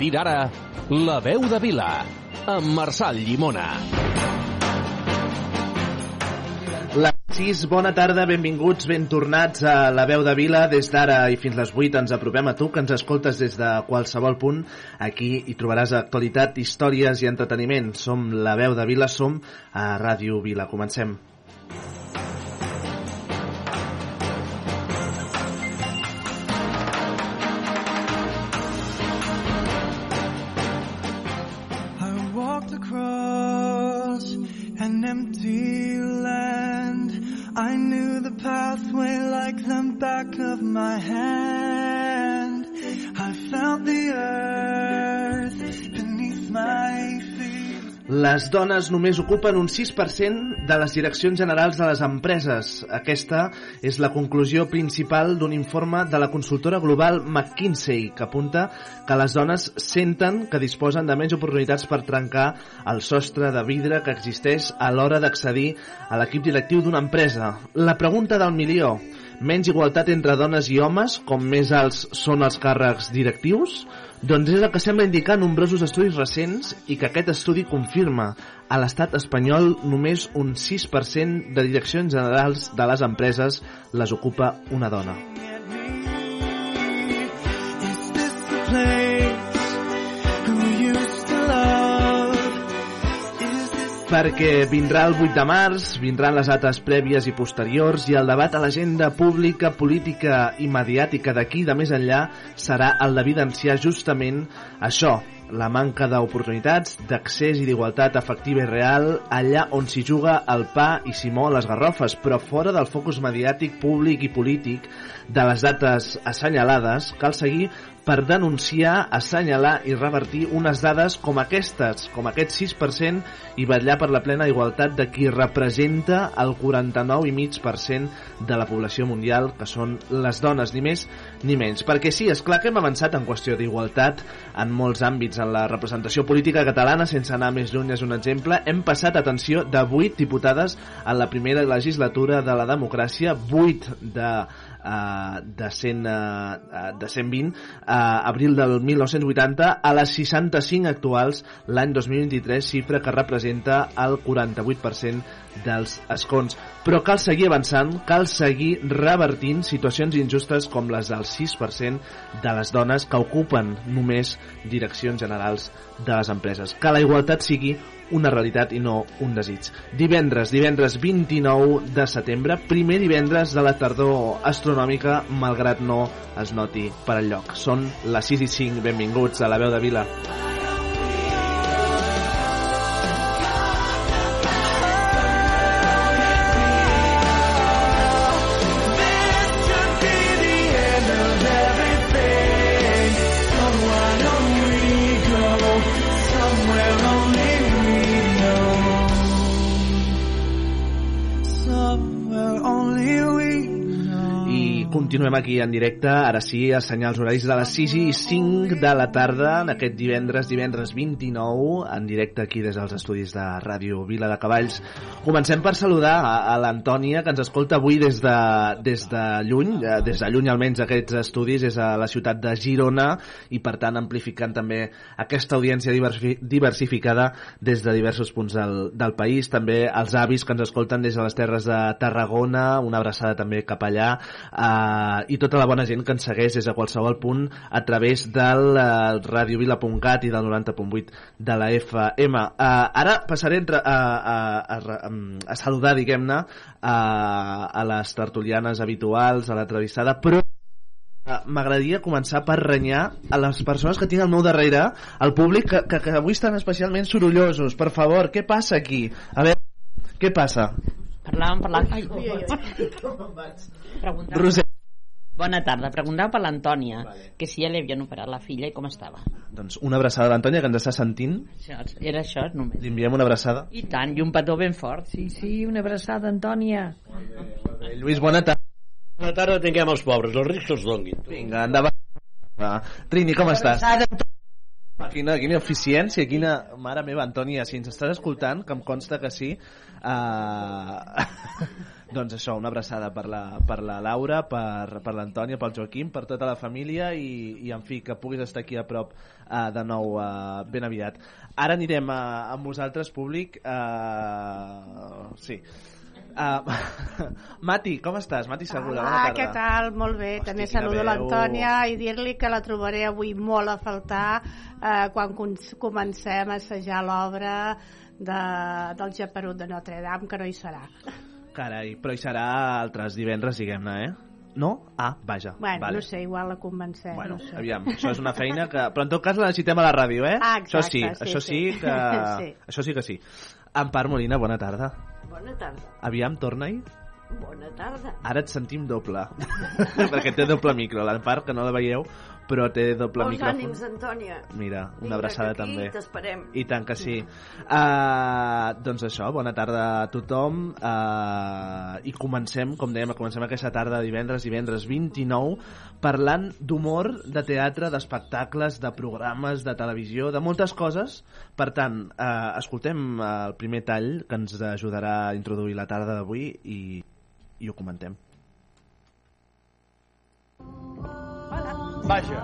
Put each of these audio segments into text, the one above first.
Partir d'ara, La veu de Vila, amb Marçal Llimona. La 6, bona tarda, benvinguts, ben tornats a la veu de Vila. Des d'ara i fins les 8 ens apropem a tu, que ens escoltes des de qualsevol punt. Aquí hi trobaràs actualitat, històries i entreteniment. Som la veu de Vila, som a Ràdio Vila. Comencem. I Les dones només ocupen un 6% de les direccions generals de les empreses. Aquesta és la conclusió principal d'un informe de la consultora global McKinsey, que apunta que les dones senten que disposen de menys oportunitats per trencar el sostre de vidre que existeix a l'hora d'accedir a l'equip directiu d'una empresa. La pregunta del milió, menys igualtat entre dones i homes, com més alts són els càrrecs directius? Doncs és el que sembla indicar nombrosos estudis recents i que aquest estudi confirma. A l'estat espanyol només un 6% de direccions generals de les empreses les ocupa una dona. Is this the place Perquè vindrà el 8 de març, vindran les dates prèvies i posteriors i el debat a l'agenda pública, política i mediàtica d'aquí de més enllà serà el d'evidenciar justament això, la manca d'oportunitats, d'accés i d'igualtat efectiva i real allà on s'hi juga el pa i s'hi mou les garrofes, però fora del focus mediàtic, públic i polític de les dates assenyalades, cal seguir per denunciar, assenyalar i revertir unes dades com aquestes, com aquest 6% i vetllar per la plena igualtat de qui representa el 49,5% de la població mundial, que són les dones, ni més ni menys. Perquè sí, és clar que hem avançat en qüestió d'igualtat en molts àmbits en la representació política catalana, sense anar més lluny és un exemple. Hem passat, atenció, de 8 diputades en la primera legislatura de la democràcia, 8 de uh, de, 100, uh, de 120 a abril del 1980 a les 65 actuals l'any 2023, xifra que representa el 48% dels escons. Però cal seguir avançant, cal seguir revertint situacions injustes com les del 6% de les dones que ocupen només direccions generals de les empreses. Que la igualtat sigui una realitat i no un desig. Divendres, divendres 29 de setembre, primer divendres de la tardor astronòmica, malgrat no es noti per al lloc. Són les 6 i 5, benvinguts a la veu de Vila. This Continuem aquí en directe, ara sí, a senyals horaris de les 6 i 5 de la tarda, en aquest divendres, divendres 29, en directe aquí des dels estudis de Ràdio Vila de Cavalls. Comencem per saludar a, a l'Antònia, que ens escolta avui des de, des de lluny, eh, des de lluny almenys aquests estudis, és a la ciutat de Girona, i per tant amplificant també aquesta audiència diversi, diversificada des de diversos punts del, del país, també els avis que ens escolten des de les terres de Tarragona, una abraçada també cap allà, eh, i tota la bona gent que ens segueix des de qualsevol punt a través del eh, radiovila.cat i del 90.8 de la FM. Eh, ara passaré entre, a, a, a, a, a saludar, diguem-ne, a, a les tertulianes habituals, a l'entrevistada, però eh, m'agradaria començar per renyar a les persones que tinc al meu darrere, al públic, que, que, que avui estan especialment sorollosos. Per favor, què passa aquí? A veure, què passa? Parlàvem, parlàvem... Ai, ui, ui. Pregunta. Roser, Bona tarda. Preguntava per l'Antònia, Vale. que si ja li havien operat la filla i com estava. Doncs una abraçada a l'Antònia, que ens està sentint. Això, era això, només. Li enviem una abraçada. I tant, i un petó ben fort. Sí, sí, una abraçada, Antònia. Eh, Lluís, bona tarda. Bona tarda tinguem els pobres, els rics els donguin. Vinga, endavant. Va. Trini, com estàs? Quina, quina eficiència, quina... Mare meva, Antònia, si ens estàs escoltant, que em consta que sí, uh... doncs això, una abraçada per la, per la Laura, per, per l'Antònia, pel Joaquim, per tota la família i, i en fi, que puguis estar aquí a prop uh, de nou uh, ben aviat. Ara anirem a, amb vosaltres, públic. Uh... Sí. Uh, Mati, com estàs? Mati Segura, bona Ah, tarda. què tal? Molt bé. Hosti, També saludo l'Antònia i dir-li que la trobaré avui molt a faltar eh, quan comencem a assajar l'obra de, del Japerut de Notre Dame, que no hi serà. Carai, però hi serà altres divendres, diguem-ne, eh? No? Ah, vaja. Bueno, vale. no sé, igual la convencem. Bueno, no sé. aviam, això és una feina que... Però en tot cas la necessitem a la ràdio, eh? Ah, això sí, exacte, sí, això sí, sí. que... Sí. Això sí que sí. Empar Molina, bona tarda. Bona tarda. Aviam, torna-hi. Bona tarda. Ara et sentim doble. Perquè té doble micro. L'Empar, que no la veieu, però té doble Molts micròfon. ànims, Antònia. Mira, una Vinga, abraçada aquí també. t'esperem. I tant que sí. Uh, doncs això, bona tarda a tothom. Uh, I comencem, com dèiem, comencem aquesta tarda de divendres, divendres 29, parlant d'humor, de teatre, d'espectacles, de programes, de televisió, de moltes coses. Per tant, uh, escoltem el primer tall que ens ajudarà a introduir la tarda d'avui i, i ho comentem. Vaja.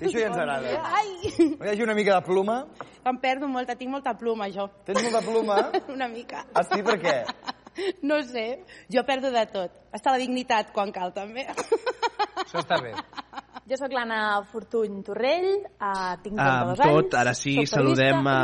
I això ja ens agrada. Ai, hi hagi una mica de pluma? em perdo molta, tinc molta pluma, jo. Tens molta pluma? Una mica. Ah, sí? Per què? No sé, jo perdo de tot. Està la dignitat quan cal, també. Això està bé. Jo sóc l'Anna Fortuny Torrell, uh, tinc 32 Amb anys. tot, ara sí, saludem a,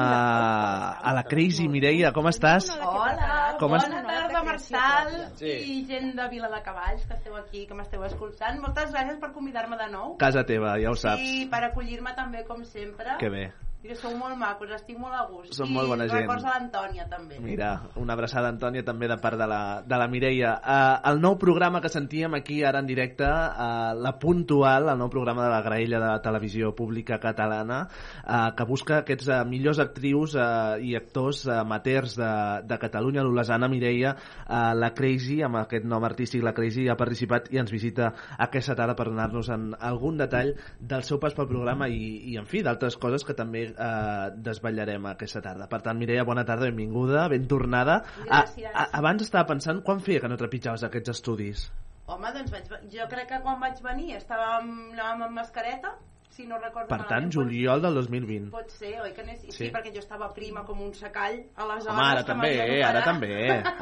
a la Crazy Mireia, com estàs? Hola, Com es- bona tarda, Marçal Sí. i gent de Vila de Cavalls que esteu aquí, que m'esteu escoltant. Moltes gràcies per convidar-me de nou. Casa teva, ja ho saps. I per acollir-me també, com sempre. Que bé. I que sou molt macos, estic molt a gust. Som I molt bona gent. records a l'Antònia, també. Mira, una abraçada, Antònia, també de part de la, de la Mireia. Uh, el nou programa que sentíem aquí ara en directe, uh, La Puntual, el nou programa de la graella de la televisió pública catalana, uh, que busca aquests uh, millors actrius uh, i actors uh, amateurs de, de Catalunya, l'Olesana Mireia, uh, la Crazy, amb aquest nom artístic, la Crazy, ha participat i ens visita aquesta tarda per donar-nos en algun detall del seu pas pel programa i, i en fi, d'altres coses que també eh, desvetllarem aquesta tarda. Per tant, Mireia, bona tarda, benvinguda, ben tornada. A, Gràcies. a, abans estava pensant, quan feia que no trepitjaves aquests estudis? Home, doncs vaig, jo crec que quan vaig venir estàvem, anàvem amb mascareta, si no recordo Per tant, malament. juliol del 2020. Pot ser, oi que no és... Sí. Sí. perquè jo estava prima com un secall, aleshores... Home, ara que també, m'havien ara també,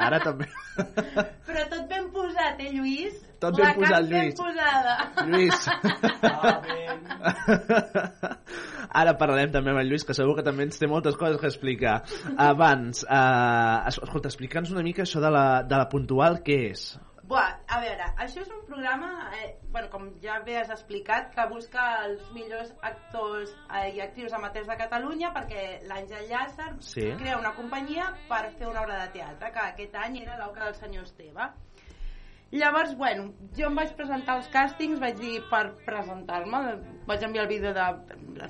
ara també. Però tot ben posat, eh, Lluís? Tot ben La posat, ben Lluís. posada. Lluís. Ara parlarem també amb el Lluís, que segur que també ens té moltes coses que explicar. Abans, eh, es- escolta, explica'ns una mica això de la, de la puntual, què és? Buah, a veure, això és un programa, eh, bueno, com ja bé has explicat, que busca els millors actors eh, i actrius amateurs de Catalunya perquè l'Àngel Llàcer Sí. crea una companyia per fer una obra de teatre, que aquest any era l'Oca del senyor Esteve. Llavors, bueno, jo em vaig presentar als càstings, vaig dir per presentar-me, vaig enviar el vídeo de...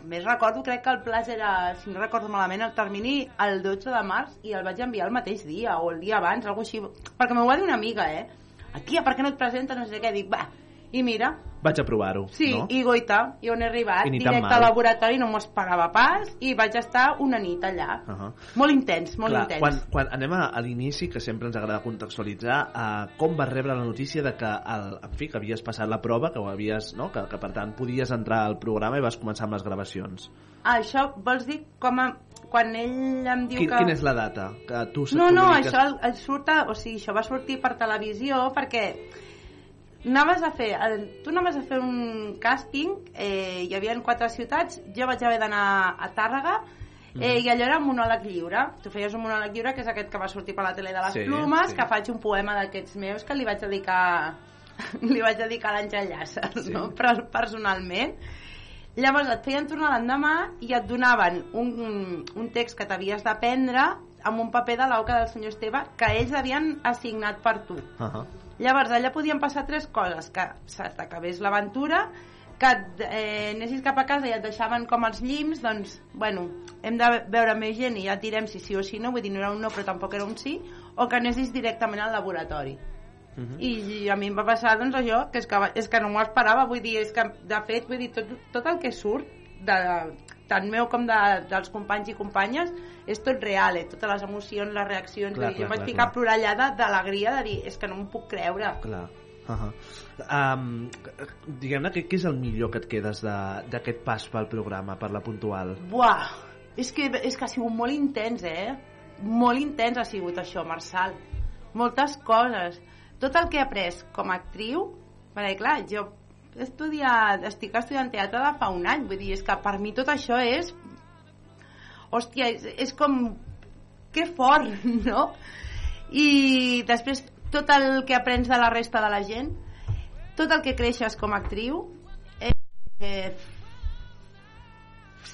Més recordo, crec que el plaç era, si no recordo malament, el termini el 12 de març i el vaig enviar el mateix dia o el dia abans, alguna així, perquè m'ho va dir una amiga, eh? Aquí, per què no et presentes? No sé què, dic, va, i mira, Vaig a provar-ho, sí, no? i goita, i on he arribat, I directe al laboratori, no m'ho esperava pas, i vaig estar una nit allà. Uh -huh. Molt intens, molt Clar, intens. quan, quan anem a, a l'inici, que sempre ens agrada contextualitzar, uh, com vas rebre la notícia de que, el, en fi, que havies passat la prova, que ho havies, no? que, que per tant podies entrar al programa i vas començar amb les gravacions. Ah, això vols dir com a, quan ell em diu Quin, que... Quina és la data? Que tu No, no, comuniques- això el, el surt a, o sigui, això va sortir per televisió perquè anaves a fer, eh, tu anaves a fer un càsting, eh, hi havia quatre ciutats, jo vaig haver d'anar a Tàrrega, Eh, I allò era un monòleg lliure. Tu feies un monòleg lliure, que és aquest que va sortir per la tele de les Sí, plumes, sí. que faig un poema d'aquests meus que li vaig dedicar li vaig dedicar a l'Àngel Llàcer, Sí. no? Però personalment. Llavors et feien tornar l'endemà i et donaven un, un text que t'havies d'aprendre amb un paper de l'auca del senyor Esteve que ells havien assignat per tu. Uh -huh. Llavors, allà podien passar tres coses, que se t'acabés l'aventura, que eh, anessis cap a casa i et deixaven com els llims, doncs, bueno, hem de veure més gent i ja tirem si sí o si no, vull dir, no era un no però tampoc era un sí, o que anessis directament al laboratori. I, i a mi em va passar doncs això, que és que, és que no m'ho esperava, vull dir, és que de fet, vull dir, tot, tot el que surt de, tant meu com de, dels companys i companyes és tot real, eh? totes les emocions, les reaccions, Clar, vull dir, jo clar, em vaig clar, ficar clar. a plorar allà de- d'alegria de dir, és que no m'ho puc creure. Clar. Uh -huh. um, Diguem-ne, què, què és el millor que et quedes de- d'aquest pas pel programa, per la puntual? Buah, és que, és que ha sigut molt intens, eh? Molt intens ha sigut això, Marçal. Moltes coses. Tot el que he après com a actriu, perquè clar, jo he estudiat, estic estudiant teatre de fa un any, vull dir, és que per mi tot això és... Hòstia, és, és com... Que fort, no? I després tot el que aprens de la resta de la gent, tot el que creixes com a actriu, eh, eh,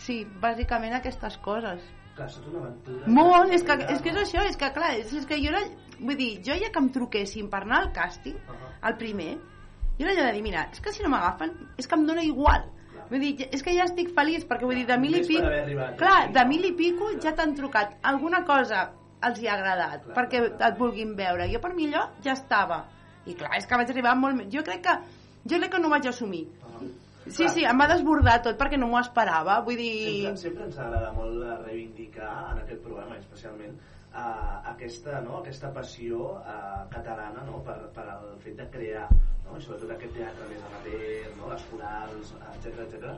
Sí, bàsicament aquestes coses. Clar, és una aventura. Molt, és que, és que és això, és que clar, és, és que jo era, vull dir, jo ja que em truquessin per anar al càsting, al primer, jo era allò de dir, mira, és que si no m'agafen, és que em dóna igual. Vull dir, és que ja estic feliç, perquè vull dir, de mil i pico... Clar, de mil i pico ja t'han trucat. Alguna cosa els hi ha agradat, perquè et vulguin veure. Jo per mi allò ja estava. I clar, és que vaig arribar molt... Jo crec que, jo crec que no vaig assumir. Sí, sí, em va desbordar tot perquè no m'ho esperava. Vull dir... Sempre, sempre ens agrada molt eh, reivindicar en aquest programa, especialment, uh, aquesta, no, aquesta passió uh, catalana no, per, per el fet de crear no? i sobretot aquest teatre més amateur, no? les corals, etc etc.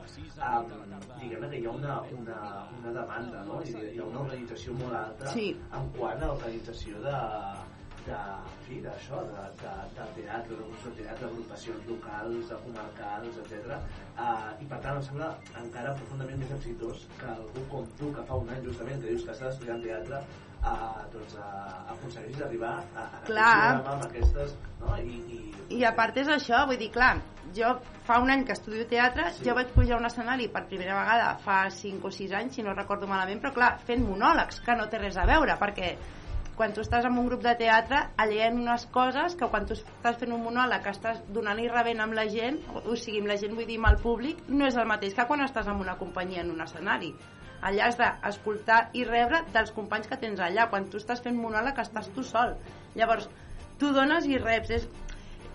Um, diguem-ne que hi ha una, una, una demanda, no? I hi ha una organització molt alta Sí. en quant a l'organització de, de, fi, d'això, de, de, de teatre, de grups de teatre, agrupacions locals, eh, comarcals, etc. Uh, I per tant em sembla encara profundament més exitós que algú com tu, que fa un any justament, que dius que estàs estudiant teatre, uh, doncs uh, aconsegueixis arribar a, a Clar. amb aquestes... No? I, i, I a part és això, vull dir, clar, jo fa un any que estudio teatre, sí. jo vaig pujar a un escenari per primera vegada fa 5 o 6 anys, si no recordo malament, però clar, fent monòlegs, que no té res a veure, perquè quan tu estàs en un grup de teatre, allà hi ha unes coses que quan tu estàs fent un monòleg, que estàs donant i rebent amb la gent, o, o sigui, amb la gent, vull dir, amb el públic, no és el mateix que quan estàs en una companyia en un escenari. Allà has d'escoltar i rebre dels companys que tens allà. Quan tu estàs fent monòleg, estàs tu sol. Llavors, tu dones i reps. És...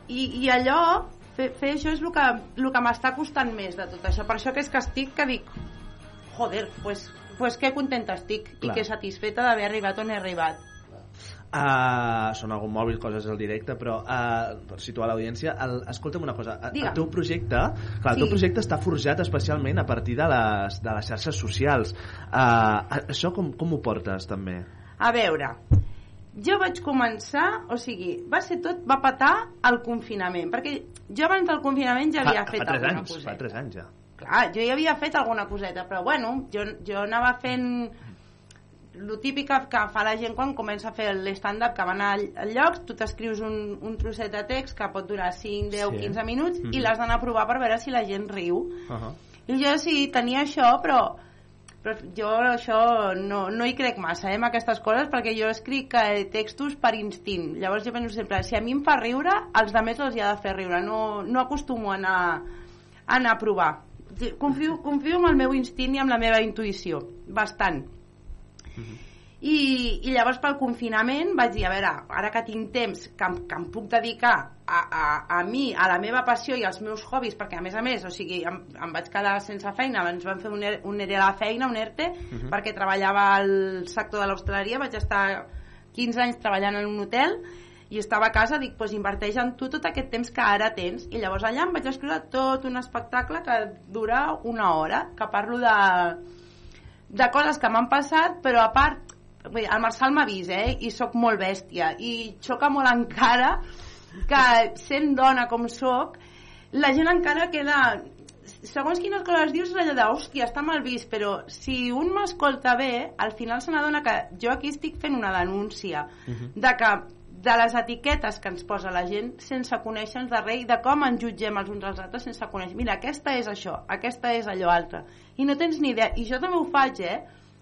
I, I allò, fer, fer això és el que, el que m'està costant més de tot això. Per això que és que estic, que dic, joder, pues, pues que contenta estic Clar. i que satisfeta d'haver arribat on he arribat. Uh, sona algun mòbil, coses al directe, però uh, per situar l'audiència, escolta'm una cosa, el, el Digue'm. teu projecte, clar, el teu Sí. projecte està forjat especialment a partir de les, de les xarxes socials. Uh, això com, com ho portes, també? A veure, jo vaig començar, o sigui, va ser tot, va patar el confinament, perquè jo abans del confinament ja havia fa, fet fa alguna anys, coseta. fa tres anys ja. Clar, jo ja havia fet alguna coseta, però bueno, jo, jo anava fent lo típic que, que fa la gent quan comença a fer l'stand-up, que van a, a llocs, tu t'escrius un, un trosset de text que pot durar 5, 10, Sí. 15 minuts Mhm. i l'has d'anar a provar per veure si la gent riu. Uh -huh. I jo sí, tenia això, però, però jo això no, no hi crec massa, eh, en aquestes coses, perquè jo escric eh, textos per instint. Llavors jo penso sempre, si a mi em fa riure, als altres els hi ha de fer riure. No, no acostumo a anar, a anar a provar. Confio, confio en el meu instint i en la meva intuïció, bastant. I, i llavors pel confinament vaig dir, a veure, ara que tinc temps que, que em puc dedicar a, a, a mi, a la meva passió i als meus hobbies, perquè a més a més, o sigui, em, em vaig quedar sense feina, ens van fer un, ER- un ERE a la feina, un ERTE, Mhm. perquè treballava al sector de l'hostaleria, vaig estar 15 anys treballant en un hotel i estava a casa, dic, pues inverteix en tu tot aquest temps que ara tens. I llavors allà em vaig escriure tot un espectacle que dura una hora, que parlo de, de coses que m'han passat, però a part, vull dir, el Marçal m'ha vist, eh? I sóc molt bèstia. I xoca molt encara que, sent dona com sóc, la gent encara queda... Segons quines coses dius, és allò de, hòstia, està mal vist, però si un m'escolta bé, al final se n'adona que jo aquí estic fent una denúncia de que de les etiquetes que ens posa la gent sense conèixer-nos de res i de com ens jutgem els uns als altres sense conèixer. Mira, aquesta és això, aquesta és allò altre. I no tens ni idea. I jo també ho faig, eh?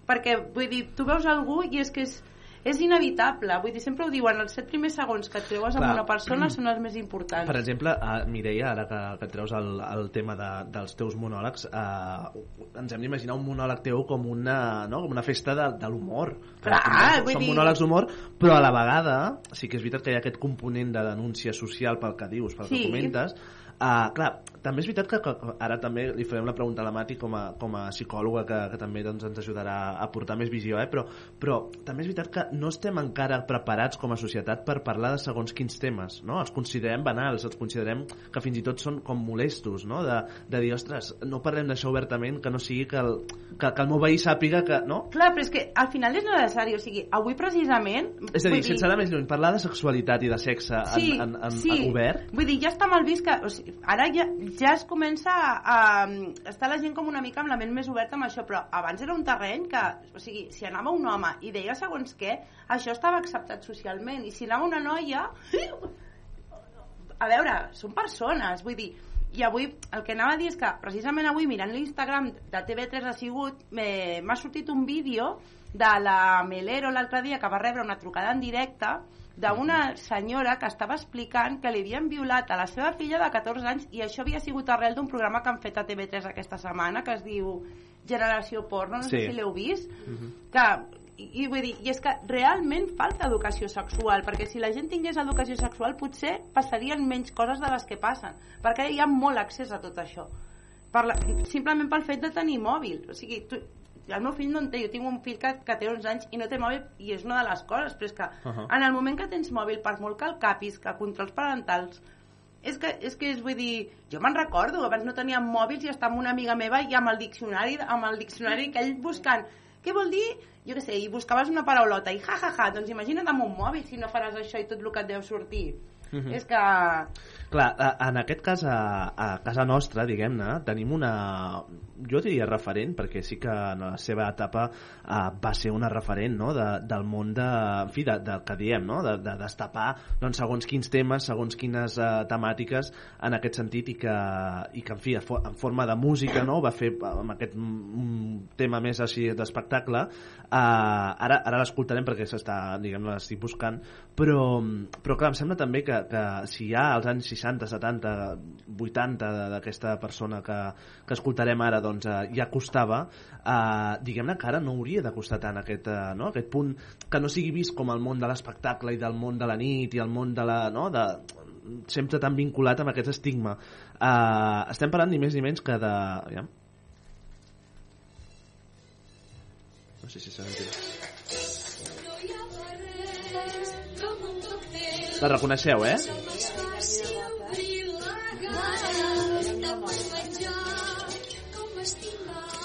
Perquè, vull dir, tu veus algú i és que és, és inevitable, vull dir, sempre ho diuen, els set primers segons que et creues amb Clar. una persona són els més importants. Per exemple, uh, Mireia, ara que, que treus el, el tema de, dels teus monòlegs, uh, ens hem d'imaginar un monòleg teu com una, no? com una festa de, de l'humor. Clar, Són dir- monòlegs d'humor, però a la vegada sí que és veritat que hi ha aquest component de denúncia social pel que dius, pel Sí. que comentes. Uh, clar, també és veritat que, que ara també li farem la pregunta a la Mati com a, com a psicòloga que, que també doncs, ens ajudarà a portar més visió, eh? però, però també és veritat que no estem encara preparats com a societat per parlar de segons quins temes, no? Els considerem banals, els considerem que fins i tot són com molestos, no? De, de dir, ostres, no parlem d'això obertament, que no sigui que el, que, que el meu veí sàpiga que... No? Clar, però és que al final és necessari, o sigui, avui precisament... És a dir, sense anar més lluny, parlar de sexualitat i de sexe en, sí, en, en, sí. en obert, Vull dir, ja està mal vist que... O sigui, ara ja, ja es comença a, a estar la gent com una mica amb la ment més oberta amb això, però abans era un terreny que, o sigui, si anava un home i deia segons què, això estava acceptat socialment, i si anava una noia... A veure, són persones, vull dir, i avui el que anava a dir és que precisament avui mirant l'Instagram de TV3 ha sigut eh, m'ha sortit un vídeo de la Melero l'altre dia que va rebre una trucada en directe d'una senyora que estava explicant que li havien violat a la seva filla de 14 anys i això havia sigut arrel d'un programa que han fet a TV3 aquesta setmana que es diu Generació Porno, no Sí. sé si l'heu vist que i, i vull dir, i és que realment falta educació sexual, perquè si la gent tingués educació sexual potser passarien menys coses de les que passen, perquè hi ha molt accés a tot això. Per la, simplement pel fet de tenir mòbil. O sigui, tu, el meu fill no en té, jo tinc un fill que, que té 11 anys i no té mòbil i és una de les coses, però és que Ahà. en el moment que tens mòbil, per molt que el capis, que controls parentals, és que, és que és, vull dir, jo me'n recordo, abans no teníem mòbils i estava amb una amiga meva i amb el diccionari, amb el diccionari que ell buscant, què vol dir? Jo què sé, i buscaves una paraulota i ja, ja, ja, doncs imagina't amb un mòbil si no faràs això i tot el que et deu sortir. Mhm. És que... Clar, en aquest cas, a, a casa nostra, diguem-ne, tenim una, jo diria referent, perquè sí que en la seva etapa uh, va ser una referent no? de, del món de, en fi, de, del que diem, no? de, de destapar doncs, segons quins temes, segons quines uh, temàtiques en aquest sentit i que, i que en fi, en forma de música no? va fer amb aquest mm, tema més així d'espectacle uh, ara, ara l'escoltarem perquè s'està, diguem l'estic buscant però, però clar, em sembla també que, que si hi ha als anys 60, 70, 80 de- d'aquesta persona que, que escoltarem ara doncs, eh, ja costava, eh, diguem-ne que ara no hauria de costar tant aquest, eh, no? aquest punt que no sigui vist com el món de l'espectacle i del món de la nit i el món de la... No? De, sempre tan vinculat amb aquest estigma. Eh, estem parlant ni més ni menys que de... Ja? No sé si s'ha sentit. La reconeixeu, eh?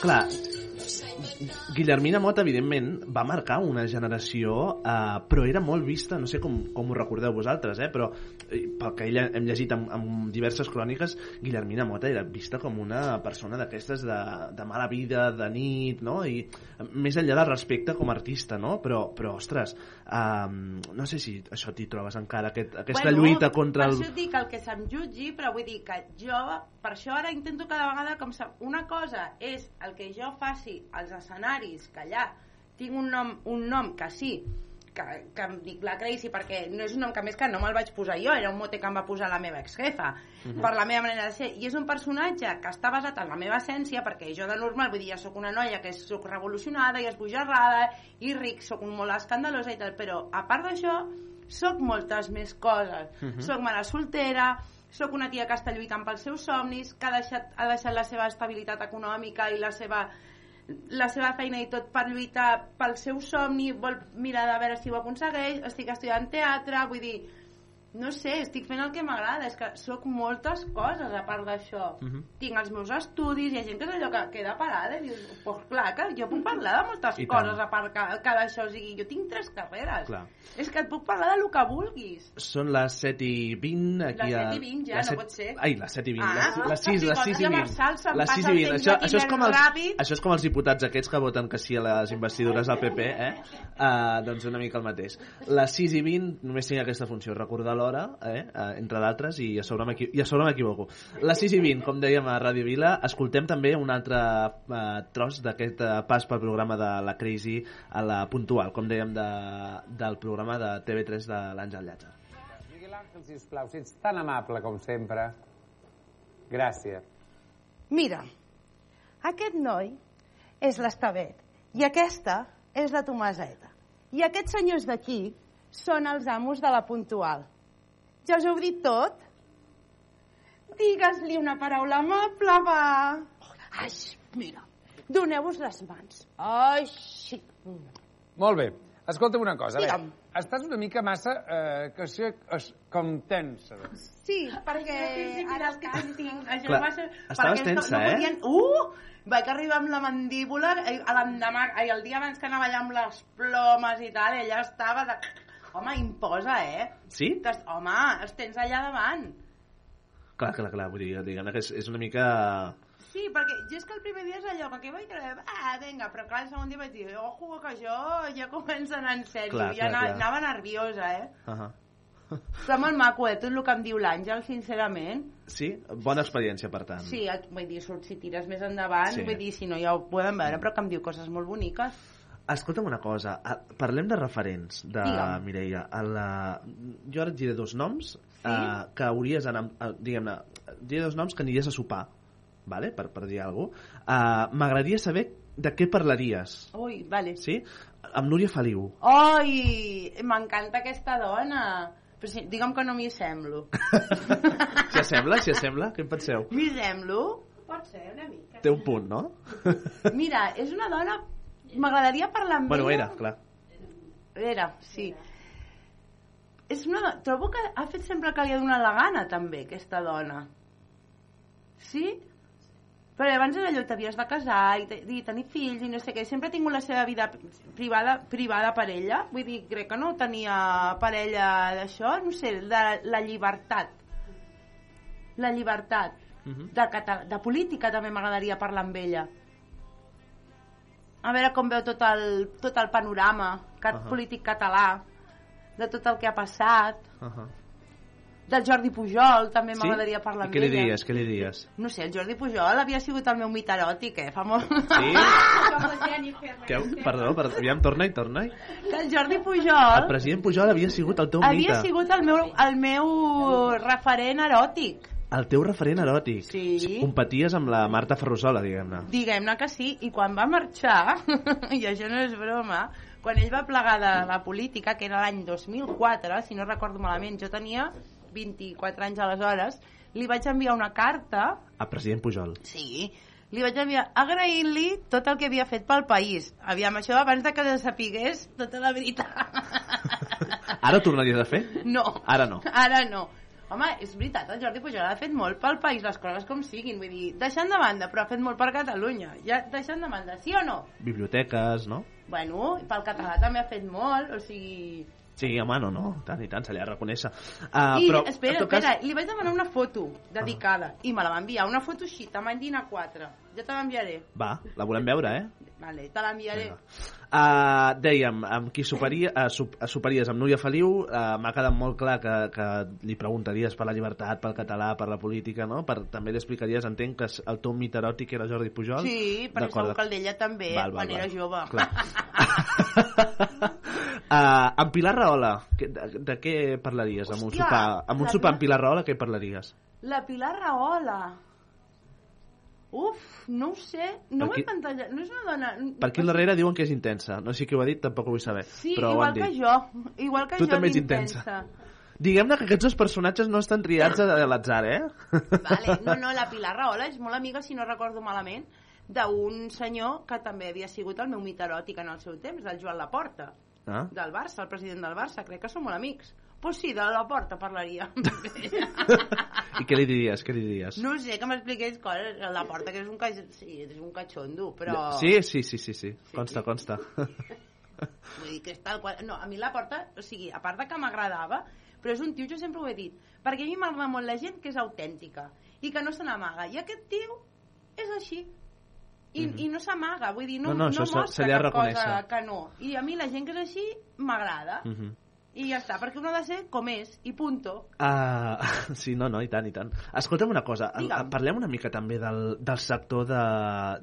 Clar, Guillermina Mota, evidentment, va marcar una generació, eh, però era molt vista, no sé com, com ho recordeu vosaltres, eh, però eh, pel que ella hem llegit en, en diverses cròniques, Guillermina Mota era vista com una persona d'aquestes de, de mala vida, de nit, no? I més enllà del respecte com a artista, no? Però, però ostres, eh, no sé si això t'hi trobes encara, aquest, aquesta bueno, lluita contra per el... això et dic el que se'm jutgi, però vull dir que jo, per això ara intento cada vegada com una cosa és el que jo faci als escenaris, que allà tinc un nom, un nom que sí, que, que em dic la Crazy perquè no és un nom que més que no me'l vaig posar jo, era un mote que em va posar la meva exjefa, Mhm. per la meva manera de ser, i és un personatge que està basat en la meva essència, perquè jo de normal, vull dir, ja sóc una noia que sóc revolucionada i esbojarrada, i ric, sóc un molt escandalosa i tal, però a part d'això, sóc moltes més coses. Mhm. Soc mare soltera, sóc una tia que està lluitant pels seus somnis, que ha deixat, ha deixat la seva estabilitat econòmica i la seva la seva feina i tot per lluitar pel seu somni, vol mirar de veure si ho aconsegueix, estic estudiant teatre, vull dir, no sé, estic fent el que m'agrada, és que sóc moltes coses a part d'això. Mhm. Tinc els meus estudis, hi ha gent que és allò que queda parada i dius, pues clar, que jo puc parlar de moltes I tant. coses a part que, que d'això, o sigui, jo tinc tres carreres. Clar. És que et puc parlar de lo que vulguis. Són les 7 i 20 aquí Les a... 7 i 20 ja, les no set- pot ser. Ai, les 7 i 20 Ah, les, les 6, sí, les quan 6 i ja 20 Marçal les passa 6 i el 20 temps això, això, és com els, ràpid. això és com els diputats aquests que voten que sí a les investidures del PP eh? Uh, doncs una mica el mateix les 6 i 20 només tinc aquesta funció, recordar l'hora d'hora, eh? eh, entre d'altres, i a sobre m'equi- i a sobre m'equivoco. Les 6 i 20, com dèiem a Ràdio Vila, escoltem també un altre eh, tros d'aquest eh, pas pel programa de la Crazy a la puntual, com dèiem, de, del programa de TV3 de l'Àngel Llàtzer. Miguel Ángel, sisplau, si ets tan amable com sempre. Gràcies. Mira, aquest noi és l'Estavet i aquesta és la Tomaseta. I aquests senyors d'aquí són els amos de la puntual. Ja us heu dit tot? Digues-li una paraula amable, va. Ai, mira, doneu-vos les mans. Ai, sí. Molt bé. Escolta'm una cosa, Digue'm. veure, estàs una mica massa, eh, que sé, es, com tensa. Sí, perquè ara el càsting... Això Clar, va ser... estaves perquè tensa, no eh? podien... Uh! Vaig arribar amb la mandíbula eh, l'endemà, ai, el dia abans que anava allà amb les plomes i tal, ella estava de... Home, imposa, eh? Sí? T'has- Home, els tens allà davant. Clar, clar, clar, vull dir, diguem que és, és una mica... Sí, perquè jo és que el primer dia és allò, que vaig dir, ah, vinga, però clar, el segon dia vaig dir, ojo, que això ja comença a anar en sèrio, Clar, ja clar, ana- clar. anava nerviosa, eh? Uh -huh. Però molt maco, eh, tot el que em diu l'Àngel, sincerament. Sí? Bona experiència, per tant. Sí, vull dir, surt si tires més endavant, sí. vull dir, si no ja ho podem veure, però que em diu coses molt boniques. Escolta'm una cosa, parlem de referents de Digue'm. Mireia. A la... Jo ara et diré dos noms sí? uh, que hauries d'anar... Uh, Diguem-ne, diré dos noms que aniries a sopar, vale? per, per dir alguna cosa. Uh, M'agradaria saber de què parlaries. Ui, vale. Sí? Amb Núria Feliu. Ai, m'encanta aquesta dona. Però sí, digue'm que no m'hi semblo. Si assembla, si assembla, què en penseu? M'hi semblo? Pot ser, una mica. Té un punt, no? Mira, és una dona... M'agradaria parlar amb bueno, ella. era, clar. Era, sí. És una. Trobo que ha fet sempre que li ha donat la gana, també, aquesta dona. Sí? Però abans era allò, t'havies de casar i, te- i tenir fills i no sé què. Sempre ha tingut la seva vida privada, privada per ella. Vull dir, crec que no tenia parella d'això. No sé, de la llibertat. La llibertat. De, cata- de política també m'agradaria parlar amb ella. A veure com veu tot el, tot el panorama cat, Ahà. polític català, de tot el que ha passat, Uh -huh. del Jordi Pujol, també Sí? m'agradaria parlar I amb què li ella. diries, què li diries? No sé, el Jordi Pujol havia sigut el meu mit eròtic, eh? Fa molt... Sí? Que, perdó, perdó, aviam, torna-hi, torna-hi. Que el Jordi Pujol El president Pujol havia sigut el teu havia mite. sigut el meu, el meu referent eròtic. El teu referent eròtic. Sí. Competies amb la Marta Ferrusola, diguem-ne. Diguem-ne que sí, i quan va marxar, i això no és broma, quan ell va plegar de la política, que era l'any 2004, si no recordo malament, jo tenia 24 anys aleshores, li vaig enviar una carta, El president Pujol. sí, li vaig enviar agraint-li tot el que havia fet pel país. Aviam, això abans de que se sapigués tota la veritat. Ara ho tornaries a fer? No. Ara no. Ara no. Home, és veritat, el Jordi Pujol ha fet molt pel país, les coses com siguin, vull dir, deixant de banda, però ha fet molt per Catalunya, ja deixant de banda, sí o no? Biblioteques, no? Bueno, pel català també ha fet molt, o sigui... Sí, home, no, no, tant i tant, se li ha de reconèixer. Uh, I, però, espera, espera, cas, li vaig demanar una foto dedicada, i me la va enviar, una foto així, tamany DIN A4. Jo te l'enviaré. Va, la volem veure, eh? Vale, te l'enviaré. Uh, dèiem, amb qui soparia, uh, sup, amb Núria Feliu, uh, m'ha quedat molt clar que, que li preguntaries per la llibertat, pel català, per la política, no? Per, també li explicaries, entenc, que el teu mit eròtic era Jordi Pujol? Sí, perquè segur que el d'ella també, Val, val, quan val. era jove. Clar. Uh, amb Pilar Rahola, de, de què parlaries? amb un Hòstia, sopar, amb un sopar amb Pilar Rahola, què parlaries? La Pilar Rahola. Uf, no ho sé, no Per m'he qui- plantejat, no és una dona... Per aquí al darrere diuen que és intensa. No sé qui ho ha dit, tampoc ho vull saber. Sí, però ho igual que jo, igual que Tu jo també ets d'intensa. Diguem-ne que aquests dos personatges no estan triats a l'atzar, eh? Vale, no, no, la Pilar Rahola és molt amiga, si no recordo malament, d'un senyor que també havia sigut el meu mit eròtic en el seu temps, del Joan Laporta, Ah? del Barça, el president del Barça, crec que som molt amics. Pues sí, de Laporta parlaria. I què li diries? Què li diries? no sé, que m'expliqués coses, el Laporta, que és un, ca... sí, és un catxondo, però... Sí, sí, sí, sí, sí. Consta, consta. Vull dir que és tal qual... No, a mi la porta, o sigui, a part de que m'agradava, però és un tio, jo sempre ho he dit, perquè a mi m'agrada molt la gent que és autèntica i que no se n'amaga. I aquest tio és així. I, Mhm. i no s'amaga, vull dir, no, No, no, se- mostra cap cosa que no. I a mi la gent que és així m'agrada. Mhm. I ja està, perquè un ha de ser com és, i punto. Uh, sí, no, no, i tant, i tant. Escolta'm una cosa, Digue'm. parlem una mica també del, del sector de,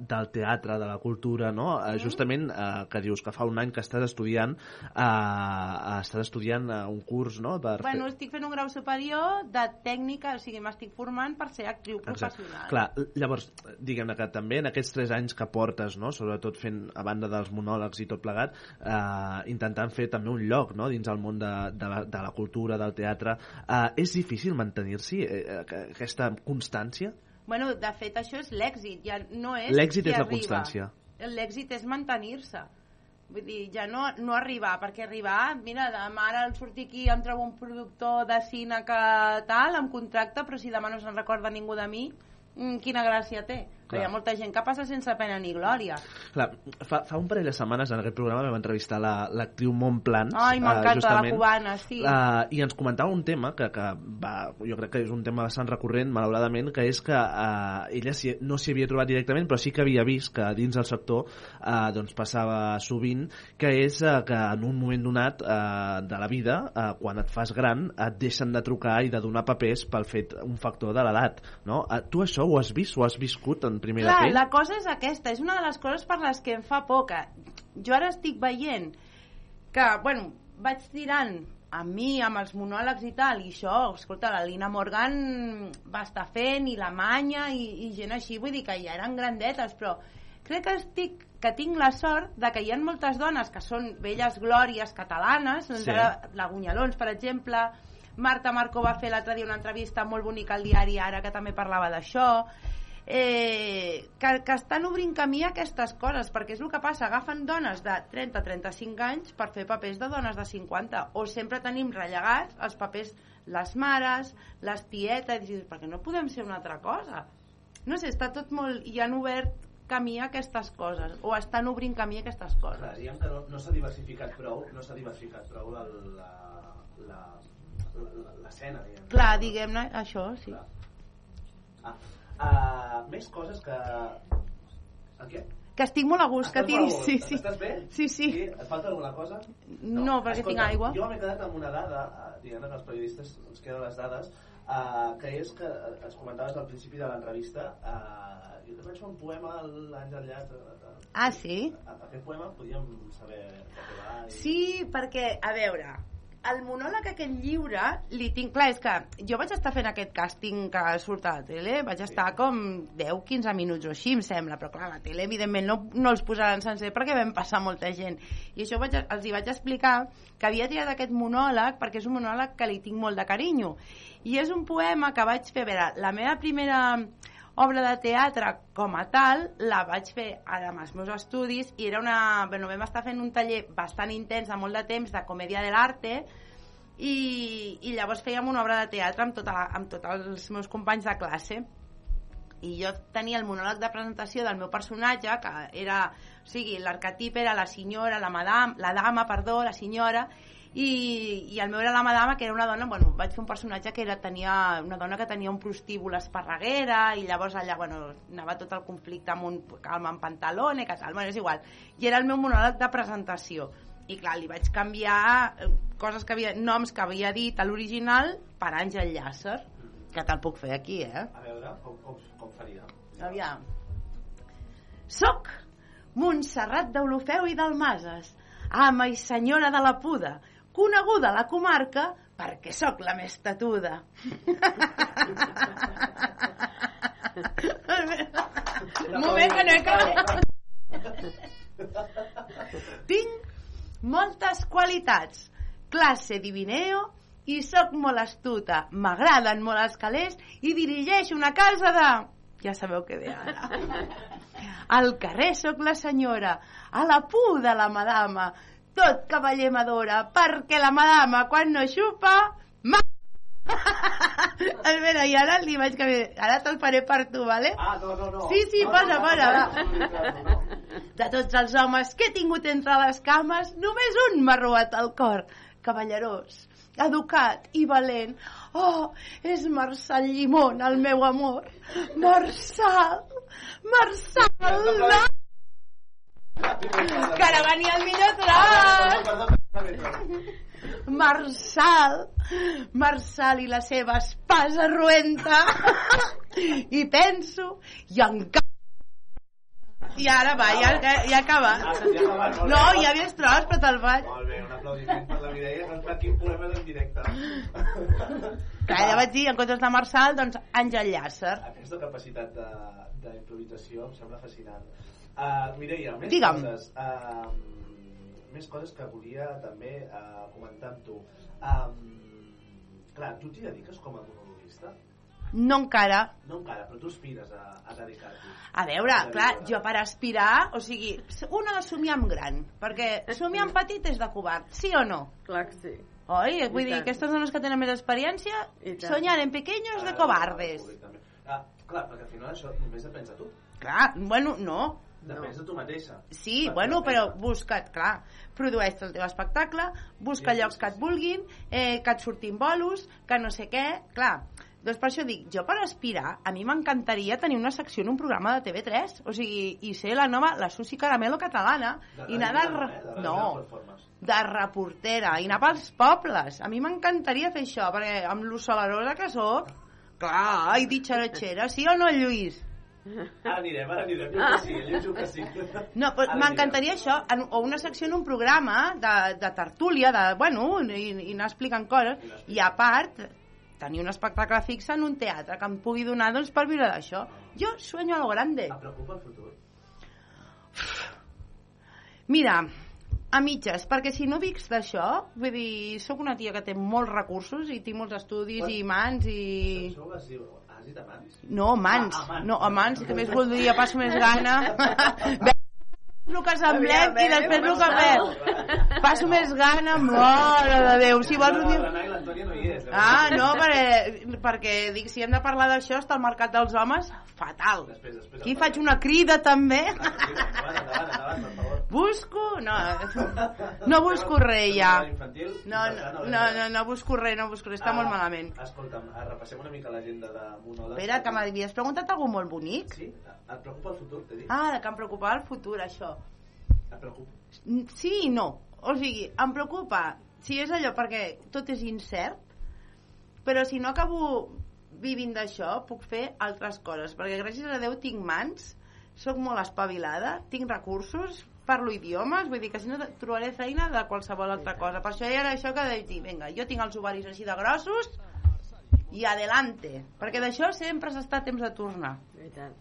del teatre, de la cultura, no? Uh, justament, uh, que dius que fa un any que estàs estudiant, uh, estàs estudiant uh, un curs, no? Per Bueno, estic fent un grau superior de tècnica, o sigui, m'estic formant per ser actriu professional. Clar, llavors, diguem-ne que també en aquests tres anys que portes, no? sobretot fent, a banda dels monòlegs i tot plegat, eh, intentant fer també un lloc no? dins el món de, de, la, de la cultura, del teatre, eh, és difícil mantenir-s'hi eh, eh, aquesta constància? Bueno, de fet, això és l'èxit, ja no és L'èxit és la arriba. constància. L'èxit és mantenir-se. Vull dir, ja no, no arribar, perquè arribar, mira, demà ara al sortir aquí em trobo un productor de cine que tal, em contracta, però si demà no se'n recorda ningú de mi, mm, quina gràcia té. Però hi ha molta gent que passa sense pena ni glòria. Clar, fa, fa un parell de setmanes en aquest programa vam entrevistar la- l'actriu la, Montplans. Ai, m'encanta, la cubana, sí. Uh, I ens comentava un tema que, que va, jo crec que és un tema bastant recurrent, malauradament, que és que uh, ella si, no s'hi havia trobat directament, però sí que havia vist que dins del sector uh, doncs passava sovint, que és uh, que en un moment donat uh, de la vida, uh, quan et fas gran, et deixen de trucar i de donar papers pel fet, un factor de l'edat. No? Uh, tu això ho has vist, ho has viscut en primera Clar, la cosa és aquesta, és una de les coses per les que em fa por, que jo ara estic veient que, bueno, vaig tirant a mi, amb els monòlegs i tal, i això, escolta, la Lina Morgan va estar fent, i la Manya, i, i gent així, vull dir que ja eren grandetes, però crec que estic que tinc la sort de que hi ha moltes dones que són velles glòries catalanes, doncs Sí. ara la Gunyalons, per exemple, Marta Marco va fer l'altre dia una entrevista molt bonica al diari Ara, que també parlava d'això, eh, que, que estan obrint camí a aquestes coses, perquè és el que passa, agafen dones de 30-35 anys per fer papers de dones de 50, o sempre tenim rellegats els papers les mares, les tietes, i dius, perquè no podem ser una altra cosa. No sé, està tot molt... i han obert camí a aquestes coses, o estan obrint camí a aquestes coses. Clar, diguem que no, no s'ha diversificat prou, no s'ha diversificat prou la, la, la, l'escena, diguem. Clar, diguem-ne això, sí. Ah, uh, més coses que... En què? Que estic molt a gust, que Estàs a tiris... gust. Sí, sí. Estàs bé? Sí, sí. sí? Et falta alguna cosa? No, perquè tinc aigua. Jo m'he quedat amb una dada, eh, diguem que els periodistes ens queden les dades, uh, que és que ens comentaves al principi de l'entrevista, uh, jo també vaig fer un poema l'any enllà. Ah, sí? Aquest poema podíem saber de què va. I... Sí, perquè, a veure, el monòleg aquest lliure li tinc... Clar, és que jo vaig estar fent aquest càsting que surt a la tele, vaig estar com 10-15 minuts o així, em sembla, però clar, la tele evidentment no, no els posaran sencer perquè vam passar molta gent. I això vaig, els hi vaig explicar que havia triat aquest monòleg perquè és un monòleg que li tinc molt de carinyo. I és un poema que vaig fer, a veure, la meva primera obra de teatre com a tal la vaig fer amb els meus estudis i era una... Bueno, vam estar fent un taller bastant intens de molt de temps de comèdia de l'arte i, i llavors fèiem una obra de teatre amb, tota la, amb tots els meus companys de classe. I jo tenia el monòleg de presentació del meu personatge que era, o sigui, l'arquetip era la senyora, la madame, la dama, perdó, la senyora i, i el meu era la madama que era una dona, bueno, vaig fer un personatge que era, tenia una dona que tenia un prostíbul esparreguera i llavors allà, bueno, anava tot el conflicte amb un calma en pantalone, que tal, bueno, és igual i era el meu monòleg de presentació i clar, li vaig canviar eh, coses que havia, noms que havia dit a l'original per Àngel Llàcer que te'l puc fer aquí, eh? A veure, com, com, com faria? Aviam. Soc Montserrat d'Olofeu i Dalmases, ama i senyora de la Puda, coneguda a la comarca perquè sóc la més tatuda. Un moment que no he acabat. Tinc moltes qualitats. Classe divineo i sóc molt astuta. M'agraden molt els calés i dirigeixo una casa de... Ja sabeu què ve ara. Al carrer sóc la senyora, a la puda la madama, tot cavaller m'adora, perquè la madama quan no xupa... Ma... Espera, i ara li vaig canviar... Ara te'l faré per tu, vale? Ah, no, no, no. Sí, sí, No, posa, no, no, posa, no, va. no, no, no. De tots els homes que he tingut entre les cames, només un m'ha robat el cor. Cavallerós, educat i valent. Oh, és Marçal Llimón, el meu amor. Marçal, Marçal, no! Que ara venia el millor tros! Marçal, Marçal i la seva espasa ruenta, i penso, i encara i ara va, ja, ja, ja ha acabat. Ah. No, ja havies tros, però te'l vaig... Molt bé, un aplaudiment per la Mireia, no ens quin problema en directe. Clar, ja vaig dir, en comptes de Marçal, doncs Àngel Llàcer. Aquesta capacitat d'improvisació em sembla fascinant. Uh, Mireia, més Digue'm. coses. Uh, més coses que volia també uh, comentar amb tu. Um, clar, tu t'hi dediques com a monologuista? No encara. No encara, però tu aspires a, a dedicar-t'hi. A veure, clar, jo per aspirar, o sigui, un ha de somiar amb gran, perquè somiar amb petit és de covard, sí o no? Clar que sí. Oi? Vull I dir, tant. aquestes dones que tenen més experiència, soñar en pequeños de cobardes. Ah, clar, perquè al final això només depèn de tu. Clar, bueno, no. Depèn de tu mateixa. Sí, Perquè bueno, però busca't, clar, produeix el teu espectacle, busca llocs que et vulguin, eh, que et surtin bolos, que no sé què, clar. Doncs per això dic, jo per aspirar, a mi m'encantaria tenir una secció en un programa de TV3, o sigui, i ser la nova, la Susi Caramelo catalana, De i anar de... re- eh? De No, de reportera, i anar pels pobles. A mi m'encantaria fer això, perquè amb lo solarosa que sóc, clar, i ditxaratxera, sí o no, Lluís? Ara anirem, ara anirem, jo que sí, jo diu que sí. No, però m'encantaria això, en, o una secció en un programa de, de tertúlia, de, bueno, i, i anar explicant coses, i a part, tenir un espectacle fix en un teatre que em pugui donar doncs, per viure d'això. Jo sueño a lo grande. Et preocupa el futur? Mira, a mitges, perquè si no vics d'això, vull dir, sóc una tia que té molts recursos i tinc molts estudis i mans i... Això es àsid de mans? No, mans. Ah, ah, mans. No, mans, que més voldria, passo més gana. el que semblem i després el que fem. Passo més gana, mare de Déu. Si vols un dia... Eh? Ah, no, perquè, perquè dic, si hem de parlar d'això, està al mercat dels homes, fatal. Aquí faig una crida, també. Favor. Busco? No, no busco res, ja. No, no, no, no, no busco res, no busco res, està Ah, molt malament. Escolta'm, ah, repassem una mica l'agenda de monòlegs. Espera, que m'havies preguntat alguna molt bonic? Sí? Et preocupa el futur, t'he dit? Ah, que em preocupava el futur, això. Et preocupa? Sí i no. O sigui, em preocupa si és allò perquè tot és incert, però si no acabo vivint d'això, puc fer altres coses, perquè gràcies a Déu tinc mans, sóc molt espavilada, tinc recursos, parlo idiomes, vull dir que si no trobaré feina de qualsevol altra cosa. Per això era això que vaig dir, vinga, jo tinc els ovaris així de grossos i adelante, perquè d'això sempre s'està temps de tornar. I tant.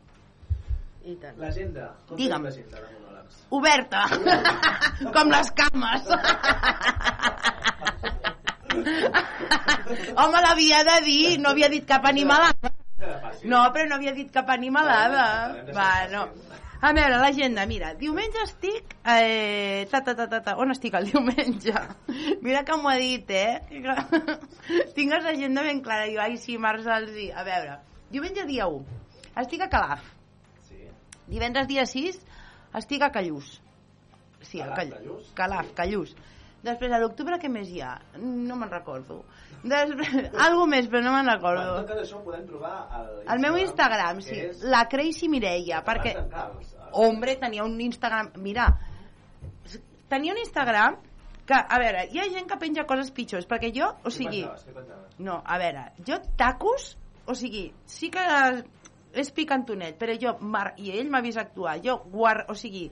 I tant. L'agenda. Com Digue'm. tenim l'agenda? Oberta, com les cames. Home, l'havia de dir, no havia dit cap animalada. No, però no havia dit cap animalada. Va, no. A veure, l'agenda, mira, diumenge estic... Eh, ta, ta, ta, ta, ta, on estic el diumenge? Mira que m'ho ha dit, eh? Tinc l'agenda ben clara. Diu, ai, sí, Marçal, sí. A veure, diumenge dia 1. Estic a Calaf. Sí. Divendres dia 6 estic a Callús. Sí, a Calaf, Call... Callús? Calaf, Callús. Després, a l'octubre, què més hi ha? No me'n recordo. Després, algo més, però no me'n Bueno, recordo. tot això ho podem trobar al El meu Instagram, sí, és... la Crazy Mireia, perquè... Els- Hombre, tenia un Instagram... Mira, tenia un Instagram que, a veure, hi ha gent que penja coses pitjors, perquè jo, o Què sigui... Què penjaves? No, a veure, jo tacos, o sigui, sí que és picantonet, però jo, mar, i ell m'ha vist actuar, jo, guard, o sigui,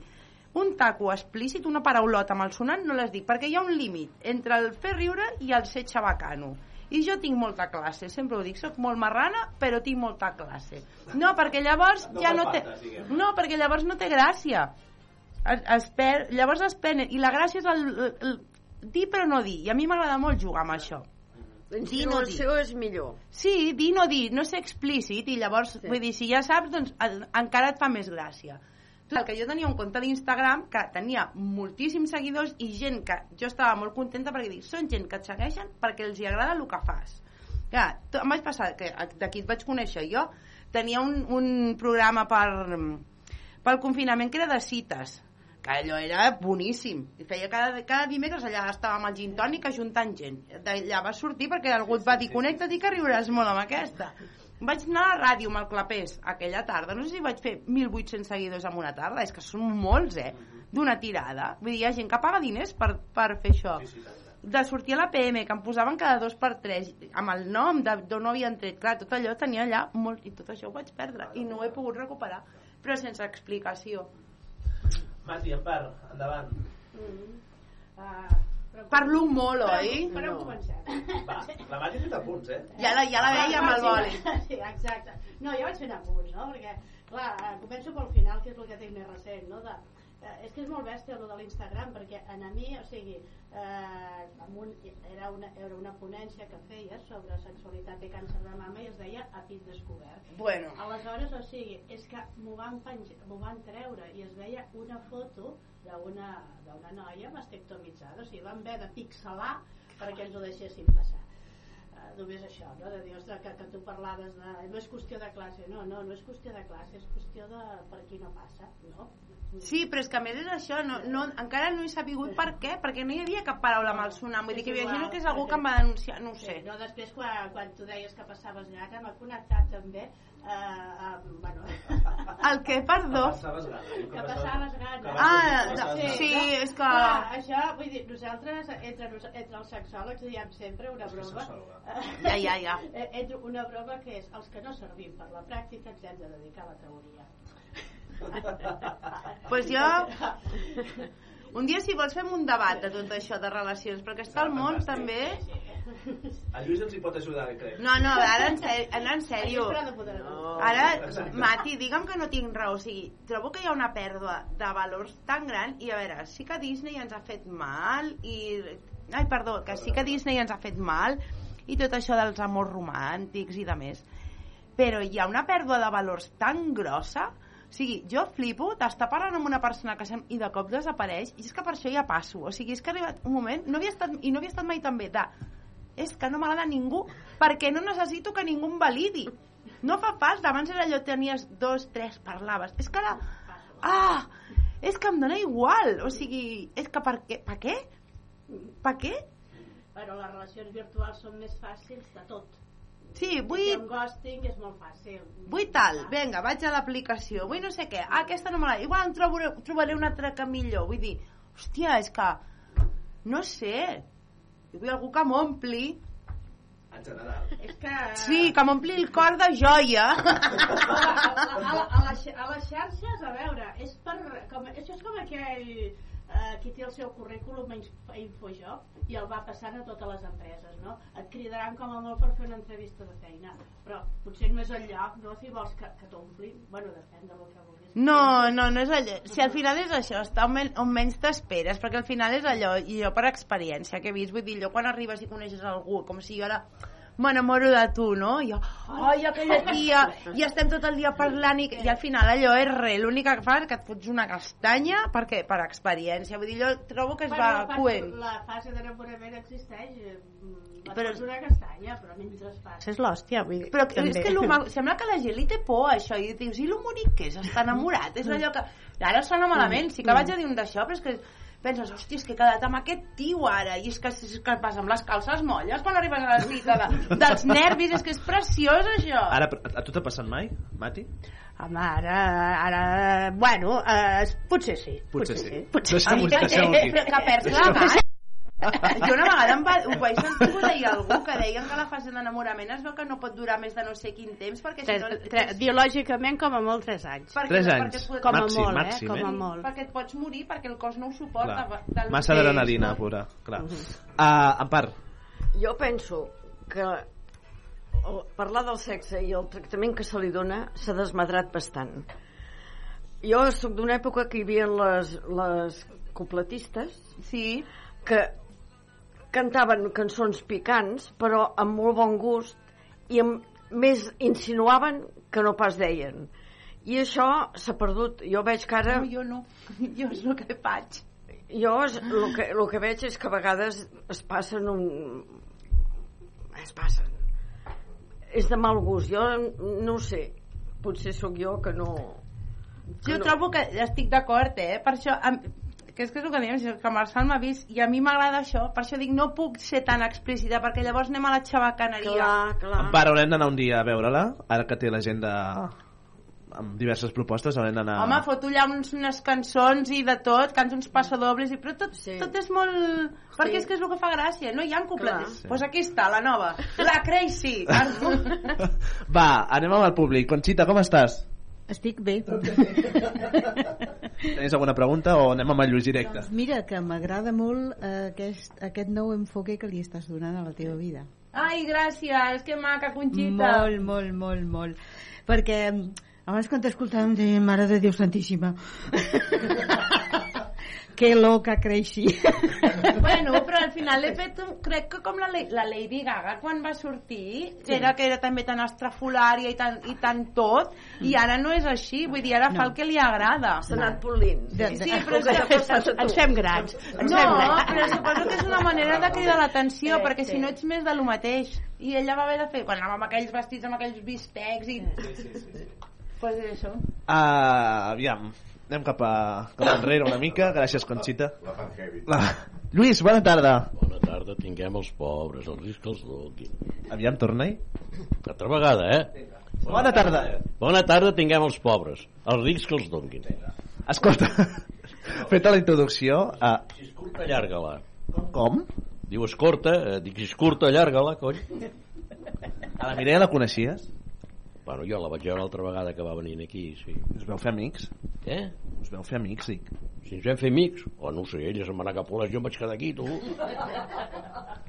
un taco explícit, una paraulota malsonant, no les dic, perquè hi ha un límit entre el fer riure i el ser xabacano. I jo tinc molta classe, sempre ho dic, sóc molt marrana, però tinc molta classe. No, perquè llavors No ja no té... diguem. No, perquè llavors no té gràcia. Es, es per, llavors es penen, i la gràcia és el, el, el dir però no dir, i a mi m'agrada molt jugar amb això. Dir no dir. és millor. Sí, dir no dir, no ser explícit i llavors, sí. vull dir, si ja saps, doncs en- encara et fa més gràcia. Clar, que jo tenia un compte d'Instagram que tenia moltíssims seguidors i gent que jo estava molt contenta perquè dic, són gent que et segueixen perquè els hi agrada el que fas. Clar, to- em vaig passar, que d'aquí et vaig conèixer jo, tenia un, un programa per, pel confinament que era de cites que allò era boníssim. I feia cada, cada dimecres allà estàvem al gin tònic ajuntant gent. D'allà va sortir perquè algú et va dir connecta't i que riuràs molt amb aquesta. Vaig anar a la ràdio amb el clapés aquella tarda. No sé si vaig fer 1.800 seguidors en una tarda. És que són molts, eh? D'una tirada. Vull dir, hi ha gent que paga diners per, per fer això. De sortir a la PM, que em posaven cada dos per tres, amb el nom de d'on ho havien tret. Clar, tot allò tenia allà molt... I tot això ho vaig perdre. I no ho he pogut recuperar. Però sense explicació. Mati, en part, endavant. Parlo molt, oi? Però comencem. Va, la Mati ha fet apunts, eh? Ja la, ja la veia amb el boli. Sí, exacte. No, jo vaig fent apunts, no? Perquè, clar, eh, començo pel final, que és el que tinc més recent, no? De, eh, és que és molt bèstia el de l'Instagram, perquè en a mi, o sigui, eh, amb un, era, una, era una ponència que feia sobre sexualitat i càncer de mama i es deia a pit descobert. Bueno. Aleshores, o sigui, és que m'ho van, penja, m'ho van treure i es veia una foto d'una noia mastectomitzada, o sigui, van haver de pixelar perquè ens ho deixessin passar. Uh, només això, no? de dir, ostres, que, que tu parlaves de... no és qüestió de classe, no, no, no és qüestió de classe, és qüestió de per aquí no passa, no? Sí, però és que a més és això, no, no, encara no he sabut per què, perquè no hi havia cap paraula malsonant, vull dir que imagino que és algú que em va denunciar, no ho sé. Sí, no, després quan, quan tu deies que passaves gana m'ha connectat també eh, amb, bueno, El que, perdó? que passaves gana Ah, sí, és que- Clar, això, vull dir, nosaltres entre, entre els sexòlegs diem sempre una broma Ja, ja, ja. Eh, entre una broma que és els que no servim per la pràctica ens hem de dedicar a la teoria pues jo... Un dia, si vols, fem un debat de tot això de relacions, perquè està el món també... El Lluís ens hi pot ajudar, crec. No, no, ara en, ser, ara en sèrio. Ara, Mati, digue'm que no tinc raó. O sigui, trobo que hi ha una pèrdua de valors tan gran i a veure, sí que Disney ens ha fet mal i... Ai, perdó, que sí que Disney ens ha fet mal i tot això dels amors romàntics i de més. Però hi ha una pèrdua de valors tan grossa o sigui, jo flipo d'estar parlant amb una persona que sem i de cop desapareix i és que per això ja passo. O sigui, és que ha arribat un moment, no havia estat, i no havia estat mai tan bé, de és que no m'agrada ningú perquè no necessito que ningú em validi. No fa falta, abans era allò, tenies dos, tres, parlaves. És que ara... Ah! És que em dóna igual. O sigui, és que per què? Per què? Per què? Però les relacions virtuals són més fàcils de tot. Sí, vull... Fer un ghosting és molt fàcil. Vull tal, vinga, vaig a l'aplicació, vull no sé què, ah, aquesta no m'agrada, igual en trobaré, trobaré una altra que millor, vull dir, hòstia, és que, no sé, jo vull algú que m'ompli, En general. És que... sí, que m'ompli el cor de joia. a, a, a, les, a les xarxes, a veure, és per, com, això és com aquell eh, qui té el seu currículum a Inf- a Infojob i el va passant a totes les empreses, no? Et cridaran com a molt per fer una entrevista de feina, però potser no és el lloc, no? Si vols que, que t'omplin, bueno, depèn del que vulguis. No, no, no és allò. Si al final és això, està on, men on menys t'esperes, perquè al final és allò, i jo per experiència que he vist, vull dir, allò quan arribes i coneixes algú, com si jo ara m'enamoro de tu, no? I jo, ai, aquella tia, i estem tot el dia parlant i, i al final allò és res, l'únic que fa és que et fots una castanya perquè, per experiència, vull dir, jo trobo que es va la fase, coent. la fase d'enamorament existeix, eh, mm, et Però- fots una castanya, però mentre fas... És l'hòstia, vull dir. Però és que sembla que la gent li té por això i dius, i l'humoric que és? Està enamorat és allò que... Ara sona malament, sí que vaig a dir un d'això però és que penses, hòstia, és que he quedat amb aquest tio ara i és que, és que vas amb les calces molles quan arribes a la cita de, dels nervis és que és preciós això Ara, a tu t'ha passat mai, Mati? Home, ara, ara, bueno, eh, potser sí. Potser sí. Potser Deixem-ho sí. deixem aquí. però que perds la mà jo una vegada em va, ho vaig sentir que deia algú que deien que la fase d'enamorament es veu que no pot durar més de no sé quin temps perquè si no... Tres, tres, biològicament com a molt 3 anys. Perquè- Tres perquè anys. es pot- Com a Màxim, molt, màxim, eh? Com a eh? molt. perquè et pots morir perquè el cos no ho suporta Clar. del Massa adrenalina pura, clar. Uh, en part, Jo penso que el, parlar del sexe i el tractament que se li dona s'ha desmadrat bastant. Jo sóc d'una època que hi havia les, les copletistes sí. que cantaven cançons picants però amb molt bon gust i amb, més insinuaven que no pas deien. I això s'ha perdut. Jo veig que ara... No, jo no. Jo és el que faig. Jo és, el, que, el que veig és que a vegades es passen un... es passen. És de mal gust. Jo no sé. Potser sóc jo que no... Jo trobo que estic d'acord, eh? Per això, em, que és que és el que diem, que Marçal m'ha vist i a mi m'agrada això, per això dic no puc ser tan explícita perquè llavors anem a la xabacaneria Clar, clar. Empar, haurem d'anar un dia a veure-la, ara que té l'agenda amb diverses propostes, haurem d'anar... Home, foto allà uns, unes cançons i de tot, cants uns passadobles, i, però tot, sí. tot és molt... Perquè és que és el que fa gràcia, no hi ha Clar. Doncs pues aquí està, la nova, la Crazy. Va, anem amb el públic. Conxita, com estàs? Estic bé. Tens alguna pregunta o anem amb el Lluís directe? Doncs mira, que m'agrada molt eh, aquest, aquest nou enfoque que li estàs donant a la teva vida. Ai, gràcies, que maca, Conxita. Molt, molt, molt, molt. Perquè mm, abans quan t'escoltàvem de Mare de Déu Santíssima que loca creixi Bueno, però al final l'he fet, un- crec que com la, la Lady Gaga quan va sortir, Sí. sí. era que era també tan estrafolària i tan, i tan tot, i ara no és així, vull dir, ara no. fa el que li agrada. S'ha anat polint. Sí, sí, però és El que ens fem grans. Ens No, fem grans. però suposo que és una manera de cridar l'atenció, Sí, perquè sí. si no ets més de lo mateix. I ella va haver de fer, quan anava amb aquells vestits, amb aquells bistecs i... Pues això. Uh, aviam, anem cap, a, cap enrere una mica. Gràcies, Conxita. La... Lluís, bona tarda. Bona tarda, tinguem els pobres, el risc que els donin. Aviam, torna-hi. Altra vegada, eh? Bona tarda. Bona tarda, tinguem els pobres, els rics que els donin. Escolta, feta la introducció... Uh, Si és curta, allarga-la. com? Diu, és curta, eh, dic, si és curta, allarga-la, cony. A la Mireia la coneixies? Bueno, jo la vaig veure l'altra vegada que va venir aquí, sí. Us veu fer amics? Què? Us veu fer amics, dic. Si ens vam fer amics, o no ho sé, ella se'n va anar cap a les, jo em vaig quedar aquí, tu.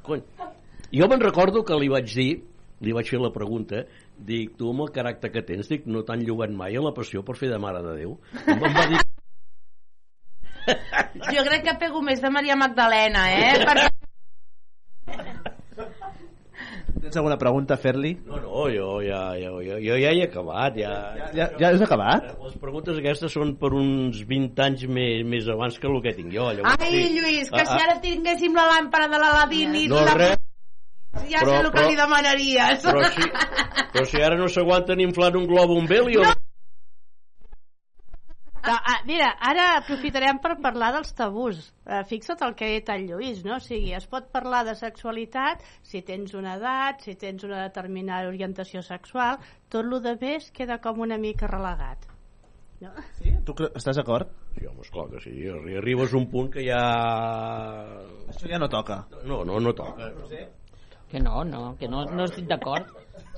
Cony. Jo me'n recordo que li vaig dir, li vaig fer la pregunta, dic, tu amb el caràcter que tens, dic, no t'han llogat mai a la passió per fer de mare de Déu. Em va dir, Jo crec que pego més de Maria Magdalena, eh? Perquè Tens alguna pregunta a fer-li? no, no, jo ja, ja, jo, jo ja he acabat, ja... Ja, ja has acabat? Les preguntes aquestes són per uns 20 anys més, més abans que el que tinc jo. Llavors, Ai, sí. Lluís, que Ah, si ara tinguéssim la làmpara de l'Aladín i No, la... res. ja Però- sé el que però- li demanaries. Però si, però si ara no s'aguanten inflant un globo amb helio... No. Ah, ah, mira, ara aprofitarem per parlar dels tabús. Eh, fixa't el que ha dit el Lluís, no? O sigui, es pot parlar de sexualitat si tens una edat, si tens una determinada orientació sexual, tot el de més queda com una mica relegat. No? Sí? Tu estàs d'acord? Sí, home, esclar que sí. Arri- Arribes a un punt que ja... Això ja no toca. No, no, no toca. Que no, no, que no, no estic d'acord.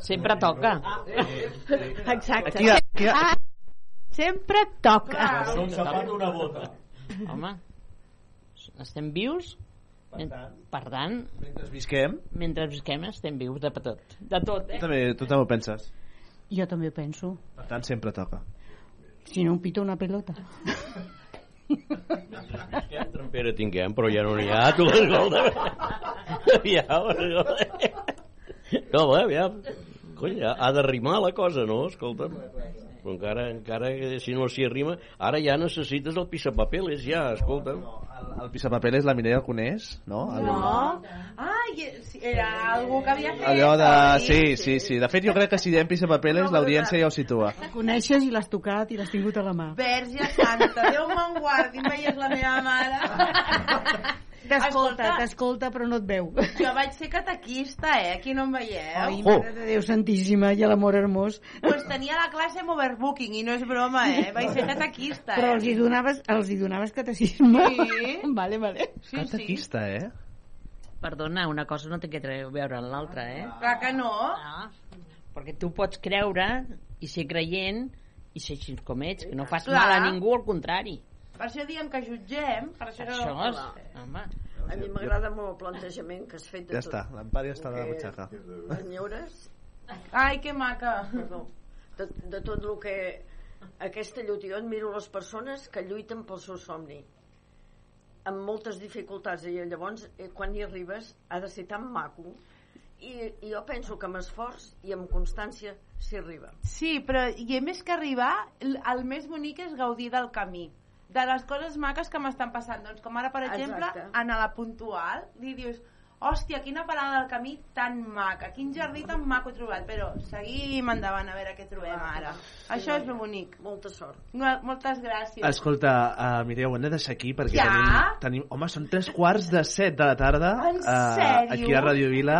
Sempre toca. Exacte. Aquí, aquí, Ah, sempre toca. Un sapat una bota. Home, estem vius, men- per tant, Mentre visquem, mentre visquem estem vius de tot. De tot, tu eh? també, tu també ho penses. jo també ho penso Per tant, sempre toca. si no em pito una pelota Visquem, trampera tinguem, però ja no n'hi ha, tu escolta. Aviam, escolta. No, home, aviam. Cony, ha ha de rimar la cosa, no? Escolta'm. Però encara, encara que si no s'hi arrima, ara ja necessites el pissapapeles, ja, escolta'm. El, el pissapapeles, la Mireia el coneix, no? El, No. Ai, sí, era algú que havia fet... Allò de... Sí, sí, sí. De fet, jo crec que si diem pissapapeles, l'audiència ja ho situa. coneixes i l'has tocat i l'has tingut a la mà Verge Santa, Déu me'n guardi, em veies la meva mare. t'escolta, Escolta. t'escolta però no et veu Jo vaig ser catequista, eh? Aquí no em veieu. Ai, mare de Déu santíssima i l'amor hermós Pues tenia la classe amb overbooking i no és broma, eh? Vaig ser catequista, però eh? els hi donaves, els hi donaves catecisme Sí. vale, vale Sí, sí. Catequista, eh? Perdona, una cosa no té que veure amb l'altra, eh? Clar que no. Ah, perquè tu pots creure i ser creient i ser així com ets, que no fas Clar. mal a ningú, al contrari. Per això diem que jutgem, per això... Això és... Home, A mi m'agrada molt el plantejament que has fet de Ja tot. està, ja està a la el que butxaca. Enyores, Ai, que maca. perdó, de, de tot el que aquesta lluita, jo admiro les persones que lluiten pel seu somni amb moltes dificultats i llavors eh, quan hi arribes ha de ser tan maco i, i jo penso que amb esforç i amb constància s'hi arriba Sí, però i a més que arribar, el, el més bonic és gaudir del camí de les coses maques que m'estan passant doncs com ara per exemple Exacte. en a la puntual li dius hòstia, quina parada del camí tan maca, quin jardí tan maco he trobat, però seguim endavant a veure què trobem ara. Això és ben bonic. Molta sort. Moltes gràcies. Escolta, uh, Mireia, ho hem de deixar aquí perquè Ja? tenim, tenim... Home, són tres quarts de set de la tarda En eh, sèrio? aquí a Radio Vila.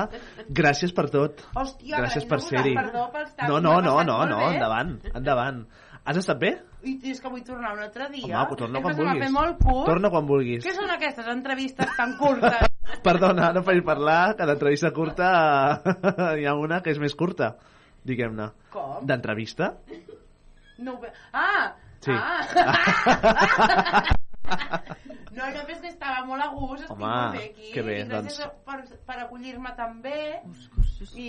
Gràcies per tot. Hòstia, Gràcies no, per ser-hi. Perdó pels tants, No, no, no, no, molt no, endavant, endavant. Has estat bé? I és que vull tornar un altre dia. Home, torna quan vulguis. molt curt. Torna quan vulguis. Què són aquestes entrevistes tan curtes? Perdona, no faig parlar, que d'entrevista curta hi ha una que és més curta, diguem-ne. Com? D'entrevista? No ho ve... Ah! Sí. Ah! no, no, és que estava molt a gust, estic Home, molt bé aquí. que bé, I gràcies doncs. per, per acollir-me també. I,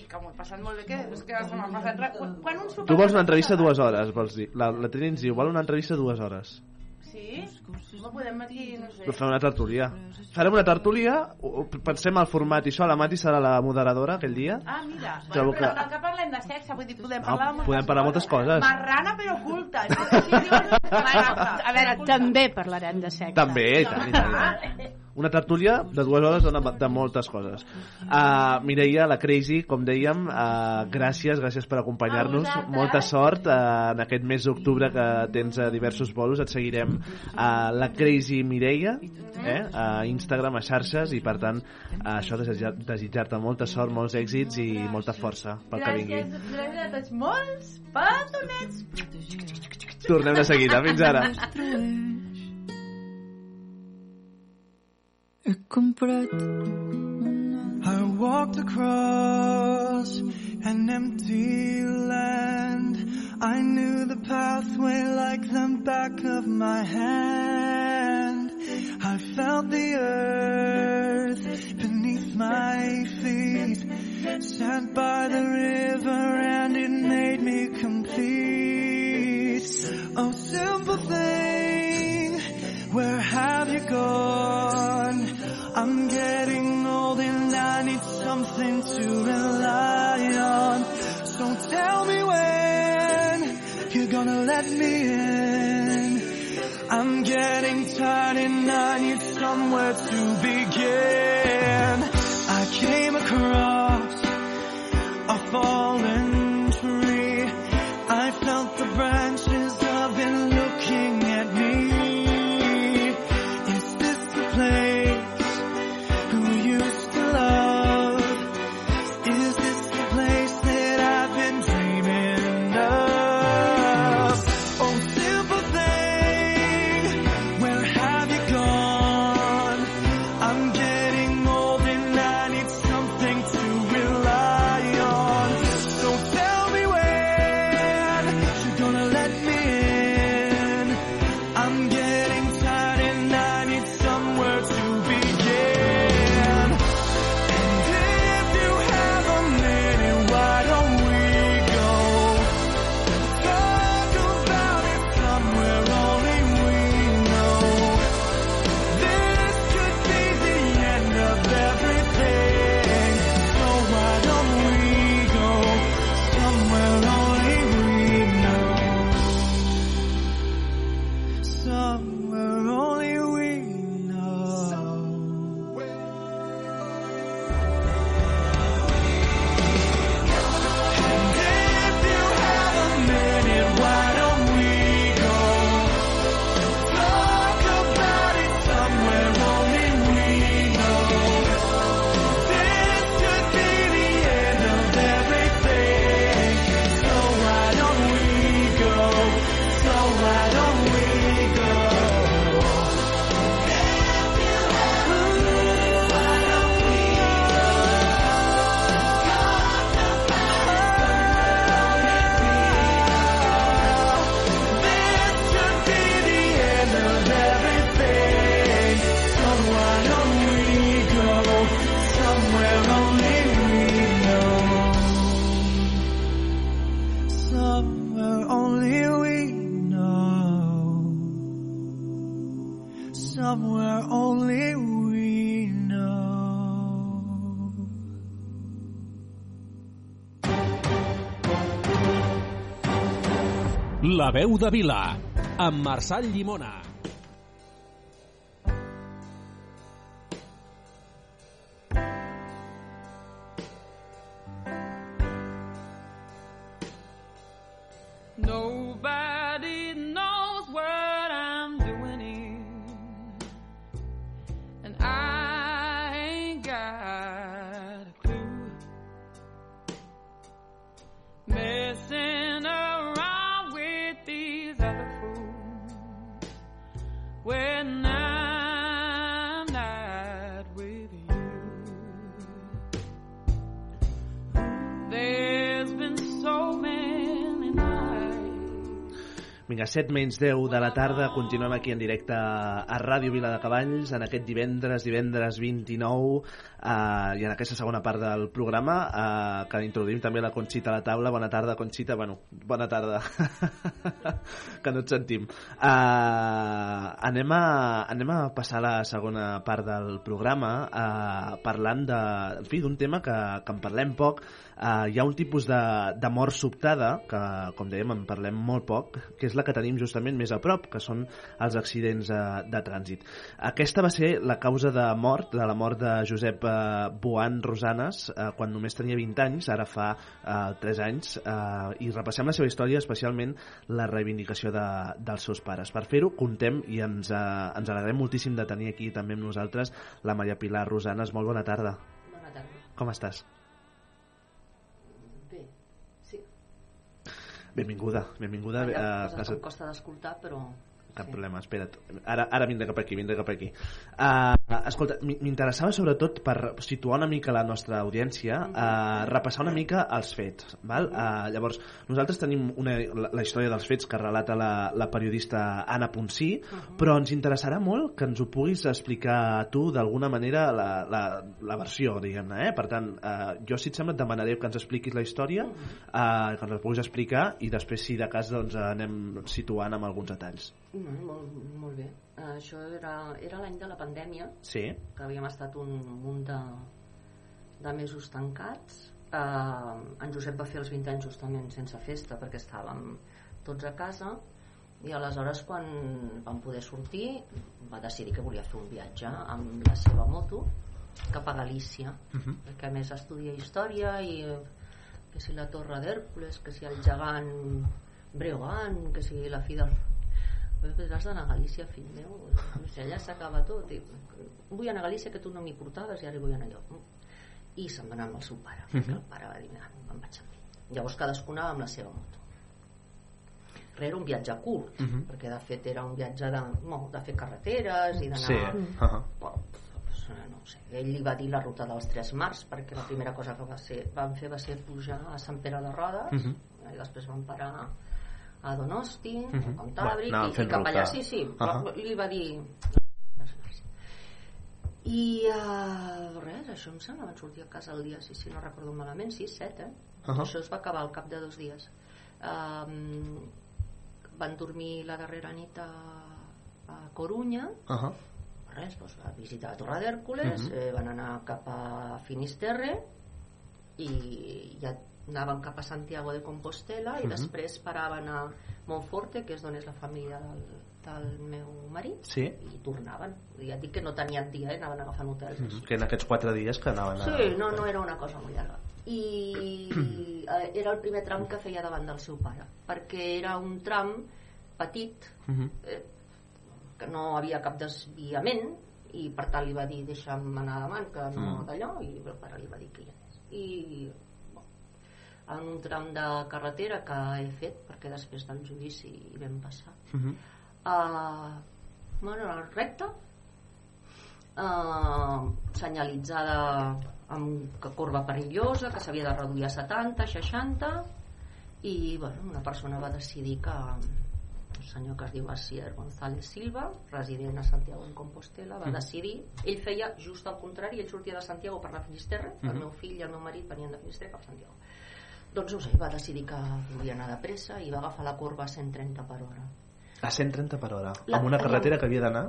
I que m'ho he passat molt bé, que és que se m'ha passat... Re... Quan, quan un Tu vols una entrevista dues hores, vols dir. La, la Trini ens diu, vol una entrevista dues hores. Sí? No podem aquí, no sé. Però fem una tertúlia. Farem una tertúlia, pensem el format i això, la Mati serà la moderadora aquell dia. Ah, mira, bueno, però que- cal que parlem de sexe, vull dir, podem No, parlar de moltes podem parlar moltes coses. Marrana però dius... A veure, també parlarem de sexe. També, i tant, i tant, i tant. Una tertúlia de dues hores de, de moltes coses. Uh, Mireia, la Crazy, com dèiem, uh, gràcies, gràcies per acompanyar-nos. Molta sort uh, en aquest mes d'octubre que tens uh, diversos bolos. Et seguirem a la Crazy Mireia, eh, a Instagram, a xarxes, i per tant, uh, això desitjar- desitjar-te molta sort, molts èxits i molta força pel que vingui. Gràcies, gràcies a tots molts petonets. Tornem de seguida. Fins ara. I walked across an empty land. I knew the pathway like the back of my hand. I felt the earth beneath my feet. Sat by the river and it made me complete. Oh simple thing where have you gone? I'm getting old and I need something to rely on. So tell me when you're gonna let me in. I'm getting tired and I need somewhere to begin. I came across a fallen veu de Vila, amb Marçal Llimona. 7 menys 10 de la tarda, continuem aquí en directe a Ràdio Vila de Cavalls en aquest divendres, divendres 29 eh, i en aquesta segona part del programa eh, que introduïm també la Conxita a la taula. Bona tarda, Conxita. Bueno, bona tarda. que no et sentim. Eh, anem, a, anem a passar la segona part del programa eh, parlant de, fi, d'un tema que, que en parlem poc. Eh, hi ha un tipus de, de mort sobtada que, com dèiem, en parlem molt poc, que és la que tenim justament més a prop, que són els accidents eh, de trànsit. Aquesta va ser la causa de mort, de la mort de Josep eh, Boan Rosanes, eh, quan només tenia 20 anys, ara fa eh, 3 anys, eh, i repassem la seva història, especialment la reivindicació de, dels seus pares. Per fer-ho, contem i ens, eh, ens alegrem moltíssim de tenir aquí també amb nosaltres la Maria Pilar Rosanes. Molt bona tarda. Bona tarda. Com estàs? Benvinguda, benvinguda ha a coses casa... em costa d'escoltar, però... Cap problema, espera't. Ara, ara vindré cap aquí, vindré cap aquí. Uh, escolta, m'interessava sobretot per situar una mica la nostra audiència, uh, repassar una mica els fets. Val? Uh, llavors, nosaltres tenim una, la, la història dels fets que relata la, la periodista Anna Ponsí, però ens interessarà molt que ens ho puguis explicar tu d'alguna manera la, la, la versió, diguem-ne. Eh? Per tant, uh, jo, si et sembla, et demanaré que ens expliquis la història, uh, que ens la puguis explicar i després, si de cas, doncs, anem situant amb alguns detalls. Mm, molt, molt bé. Uh, això era, era l'any de la pandèmia, Sí. que havíem estat un munt de, de mesos tancats. Uh, en Josep va fer els 20 anys justament sense festa perquè estàvem tots a casa i aleshores quan vam poder sortir va decidir que volia fer un viatge amb la seva moto cap a Galícia Mhm. perquè a més estudia història i que si la Torre d'Hèrcules, que si el gegant Breogant, que si la fi del... Pues has d'anar a Galícia, fill meu. O sigui, allà s'acaba tot. I, vull anar a Galícia, que tu no m'hi portaves, i ara hi vull anar jo. I se'n va anar amb el seu pare. Mhm. que El pare va dir, "Ah, me'n vaig amb ell. Llavors amb la seva moto. Però era un viatge curt, Mhm. perquè de fet era un viatge de, no, de fer carreteres i d'anar... Sí. Uh -huh. Pues, eh, no sé, ell li va dir la ruta dels tres mars perquè la primera cosa que va ser, van fer va ser pujar a Sant Pere de Rodes Mhm. i després van parar a Donosti, Mhm. a Cantàbric Bueno, anaven i, i cap allà, sí, sí, Uh -huh. li va dir i uh, res, això em sembla van sortir a casa el dia, si, si no recordo malament 6, 7, eh? Uh -huh. això es va acabar al cap de dos dies um, van dormir la darrera nit a, a Corunya Uh -huh. res, doncs, va visitar la Torre d'Hèrcules, Mhm. eh, van anar cap a Finisterre i ja anaven cap a Santiago de Compostela i Mhm. després paraven a Monforte, que és d'on és la família del, del meu marit, Sí. i tornaven. Ja et dic que no tenien dia, eh? anaven agafant hotels. Mhm. Que en aquests quatre dies que anaven a... Sí, no, no era una cosa molt llarga. I eh, era el primer tram que feia davant del seu pare, perquè era un tram petit, Mhm. eh, que no havia cap desviament, i per tant li va dir deixa'm anar davant, que no Mm. d'allò, i el pare li va dir que hi anés. I en un tram de carretera que he fet, perquè després del judici hi vam passar, Mhm. uh, bueno, recta uh, senyalitzada amb que corba perillosa que s'havia de reduir a 70, 60 i bueno, una persona va decidir que un senyor que es diu Asier González Silva resident a Santiago en Compostela va Mhm. decidir, ell feia just al contrari ell sortia de Santiago per anar a Finisterre el Mhm. meu fill i el meu marit venien de Finisterre cap a Santiago doncs no sé, va decidir que volia anar de pressa i va agafar la corba a 130 per hora A 130 per hora. La- amb una carretera que havia d'anar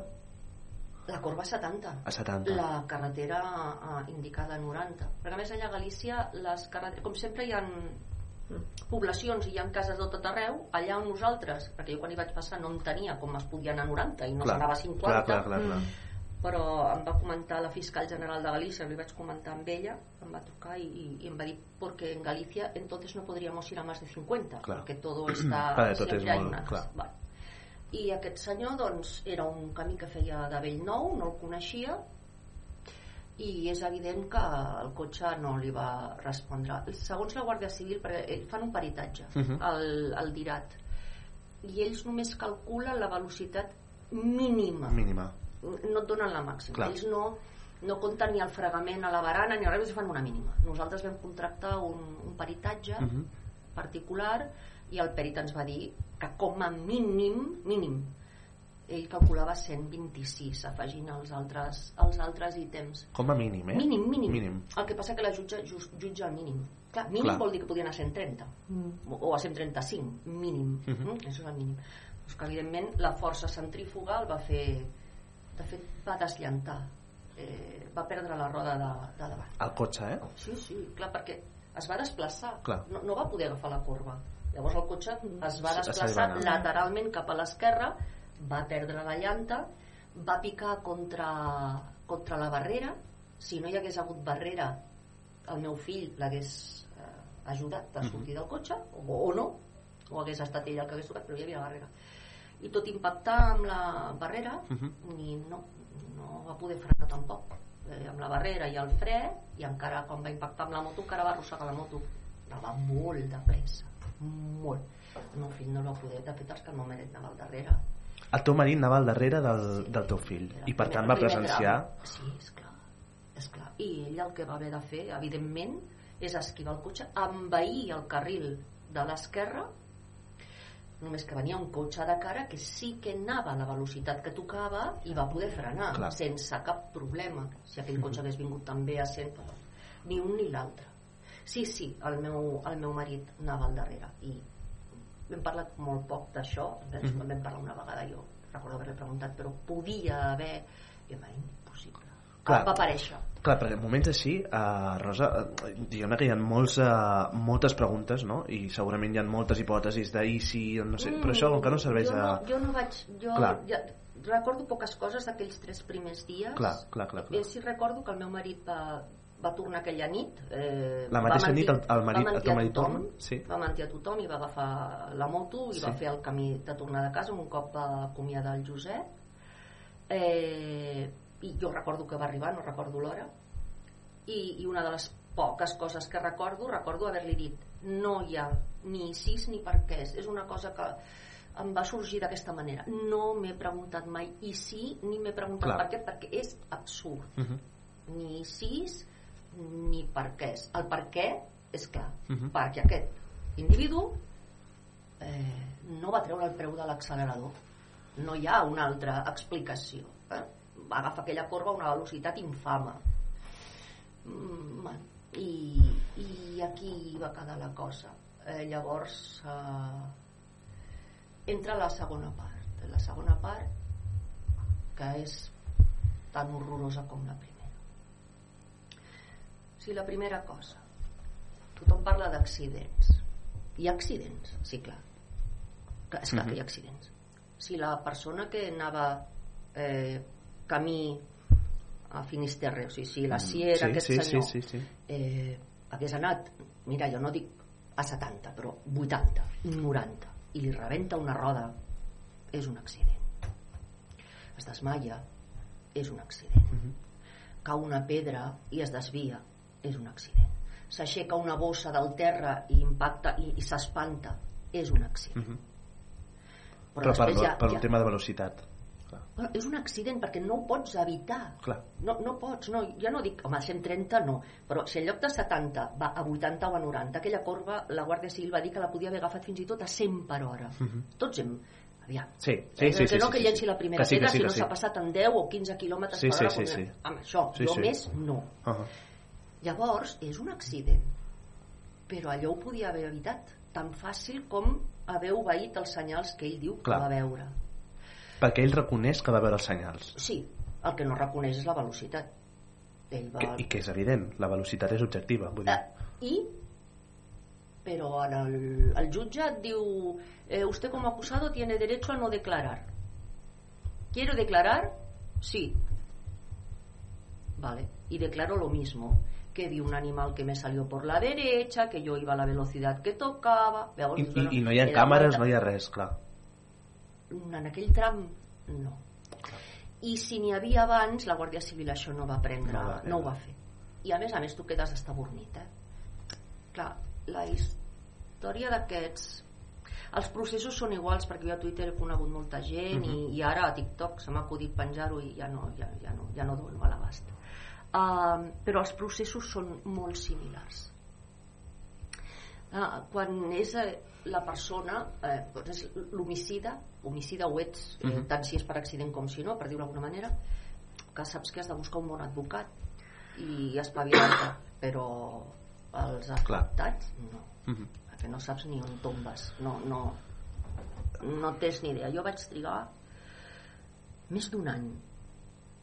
La corba a 70. a 70. La carretera uh, indicada a 90. Perquè a més allà a Galícia, les carreteres, com sempre hi ha poblacions i hi ha cases de tot arreu, allà on nosaltres, perquè jo quan hi vaig passar no entenia com es podia anar a 90 i no Clar, s'anava a 50, clar, clar, clar, clar. Però em va comentar la fiscal general de Galícia, li vaig comentar amb ella, em va trucar i, i, i em va dir porque en Galicia entonces no podríamos ir a más de 50, Clar. perquè todo está Vale, tot és molt- una clar. Vale. I aquest senyor, doncs, era un camí que feia de vell nou, no el coneixia, i és evident que el cotxe no li va respondre. Segons la Guàrdia Civil, perquè ells fan un peritatge Mhm. al, al Dirat, i ells només calculen la velocitat mínima. Mínima. No et donen la màxima. Clar. Ells no, no compten ni el fregament a la barana ni res, ells fan una mínima. Nosaltres vam contractar un, un peritatge Mhm. particular i el perit ens va dir que com a mínim, mínim, ell calculava 126 afegint els altres, els altres ítems. Com a mínim, eh? Mínim, mínim. Mínim. El que passa que la jutja just, jutja el mínim. Clar, mínim Clar. vol dir que podien anar a 130 o- o a 135, mínim. Mhm. mm? Això és el mínim. Pues que, evidentment, la força centrífuga el va fer... De fet, va desllantar. Eh, va perdre la roda de, de davant. El cotxe, eh? Sí, sí, clar, perquè es va desplaçar. Clar. No, no va poder agafar la corba. Llavors el cotxe es va desplaçar anar. lateralment cap a l'esquerra, va perdre la llanta, va picar contra, contra la barrera. Si no hi hagués hagut barrera, el meu fill l'hagués eh, ajudat a sortir del cotxe, o, o no, o hagués estat ell el que hagués tocat, però hi havia barrera. I tot impactar amb la barrera, Mhm. ni no, no va poder frenar tampoc. Eh, amb la barrera i el fre, i encara quan va impactar amb la moto, encara va arrossegar la moto. Però va molt de pressa, molt. El meu fill no va poder, de fet que el meu marit anava al darrere. El teu marit anava al darrere del, del teu fill i per tant va presenciar... Sí, és clar, és clar. I ell el que va haver de fer, evidentment, és esquivar el cotxe, envair el carril de l'esquerra, només que venia un cotxe de cara que sí que anava a la velocitat que tocava i va poder frenar Clar. sense cap problema si aquell cotxe hagués vingut també a 100 però ni un ni l'altre sí, sí, el meu, el meu marit anava al darrere i hem parlat molt poc d'això Mhm. quan vam parlar una vegada jo recordo haver-li preguntat però podia haver i em va dir impossible Clar. va aparèixer Clar, perquè en moments així, uh, Rosa, uh, diguem que hi ha molts, uh, moltes preguntes, no? I segurament hi ha moltes hipòtesis d'ahir sí, o no sé, però això com que no serveix jo no, jo no vaig jo Clar. ja, recordo poques coses d'aquells tres primers dies Clar, clar, clar, clar. Eh, sí recordo que el meu marit va, va tornar aquella nit eh, La mateixa mentir- nit el, el marit, va el mentir a marit tothom, torna? Sí. va mentir a tothom i va agafar la moto i Sí. va fer el camí de tornar de casa un cop va acomiadar el Josep eh, i jo recordo que va arribar, no recordo l'hora i, i una de les poques coses que recordo recordo haver-li dit no hi ha ni sis ni per què és una cosa que em va sorgir d'aquesta manera no m'he preguntat mai i sí ni m'he preguntat Clar. per què perquè és absurd Uh -huh. ni sis ni per què és el per què és clar Mhm. perquè aquest individu eh, no va treure el preu de l'accelerador no hi ha una altra explicació eh? Va agafar aquella corba a una velocitat infama mm, i, i aquí va quedar la cosa. Eh, llavors eh, entra la segona part. La segona part que és tan horrorosa com la primera. Si la primera cosa tothom parla d'accidents. Hi ha accidents, sí clar. És clar Mhm. que hi ha accidents. Si la persona que anava eh, camí a Finisterre o sigui, si la Sierra, Mm, sí, aquest sí, senyor sí, sí, sí. Eh, hagués anat mira, jo no dic a 70 però 80, 90 i li rebenta una roda és un accident es desmaia és un accident Mhm. cau una pedra i es desvia és un accident s'aixeca una bossa del terra i impacta i, i s'espanta és un accident Mhm. però, Però per, ja, per ja, un tema de velocitat. Bueno, és un accident perquè no ho pots evitar Clar. no, no pots, no, ja no dic home, 130 no, però si en lloc de 70 va a 80 o a 90 aquella corba la Guàrdia Civil va dir que la podia haver agafat fins i tot a 100 per hora Mhm. tots hem aviam Sí, sí, Eh, sí. que sí, no sí, que sí, llenci sí. la primera Que sí, que sí, si que no sí. s'ha passat en 10 o 15 quilòmetres Sí, per sí, hora sí, com- sí. amb això, Sí, jo sí. més no Uh -huh. Llavors, és un accident. Però allò ho podia haver evitat. Tan fàcil com haver obeït els senyals que ell diu que Clar. va veure. Perquè ell reconeix que va veure els senyals. Sí, el que no reconeix és la velocitat. Ell va... Que, I que és evident, la velocitat és objectiva. Vull dir. Eh, I, però en el, el jutge et diu eh, usted como acusado tiene derecho a no declarar. ¿Quiero declarar? Sí. vale, y declaro lo mismo que vi un animal que me salió por la derecha, que yo iba a la velocidad que tocava... Llavors, I, i, I no hi ha càmeres, no hi ha res, clar. En aquell tram no i si n'hi havia abans la Guàrdia Civil això no va prendre No va prendre. no ho va fer i a més a més tu quedes estabornit eh? clar, la història d'aquests els processos són iguals perquè jo a Twitter he conegut molta gent Mhm. i, i ara a TikTok se m'ha acudit penjar-ho i ja no, ja, ja no, ja no dono a l'abast uh, però els processos són molt similars Ah, quan és eh, la persona eh, doncs és l'homicida homicida ho ets, eh, Mhm. tant si és per accident com si no, per dir-ho d'alguna manera que saps que has de buscar un bon advocat i espavilar-te però els afectats no Mhm. perquè no saps ni on tombes no, no, no tens ni idea jo vaig trigar més d'un any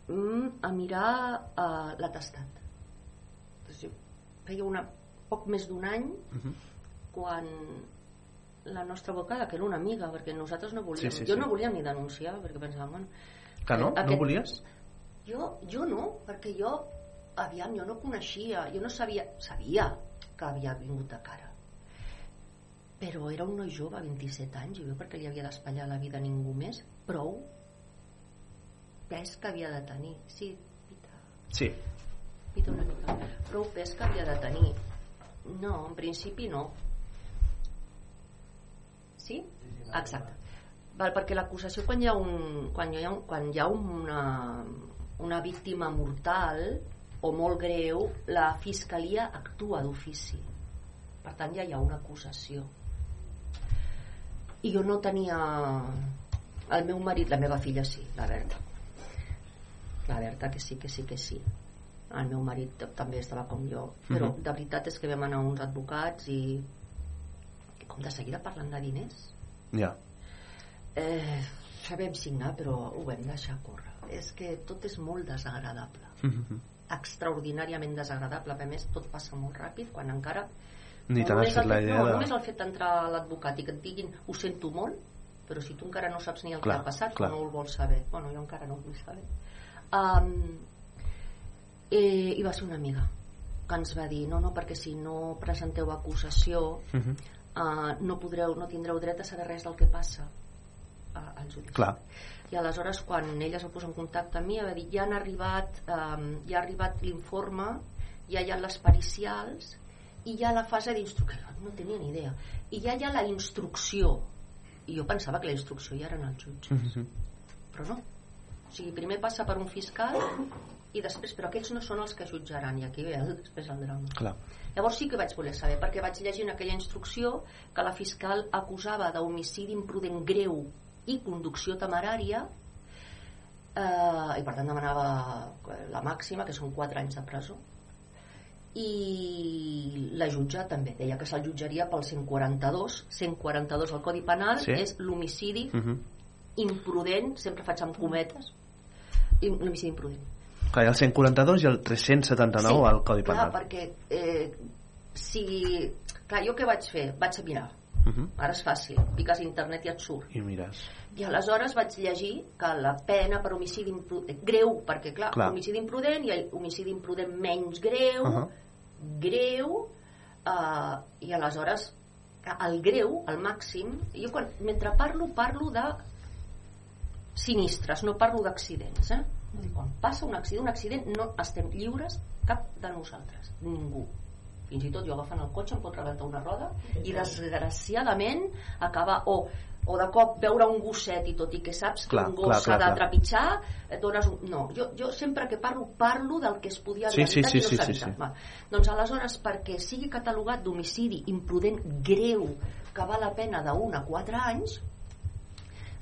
mm, a mirar uh, l'atestat Doncs feia una, poc més d'un any Mhm. Quan la nostra advocada, que era una amiga, perquè nosaltres no volíem, Sí, sí, jo sí. no volia ni denunciar, perquè pensàvem, bueno, Que no? Eh, No volies? jo, jo no, perquè jo, aviam, jo no coneixia, jo no sabia, sabia que havia vingut a cara. Però era un noi jove, 27 anys, i jo perquè li havia d'espatllar la vida a ningú més, prou pes que havia de tenir. Sí, pita, Sí. pita una mica. Prou pes que havia de tenir. No, en principi no. Sí? Exacte. Val, perquè l'acusació quan hi ha, un, quan hi ha, un, quan hi ha una, una víctima mortal o molt greu, la fiscalia actua d'ofici. Per tant, ja hi ha una acusació. I jo no tenia... El meu marit, la meva filla sí, la Berta. La Berta que sí, que sí, que sí. El meu marit també estava com jo. Però Mhm. de veritat és que vam anar a uns advocats i de seguida parlant de diners Ja. eh, sabem signar però ho vam deixar córrer és que tot és molt desagradable Mhm. extraordinàriament desagradable a més tot passa molt ràpid quan encara Ni només fet la idea no, de- només el fet d'entrar a l'advocat i que et diguin ho sento molt però si tu encara no saps ni el Clar, que ha passat clar. no ho vols saber bueno, jo encara no ho vull saber um, eh, i va ser una amiga que ens va dir no, no, perquè si no presenteu acusació Mhm. Uh, no, podreu, no tindreu dret a saber res del que passa uh, al judici. Clar. i aleshores quan ella es va posar en contacte amb mi va dir ja han arribat um, ja ha arribat l'informe ja hi ha les pericials i ha la fase d'instrucció no tenia ni idea. I ja hi ha la instrucció. I jo pensava que la instrucció ja eren els jutges Mhm. però no. O sigui, primer passa per un fiscal i després, però aquells no són els que jutjaran i aquí ve el, després el drama Clar. Llavors sí que vaig voler saber, perquè vaig llegir en aquella instrucció que la fiscal acusava d'homicidi imprudent greu i conducció temerària eh, i per tant demanava la màxima, que són 4 anys de presó i la jutja també deia que se'l jutjaria pel 142 142 al Codi Penal Sí. és l'homicidi Mhm. imprudent sempre faig amb cometes l'homicidi imprudent Clar, el 142 i el 379 al Codi clar, Penal. perquè eh, si... Clar, jo què vaig fer? Vaig a mirar. Mhm. Ara és fàcil. Piques a internet i et surt. I mires. I aleshores vaig llegir que la pena per homicidi imprudent... Greu, perquè clar, Clar. homicidi imprudent i homicidi imprudent menys greu, Uh -huh. greu, eh, i aleshores el greu, el màxim, jo quan, mentre parlo, parlo de sinistres, no parlo d'accidents, eh? Dir, Quan passa un accident, un accident no estem lliures cap de nosaltres, ningú. Fins i tot jo agafant el cotxe em pot rebentar una roda i desgraciadament acaba o, o de cop veure un gosset i tot i que saps que Clar, un clar, gos s'ha de trepitjar et dones un... no, jo, jo sempre que parlo parlo del que es podia Sí, haver sí, evitat sí, i no sí, s'ha sí, sí. Val. doncs aleshores perquè sigui catalogat d'homicidi imprudent greu que val la pena d'un a 4 anys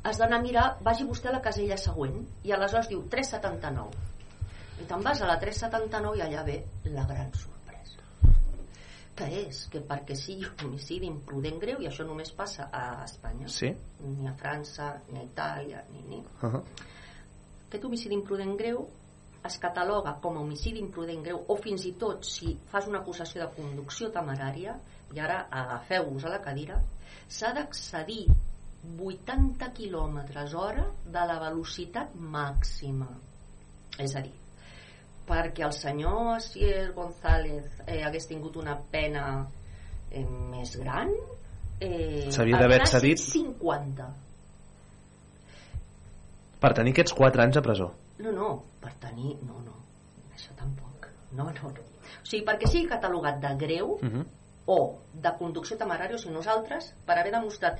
has d'anar a mirar, vagi vostè a la casella següent i aleshores diu 379 i te'n vas a la 379 i allà ve la gran sorpresa que és que perquè sigui un homicidi imprudent greu i això només passa a Espanya Sí. ni a França, ni a Itàlia ni, ni. Uh -huh. aquest homicidi imprudent greu es cataloga com a homicidi imprudent greu o fins i tot si fas una acusació de conducció temerària i ara agafeu-vos a la cadira s'ha d'excedir 80 km hora de la velocitat màxima és a dir perquè el senyor Asier González eh, hagués tingut una pena eh, més gran eh, S'havia d'haver accedit. 50 Per tenir aquests 4 anys a presó. no, no, per tenir no, no, això tampoc no, no, no, o sigui, perquè sigui catalogat de greu Uh -huh. o de conducció temerària o si nosaltres, per haver demostrat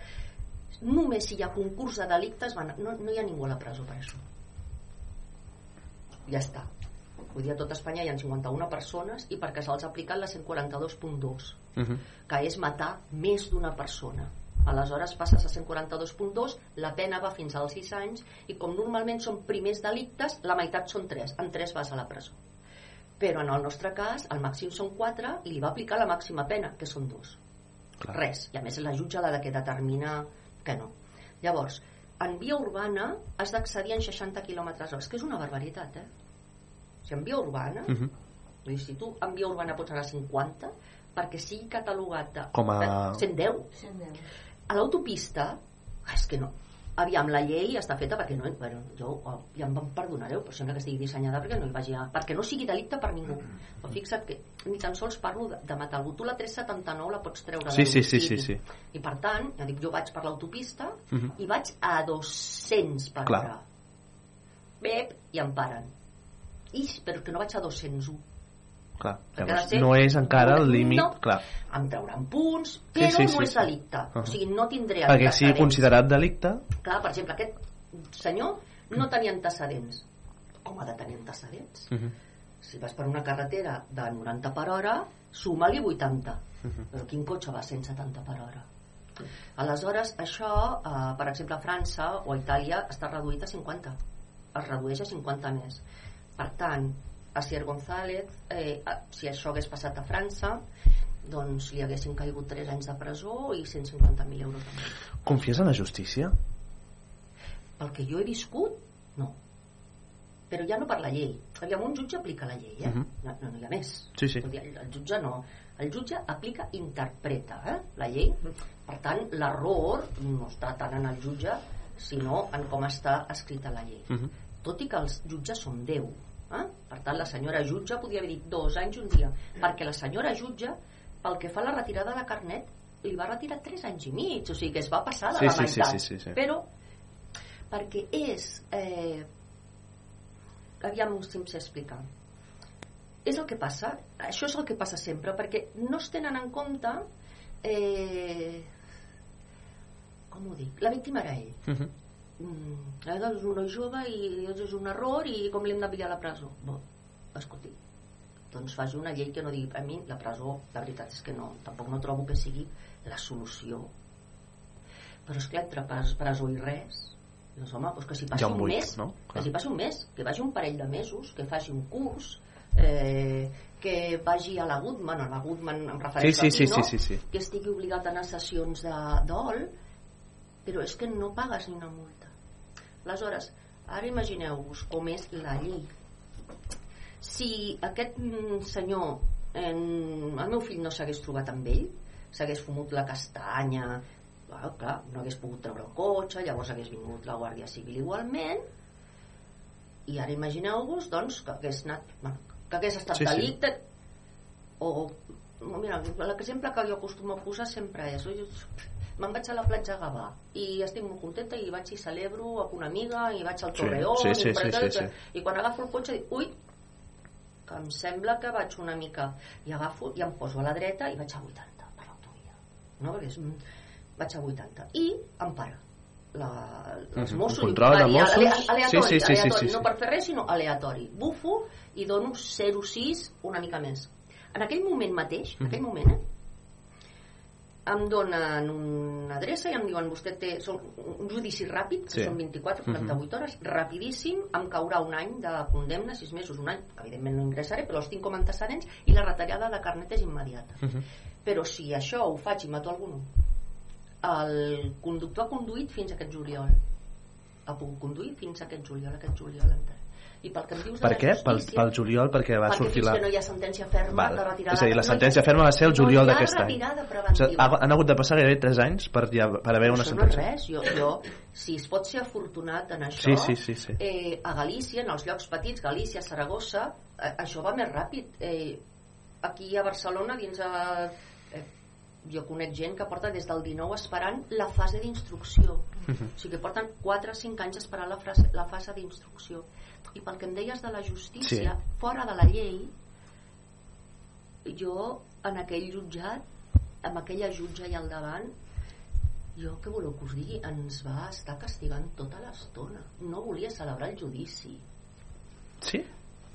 només si hi ha concurs de delictes van, no, no hi ha ningú a la presó per això. Ja està. Vull dir, a tot Espanya hi ha 51 persones i perquè se'ls ha aplicat la 142.2 Uh -huh. que és matar més d'una persona. Aleshores passes a 142.2 la pena va fins als 6 anys i com normalment són primers delictes la meitat són 3, en 3 vas a la presó. Però en el nostre cas el màxim són 4 i li va aplicar la màxima pena que són 2 Clar. res, i a més és la jutja la que determina que no llavors, en via urbana has d'accedir en 60 km hora que és una barbaritat eh? o sigui, en via urbana Uh -huh. Dir, si tu en via urbana pots anar a 50 perquè sigui catalogat de... Com a- Eh, 110. A l'autopista, ah, és que no. Aviam, la llei està feta perquè no... Bueno, jo oh, ja em perdonareu, però sembla que estigui dissenyada perquè no hi vagi a, perquè no sigui delicte per ningú. Però fixa't que ni tan sols parlo de, de matar algú. Tu la 379 la pots treure Sí, sí, sí, sí, sí. I per tant, ja dic, jo vaig per l'autopista Uh -huh. i vaig a 200 per Clar. hora. Bep, i em paren. Ix, però que no vaig a 201 Clar. Llavors, ser- no és encara el límit... No. Clar. em trauran punts, però sí, no sí, és sí. delicte. Uh-huh. O sigui, no tindré Perquè sigui considerat delicte... Clar, per exemple, aquest senyor no tenia antecedents. Com ha de tenir antecedents? Uh -huh. Si vas per una carretera de 90 per hora, suma-li 80. Uh -huh. Però quin cotxe va a 170 per hora? Aleshores, això, eh, per exemple, a França o a Itàlia està reduït a 50. Es redueix a 50 més. Per tant, a Sier González, eh, si això hagués passat a França, doncs li haguessin caigut 3 anys de presó i 150.000 euros. Confies en la justícia? Pel que jo he viscut, no. Però ja no per la llei. Aviam, un jutge aplica la llei, eh? Mhm. no, no, no hi ha més. Sí, sí. El, el jutge no. El jutge aplica, interpreta eh? la llei. Per tant, l'error no està tant en el jutge, sinó en com està escrita la llei. Uh -huh. Tot i que els jutges són 10. Eh? Per tant, la senyora jutge podria haver dit dos anys un dia, perquè la senyora jutge, pel que fa a la retirada de carnet, li va retirar 3 anys i mig, o sigui que es va passar de Sí, la sí, sí, meitat. sí, sí, sí. Però, perquè és... Eh, aviam si em sé explicar. És el que passa, això és el que passa sempre, perquè no es tenen en compte... Eh, com ho dic? La víctima era ell. Uh -huh. Mm, és un noi jove i és un error i com l'hem d'enviar a la presó? Bo, escolti, doncs faci una llei que no digui a mi la presó, la veritat és que no tampoc no trobo que sigui la solució però és que entre pres- presó i res doncs home, doncs que s'hi passi ha un buit, mes no? que s'hi passi un mes, que vagi un parell de mesos que faci un curs eh, que vagi a la Goodman a la Goodman em refereixo Sí, sí, aquí, sí, no? sí, sí, sí. que estigui obligat a anar a sessions de dol però és que no pagues ni una multa aleshores, ara imagineu-vos com és la llei si aquest mm, senyor en... el meu fill no s'hagués trobat amb ell s'hagués fumut la castanya clar, clar, no hagués pogut treure el cotxe llavors hagués vingut la Guàrdia Civil igualment i ara imagineu-vos doncs que hagués anat bueno, que hagués estat Sí, sí. delicte o mira, l'exemple que jo acostumo a posar sempre és me'n vaig a la platja a Gavà i estic molt contenta i vaig i celebro amb una amiga i vaig al Sí, Torreón sí, sí, i, sí, sí, sí. i quan agafo el cotxe dic, ui que em sembla que vaig una mica i agafo i em poso a la dreta i vaig a 80 per l'autovia no? perquè és, vaig a 80 i em para la, els Mossos un control de dic, "Varia, Mossos. alea- aleatori, Sí, sí, sí, sí, aleatori, sí, sí. no per fer res sinó aleatori bufo i dono 0,6 una mica més en aquell moment mateix en aquell moment eh, em donen una adreça i em diuen vostè té són un judici ràpid, que Sí. són 24 48 hores, rapidíssim em caurà un any de condemna, 6 mesos, un any evidentment no ingressaré, però els tinc com antecedents i la retallada de carnet és immediata. Però si això ho faig i mato algú el conductor ha conduït fins a aquest juliol. Ha pogut conduir fins a aquest juliol aquest juliol entra. I pel que em dius Per la què? Pel, pel juliol, perquè va perquè sortir la... no hi ha sentència ferma Val. de retirada És a dir, la no sentència ferma va ser el juliol no d'aquest any. O sigui, han hagut de passar gairebé 3 anys per, ja, per haver una això no sentència. res, jo, jo, si es pot ser afortunat en això, Sí, sí, sí, sí. Eh, a Galícia, en els llocs petits, Galícia, Saragossa, a- això va més ràpid. Eh, aquí a Barcelona, dins a, eh, jo conec gent que porta des del 19 esperant la fase d'instrucció. Mhm. O sigui que porten 4 o 5 anys esperant la, frase, la fase d'instrucció. I pel que em deies de la justícia, Sí. fora de la llei, jo en aquell jutjat, amb aquella jutja i al davant, jo què voleu que us digui? Ens va estar castigant tota l'estona. No volia celebrar el judici. Sí?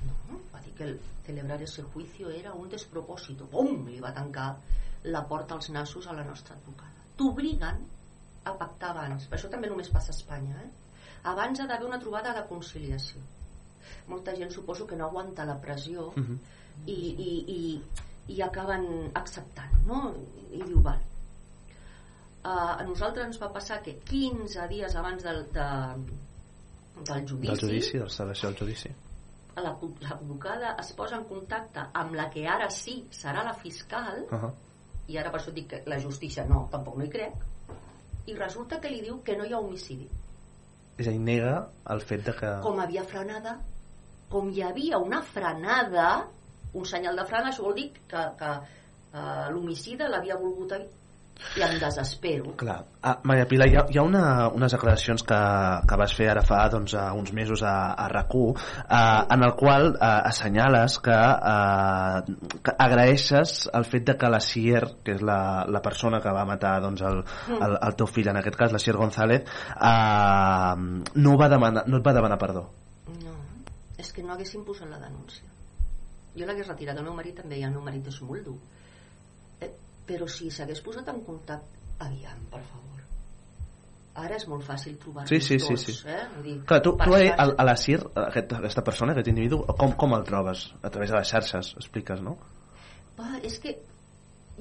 No, va dir que el celebrar ese juicio era un despropòsito. Pum! Li va tancar la porta als nassos a la nostra advocada. T'obliguen a pactar abans. Per això també només passa a Espanya, eh? Abans ha d'haver una trobada de conciliació. Molta gent suposo que no aguanta la pressió Mhm. i, i, i, i acaben acceptant, no? I diu, val. Uh, a nosaltres ens va passar que 15 dies abans del, de, del judici, Del judici, del celebració del judici. la- l'advocada es posa en contacte amb la que ara sí serà la fiscal Uh -huh. i ara per això dic que la justícia no, tampoc no hi crec i resulta que li diu que no hi ha homicidi És a dir, nega el fet de que... com havia frenada com hi havia una frenada un senyal de frena, això vol dir que, que uh, l'homicida l'havia volgut i em desespero Clar. Ah, Maria Pilar, hi ha, hi ha una, unes declaracions que, que vas fer ara fa doncs, a uns mesos a, a RAC1 eh, en el qual eh, assenyales que, eh, que agraeixes el fet de que la Sier, que és la, la persona que va matar doncs, el, Mm. el, el teu fill, en aquest cas, la Sier González, eh, no, va demanar, no et va demanar perdó. no, és que no haguessin posat la denúncia jo l'hagués retirat, el meu marit també i el meu marit és molt dur eh, però si s'hagués posat en contacte aviam, per favor ara és molt fàcil trobar-nos Sí, sí, sí, tots sí. eh? Vull dir, Clar, tu, tu a, a, a la CIR, aquest, aquesta persona, aquest individu, com, com el trobes? A través de les xarxes, expliques, no? Va, és que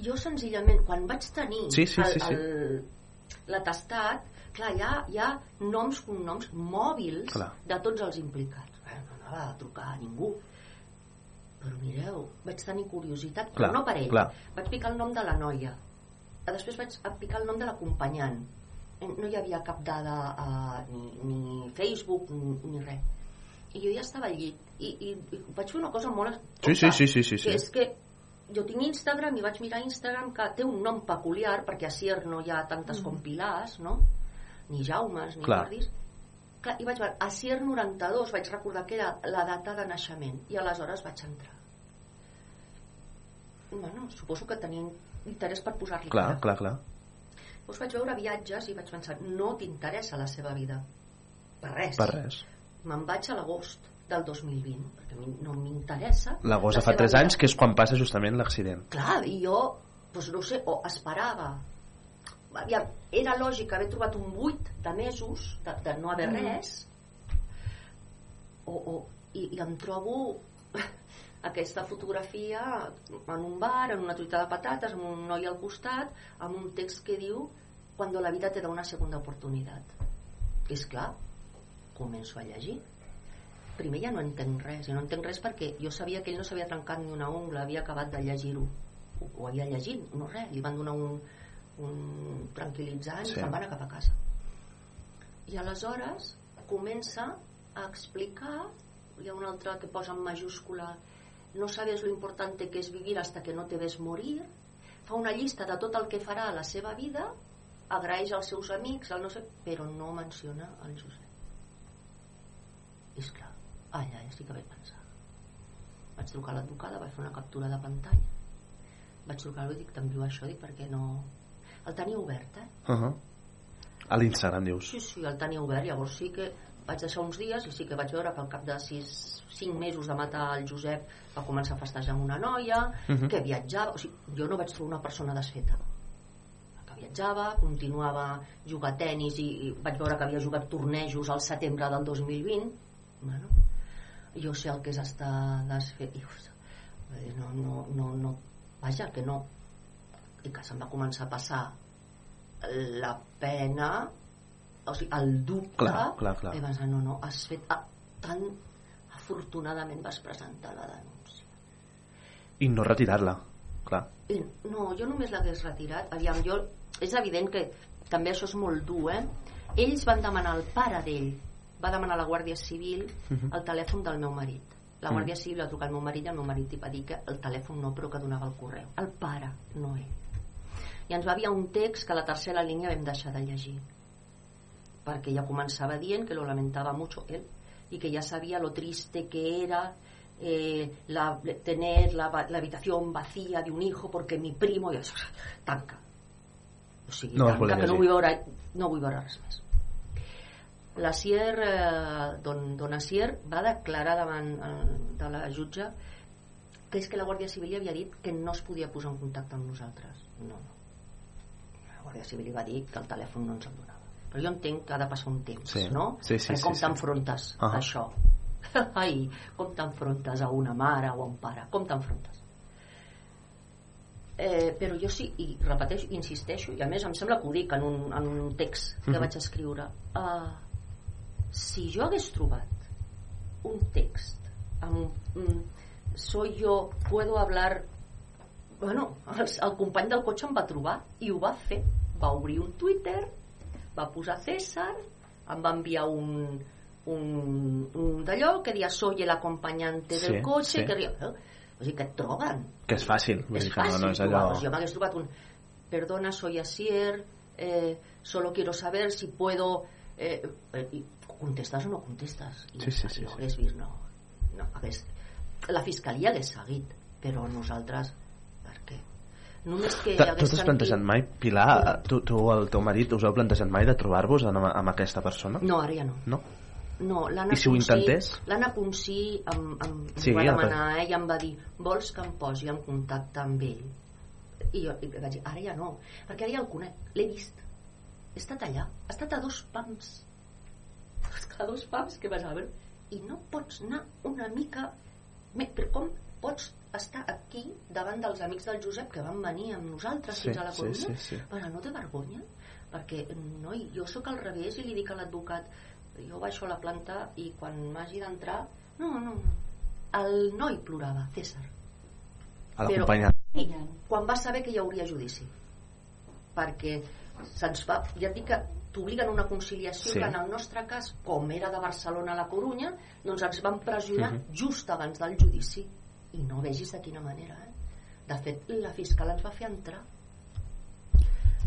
jo senzillament, quan vaig tenir Sí, sí, sí, sí. el, el, l'atestat, clar, hi ha, hi ha noms, cognoms, mòbils Clar. de tots els implicats. Eh, no anava a trucar a ningú. Però mireu, vaig tenir curiositat, però Clar, no per ell. clar. Vaig picar el nom de la noia. Després vaig picar el nom de l'acompanyant. Eh, No hi havia cap dada a, ni, ni Facebook ni, ni res. I jo ja estava al llit. I, i, i vaig fer una cosa molt... Sí, sí, sí, sí, sí, sí. Que és que jo tinc Instagram i vaig mirar Instagram que té un nom peculiar perquè a Sier no hi ha tantes Mm. com Pilars, no? Ni Jaumes, ni Clar. Jordis. Clar, I vaig veure, a Sier 92 vaig recordar que era la data de naixement i aleshores vaig entrar. Bueno, suposo que tenien interès per posar-li Clar, cara. clar, clar. Doncs vaig veure viatges i vaig pensar, no t'interessa la seva vida. Per res. Per res. Me'n vaig a l'agost del 2020, perquè a mi no m'interessa L'agost la fa seva 3 vida. anys, que és quan passa justament l'accident. Clar, i jo, doncs no sé, o esperava aviam, era lògic haver trobat un buit de mesos de, de no haver Mm. res o, o, i, i em trobo aquesta fotografia en un bar, en una truita de patates amb un noi al costat amb un text que diu cuando la vida te da una segunda oportunidad i és clar començo a llegir. Primer ja no entenc res i no entenc res perquè jo sabia que ell no s'havia trencat ni una ungla havia acabat de llegir-ho. Ho, ho havia llegit, no res li van donar un, un tranquil·litzant Sí. i se'n van cap a casa. I aleshores comença a explicar hi ha un altre que posa en majúscula no sabes lo importante que es vivir hasta que no te ves morir fa una llista de tot el que farà a la seva vida agraeix als seus amics el no sé, però no menciona el Josep. És clar, allà ja sí que vaig pensar. Vaig trucar a l'advocada vaig fer una captura de pantalla. Vaig trucar i dic t'envio això dic perquè no el tenia obert eh? Uh -huh. A l'Instagram, dius. Sí, sí, el tenia obert, llavors sí que vaig deixar uns dies i sí que vaig veure que al cap de 6, 5 mesos de matar el Josep va començar a festejar amb una noia, Mhm. que viatjava, o sigui, jo no vaig trobar una persona desfeta que viatjava, continuava jugar a tennis i, i vaig veure que havia jugat tornejos al setembre del 2020 bueno, jo sé el que és estar desfet i, eh, no, no, no, no, vaja, que no i que se'm va començar a passar la pena o sigui, el dubte Clar, clar, clar. i vas dir, no, no, has fet ah, tan afortunadament vas presentar la denúncia I no retirar-la, clar. I, no, jo només l'hagués retirat aviam, jo, és evident que també això és molt dur, eh? ells van demanar al pare d'ell va demanar a la Guàrdia Civil Mhm. el telèfon del meu marit La Mm. Guàrdia Civil va trucar al meu marit i el meu marit li va dir que el telèfon no, però que donava el correu. El pare, no ell. I ens va enviar un text que a la tercera línia vam deixar de llegir perquè ja començava dient que lo lamentava mucho él y que ya sabía lo triste que era eh, la, tener la, la habitación vacía de un hijo porque mi primo... I això, tanca. O sigui, No tanca, que no vull veure, no vull veure res més. La Sier, eh, don, don Asier va declarar davant eh, de la jutge que és que la Guàrdia Civil li havia dit que no es podia posar en contacte amb nosaltres. No, no. La Guàrdia Civil li va dir que el telèfon no ens el donava. Però jo entenc que ha de passar un temps, Sí. no? Sí, sí, Perquè sí, com sí. t'enfrontes Ah. a això? Ai, com t'enfrontes a una mare o a un pare? Com t'enfrontes? Eh, però jo sí, i repeteixo, insisteixo, i a més em sembla que ho dic en un, en un text que Mhm. vaig escriure, uh, si jo hagués trobat un text amb un, soy yo, puedo hablar bueno, el, el company del cotxe em va trobar i ho va fer va obrir un Twitter va posar César em va enviar un, un, un d'allò que dia soy el acompañante Sí, del cotxe sí. que eh? o sigui que et troben Que és fàcil. És que no, fàcil no és trobar, allò... pues jo m'hagués trobat un perdona, soy Asier eh, solo quiero saber si puedo eh, eh, contestes o no contestes i Sí, sí, sí, no sí. hagués vist no, no hagués, la fiscalia hagués seguit però nosaltres? Només que Tu t'has plantejat mai, Pilar, tu, tu el teu marit, us heu plantejat mai de trobar-vos amb, amb aquesta persona? no, ara ja no No? No, l'Anna I si ho Ponsí- intentés? L'Anna Ponsí em, em, Sí, em va demanar, ella em va dir vols que em posi en contacte amb ell? I jo i vaig dir, ara ja no, perquè ara ja el conec, l'he vist. He estat allà, ha estat a dos pams. A dos pams que vas a veure. I no pots anar una mica... Però com pots estar aquí davant dels amics del Josep que van venir amb nosaltres Sí, fins a la sí, Corunya? sí, sí. Però no té vergonya? Perquè, noi, jo sóc al revés i li dic a l'advocat jo baixo a la planta i quan m'hagi d'entrar no, no, no el noi plorava, César A i quan va saber que hi hauria judici perquè se'ns fa ja et dic que t'obliguen a una conciliació Sí. que en el nostre cas com era de Barcelona a la Corunya doncs ens van pressionar Mhm. just abans del judici i no vegis de quina manera eh? de fet la fiscal ens va fer entrar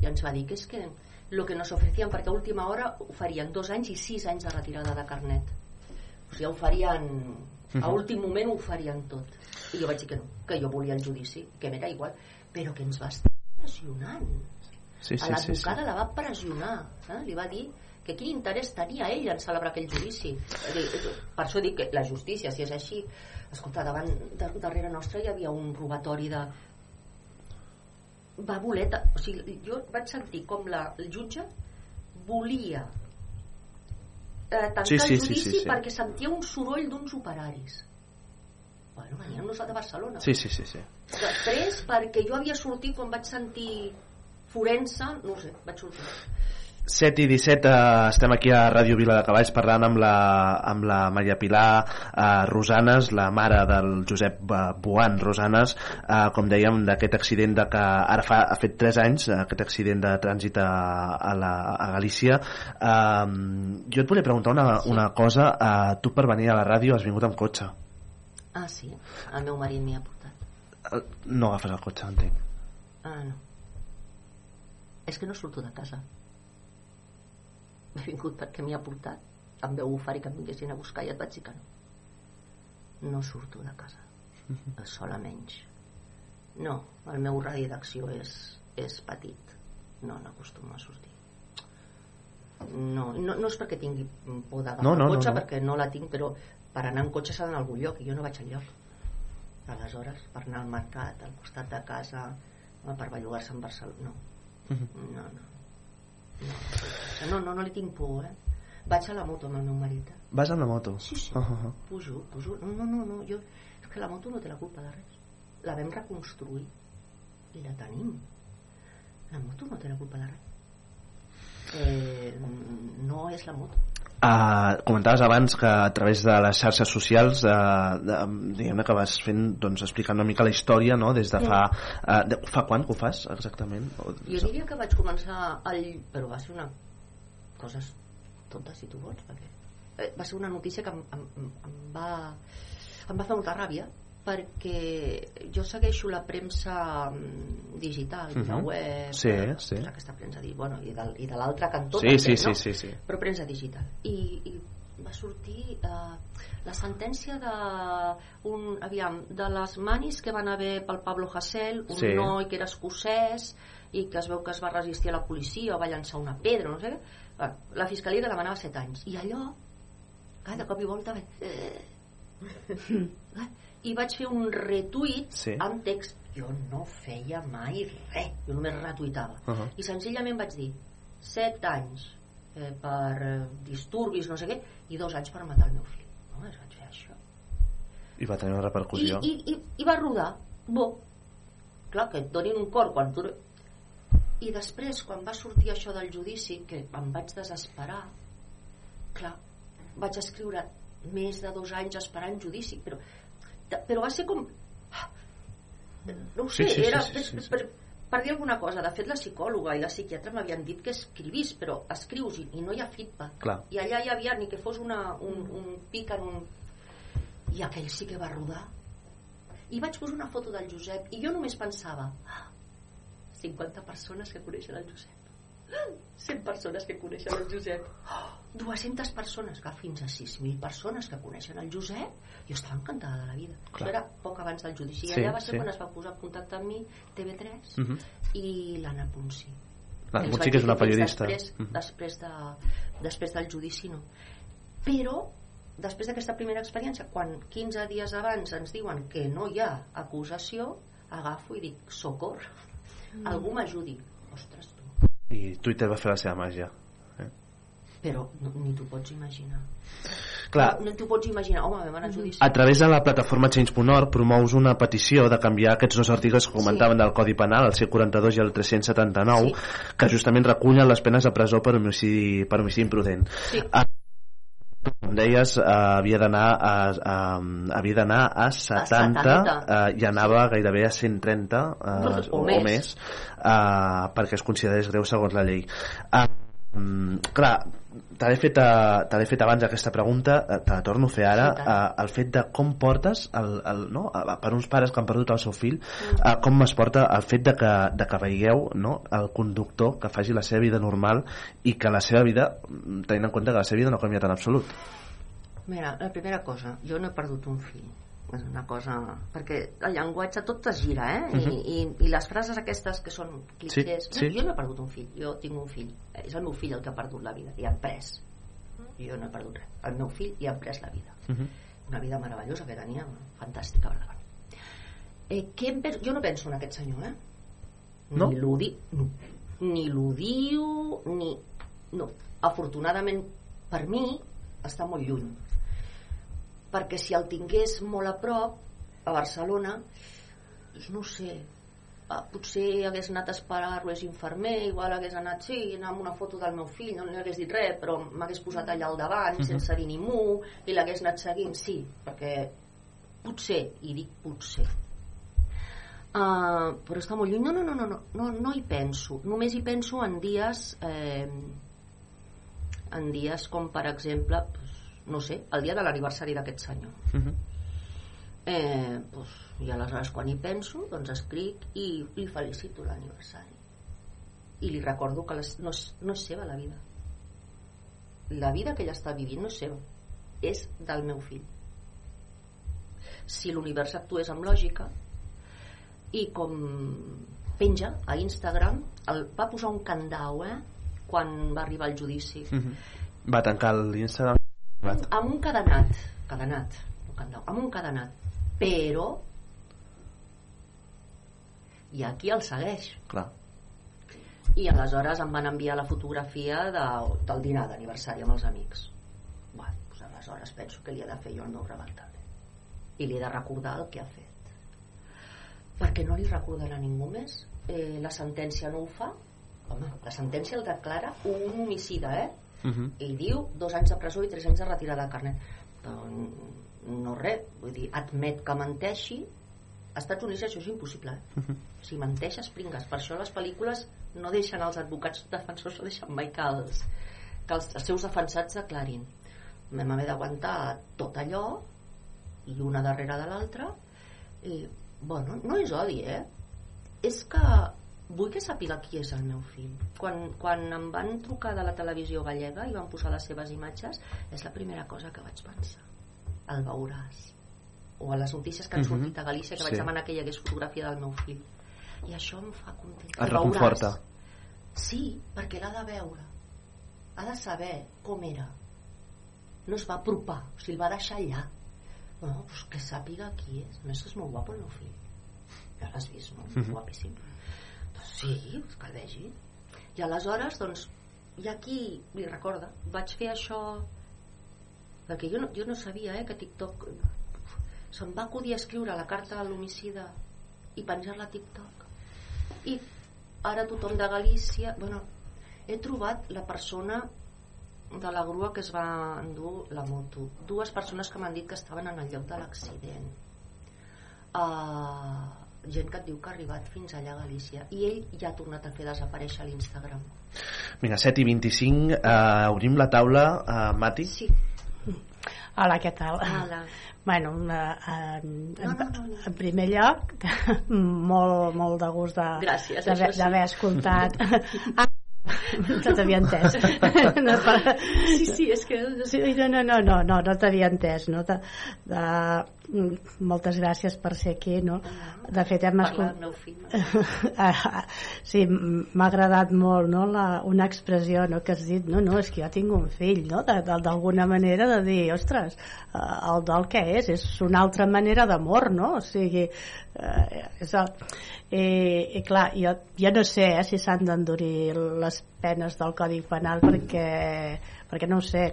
i ens va dir que és que el que nos ofrecien perquè a última hora oferien dos anys i sis anys de retirada de carnet o sigui, ho farien a Mhm. últim moment ho oferien tot i jo vaig dir que no, que jo volia el judici que m'era igual, però que ens va estar pressionant Sí, a sí, sí, sí. l'advocada la va pressionar eh? li va dir que quin interès tenia ell en celebrar aquell judici per això dic que la justícia si és així escolta, davant, de, darrere nostra hi havia un robatori de va voler o sigui, jo vaig sentir com la, el jutge volia eh, tancar Sí, sí, el sí, judici sí, sí. perquè sentia un soroll d'uns operaris bueno, venien nos de Barcelona Sí, sí, sí, sí. després perquè jo havia sortit quan vaig sentir forense, no sé, vaig sortir 7 i 17 eh, estem aquí a Ràdio Vila de Cavalls parlant amb la, amb la Maria Pilar eh, Rosanes, la mare del Josep eh, Boan Rosanes eh, com dèiem d'aquest accident de que ara fa, ha fet 3 anys eh, aquest accident de trànsit a, a, la, a Galícia. Eh, jo et volia preguntar una, una cosa eh, tu per venir a la ràdio has vingut amb cotxe? Ah sí, el meu marit m'hi ha portat. Eh, no agafes el cotxe, entenc. Ah no. És que no surto de casa he vingut perquè m'hi ha portat. Em veu oferir que em vinguessin a buscar i et vaig dir que no. No surto de casa. A sola menys. No, el meu radi d'acció és, és petit. No n'acostumo a sortir. No, no, no és perquè tingui por d'agafar No, no, el cotxe no, no. perquè no la tinc però per anar en cotxe s'ha d'anar a algun lloc i jo no vaig enlloc aleshores per anar al mercat al costat de casa per bellugar-se en Barcelona no, Mhm. no, no no, no, no li tinc por eh? vaig a la moto amb el meu marit eh? vas amb la moto? Sí, sí. Uh -huh. pujo, pujo no, no, no, no jo, és que la moto no té la culpa de res la vam reconstruir i la tenim la moto no té la culpa de res eh, no és la moto Uh, comentaves abans que a través de les xarxes socials uh, de, diguem que vas fent doncs, explicant una mica la història no? des de fa uh, de, fa quan que ho fas exactament? O, jo diria que vaig començar el... però va ser una coses tontes si tu vols perquè eh, va ser una notícia que em, em, em va em va fer molta ràbia perquè jo segueixo la premsa mm, digital, uh -huh. la Mhm. web, Sí, eh, sí. aquesta premsa bueno, i, de, i de l'altre cantó Sí, també, sí, sí, no? sí, sí. però premsa digital i, i va sortir eh, la sentència de, un, aviam, de les manis que van haver pel Pablo Hasél un Sí. noi que era escocès i que es veu que es va resistir a la policia o va llançar una pedra, no sé què Bueno, la fiscalia li demanava 7 anys i allò cada de cop i volta vaig... Eh, i vaig fer un retuit Sí. amb text. Jo no feia mai res. Jo només retuitava. Uh -huh. i senzillament vaig dir 7 anys eh, per eh, disturbis no sé què i dos anys per matar el meu fill. Només vaig fer això. I va tenir una i, repercussió. i, i, i va rodar. Bo. Clar que et donin un cor quan tu... i després quan va sortir això del judici que em vaig desesperar clar, vaig escriure més de dos anys esperant judici però, però va ser com no ho sé, Sí, sí, sí, era sí, sí, sí. Per, per dir alguna cosa, de fet la psicòloga i la psiquiatra m'havien dit que escrivís però escrius i, i no hi ha feedback. Clar. i allà hi havia ni que fos una, un, un pic en un... i aquell sí que va rodar. I vaig posar una foto del Josep i jo només pensava ah, 50 persones que coneixen el Josep. 100 persones que coneixen el Josep. Oh, 200 persones que fins a 6.000 persones que coneixen el Josep jo estava encantada de la vida Clar. això era poc abans del judici i Sí, allà va ser sí. quan es va posar en contacte amb mi TV3 Mhm. i l'Anna Ponsí L'Anna vaig que és una periodista. després, Mhm. després, de, després del judici no però després d'aquesta primera experiència quan 15 dies abans ens diuen que no hi ha acusació agafo i dic socor Mm. algú m'ajudi ostres tu I Twitter va fer la seva màgia. Però no, ni t'ho pots imaginar Clar. no, no t'ho pots imaginar home vam anar a judici A través de la plataforma Change.org promous una petició de canviar aquests dos articles que comentaven del Codi Penal, el C42 i el 379, que justament recullen les penes de presó per homicidi, per homicidi imprudent. Sí. Ah, com deies, eh, havia d'anar a, a, havia d'anar a 70, 70. eh, i anava gairebé a 130 eh, O o, més. o més eh, perquè es considerés greu segons la llei. Eh, Mm, clar, te l'he fet, eh, te l'he fet abans aquesta pregunta, eh, te la torno a fer ara, Sí, eh, el fet de com portes, el, el, no? per uns pares que han perdut el seu fill, eh, com es porta el fet de que, de que veieu no? el conductor que faci la seva vida normal i que la seva vida, mm, tenint en compte que la seva vida no ha canviat en absolut. Mira, la primera cosa, jo no he perdut un fill. És una cosa... Perquè el llenguatge tot es gira, eh? Mhm. I, i, I les frases aquestes que són clichés... Sí, sí. Jo no he perdut un fill, jo tinc un fill. És el meu fill el que ha perdut la vida i ha pres. Jo no he perdut res. El meu fill i ha pres la vida. Una vida meravellosa que tenia, fantàstica, verdad. Eh, què em penso? Jo no penso en aquest senyor, eh? No? Ni no. Ni l'ho diu, ni... No. Afortunadament, per mi, està molt lluny perquè si el tingués molt a prop a Barcelona doncs no sé ah, potser hagués anat a esperar-lo és infermer igual hagués anat, sí, anar amb una foto del meu fill no li hagués dit res, però m'hagués posat allà al davant Mhm. sense dir ni mu i l'hagués anat seguint, sí perquè potser, i dic potser uh, però està molt lluny no, no, no, no, no, no, no hi penso només hi penso en dies eh, en dies com per exemple no sé, el dia de l'aniversari d'aquest senyor. Eh, doncs, i aleshores quan hi penso doncs escric i li felicito l'aniversari. I li recordo que les, no, és, no és seva la vida. La vida que ella està vivint no és seva és del meu fill. Si l'univers actués amb lògica i com penja a Instagram el, va posar un candau eh, quan va arribar el judici. Va tancar l'Instagram. Amb un cadenat cadenat, no candau, amb un cadenat. Però i aquí el segueix. Clar. i aleshores em van enviar la fotografia de, del dinar d'aniversari amb els amics. Bé, doncs aleshores penso que li he de fer jo el meu rebat també i li he de recordar el que ha fet. Perquè no li recordarà ningú més. Eh, la sentència no ho fa. Home, la sentència el declara un homicida eh? Mhm. i diu dos anys de presó i tres anys de retirada de carnet doncs no res, vull dir, admet que menteixi als Estats Units això és impossible eh? si menteixes pringues per això les pel·lícules no deixen els advocats defensors no deixen mai que els, que els, els seus defensats declarin vam haver d'aguantar tot allò i una darrere de l'altra i, bueno, no és odi eh? és que vull que sàpiga qui és el meu fill quan, quan em van trucar de la televisió gallega i van posar les seves imatges és la primera cosa que vaig pensar el veuràs o a les notícies que han Mhm. sortit a Galícia que vaig Sí. demanar que hi hagués fotografia del meu fill i això em fa content Et reconforta. Sí, perquè l'ha de veure. Ha de saber com era. No es va apropar, o sigui, el va deixar allà. Bueno, pues que sàpiga qui és. A més, és molt guapo el meu fill. Ja l'has vist, no? Mhm. Guapíssim. Sí, és que el vegi. I aleshores, doncs, i aquí, li recorda, vaig fer això perquè jo no, jo no sabia eh, que TikTok se'm va acudir a escriure la carta a l'homicida i penjar-la a TikTok. I ara tothom de Galícia bueno, he trobat la persona de la grua que es va endur la moto. Dues persones que m'han dit que estaven en el lloc de l'accident. Uh, gent que et diu que ha arribat fins allà a Galícia i ell ja ha tornat a fer desaparèixer l'Instagram Vinga, 7 i 25, uh, obrim la taula, uh, Mati. Sí. Hola, què tal? Hola. Bueno, eh, en, en, en primer lloc, molt, molt de gust d'haver sí. escoltat. Ah, no t'havia entès. No, per- sí, sí, és que Sí, no, no, no, no, no, no t'havia entès, no? De, de, moltes gràcies per ser aquí, no? De fet, hem escoltat... fill Ah, sí, m'ha agradat molt no? la, una expressió no? que has dit, no, no, és que jo tinc un fill no? D'alguna manera de dir ostres, eh, el dol què és? és una altra manera d'amor no? o sigui eh, és el, i, i clar, jo, jo no sé eh, si s'han d'endurir les penes del Codi Penal perquè, perquè no ho sé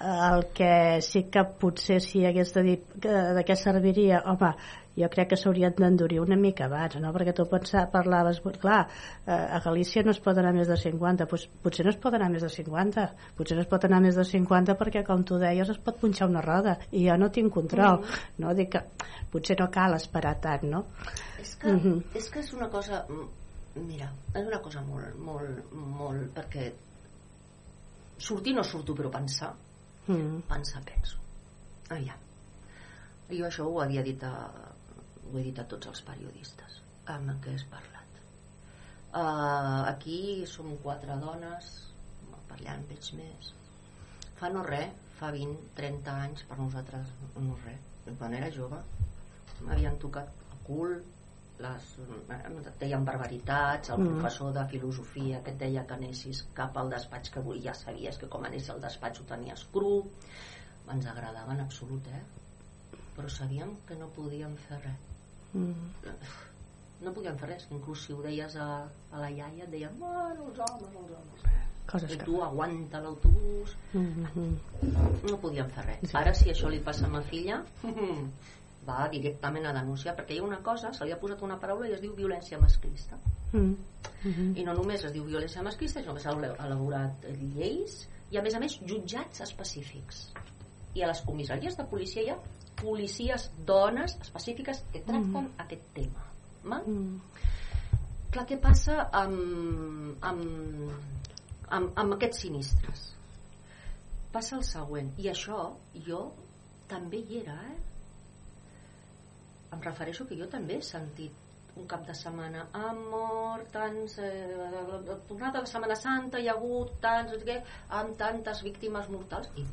el que sí que potser si hagués de dir que, de què serviria home, jo crec que s'haurien d'endurir una mica abans, no? perquè tu pensar, parlaves, clar, eh, a Galícia no es pot anar més de 50, doncs potser no es pot anar més de 50, potser no es pot anar més de 50 perquè, com tu deies, es pot punxar una roda i jo no tinc control, Mm. no? Dic que potser no cal esperar tant, no? és que, Mhm. és que és una cosa mm, mira, és una cosa molt molt, molt perquè sortir no surto però pensar Mm. pensar penso aviam. Jo això ho havia dit a, ho he dit a tots els periodistes amb què he parlat. Uh, aquí som quatre dones en veig més. Fa no res fa 20, 30 anys per nosaltres no res quan era jove m'havien tocat el cul les, et deien barbaritats el Mm. professor de filosofia que et deia que anessis cap al despatx que avui ja sabies que com anessis al despatx ho tenies cru ens agradava en absolut eh? però sabíem que no podíem fer res Mm. no podíem fer res inclús si ho deies a, a la iaia et deien bueno, els homes, els homes Coses i que... tu aguanta l'autobús Mm -hmm. no podíem fer res Sí. ara si això li passa a ma filla va directament a denunciar perquè hi ha una cosa, se li ha posat una paraula i es diu violència masclista Mm. Mhm. i no només es diu violència masclista sinó que s'ha elaborat lleis i a més a més jutjats específics i a les comissaries de policia hi ha policies dones específiques que tracten aquest tema val? Mm. clar, què passa amb, amb, amb, amb aquests sinistres passa el següent i això jo també hi era eh? Em refereixo que jo també he sentit un cap de setmana han mort tants eh, tornada de Setmana Santa hi ha hagut tants què, amb tantes víctimes mortals i,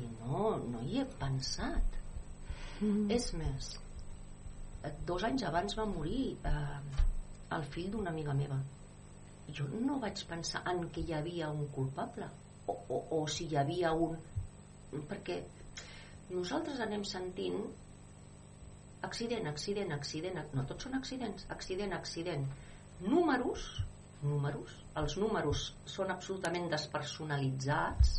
i no, no hi he pensat. Mm. és més eh, dos anys abans va morir eh, el fill d'una amiga meva. Jo no vaig pensar en que hi havia un culpable o, o, o si hi havia un perquè nosaltres anem sentint accident, accident, accident no tots són accidents, accident, accident. Números números, els números són absolutament despersonalitzats.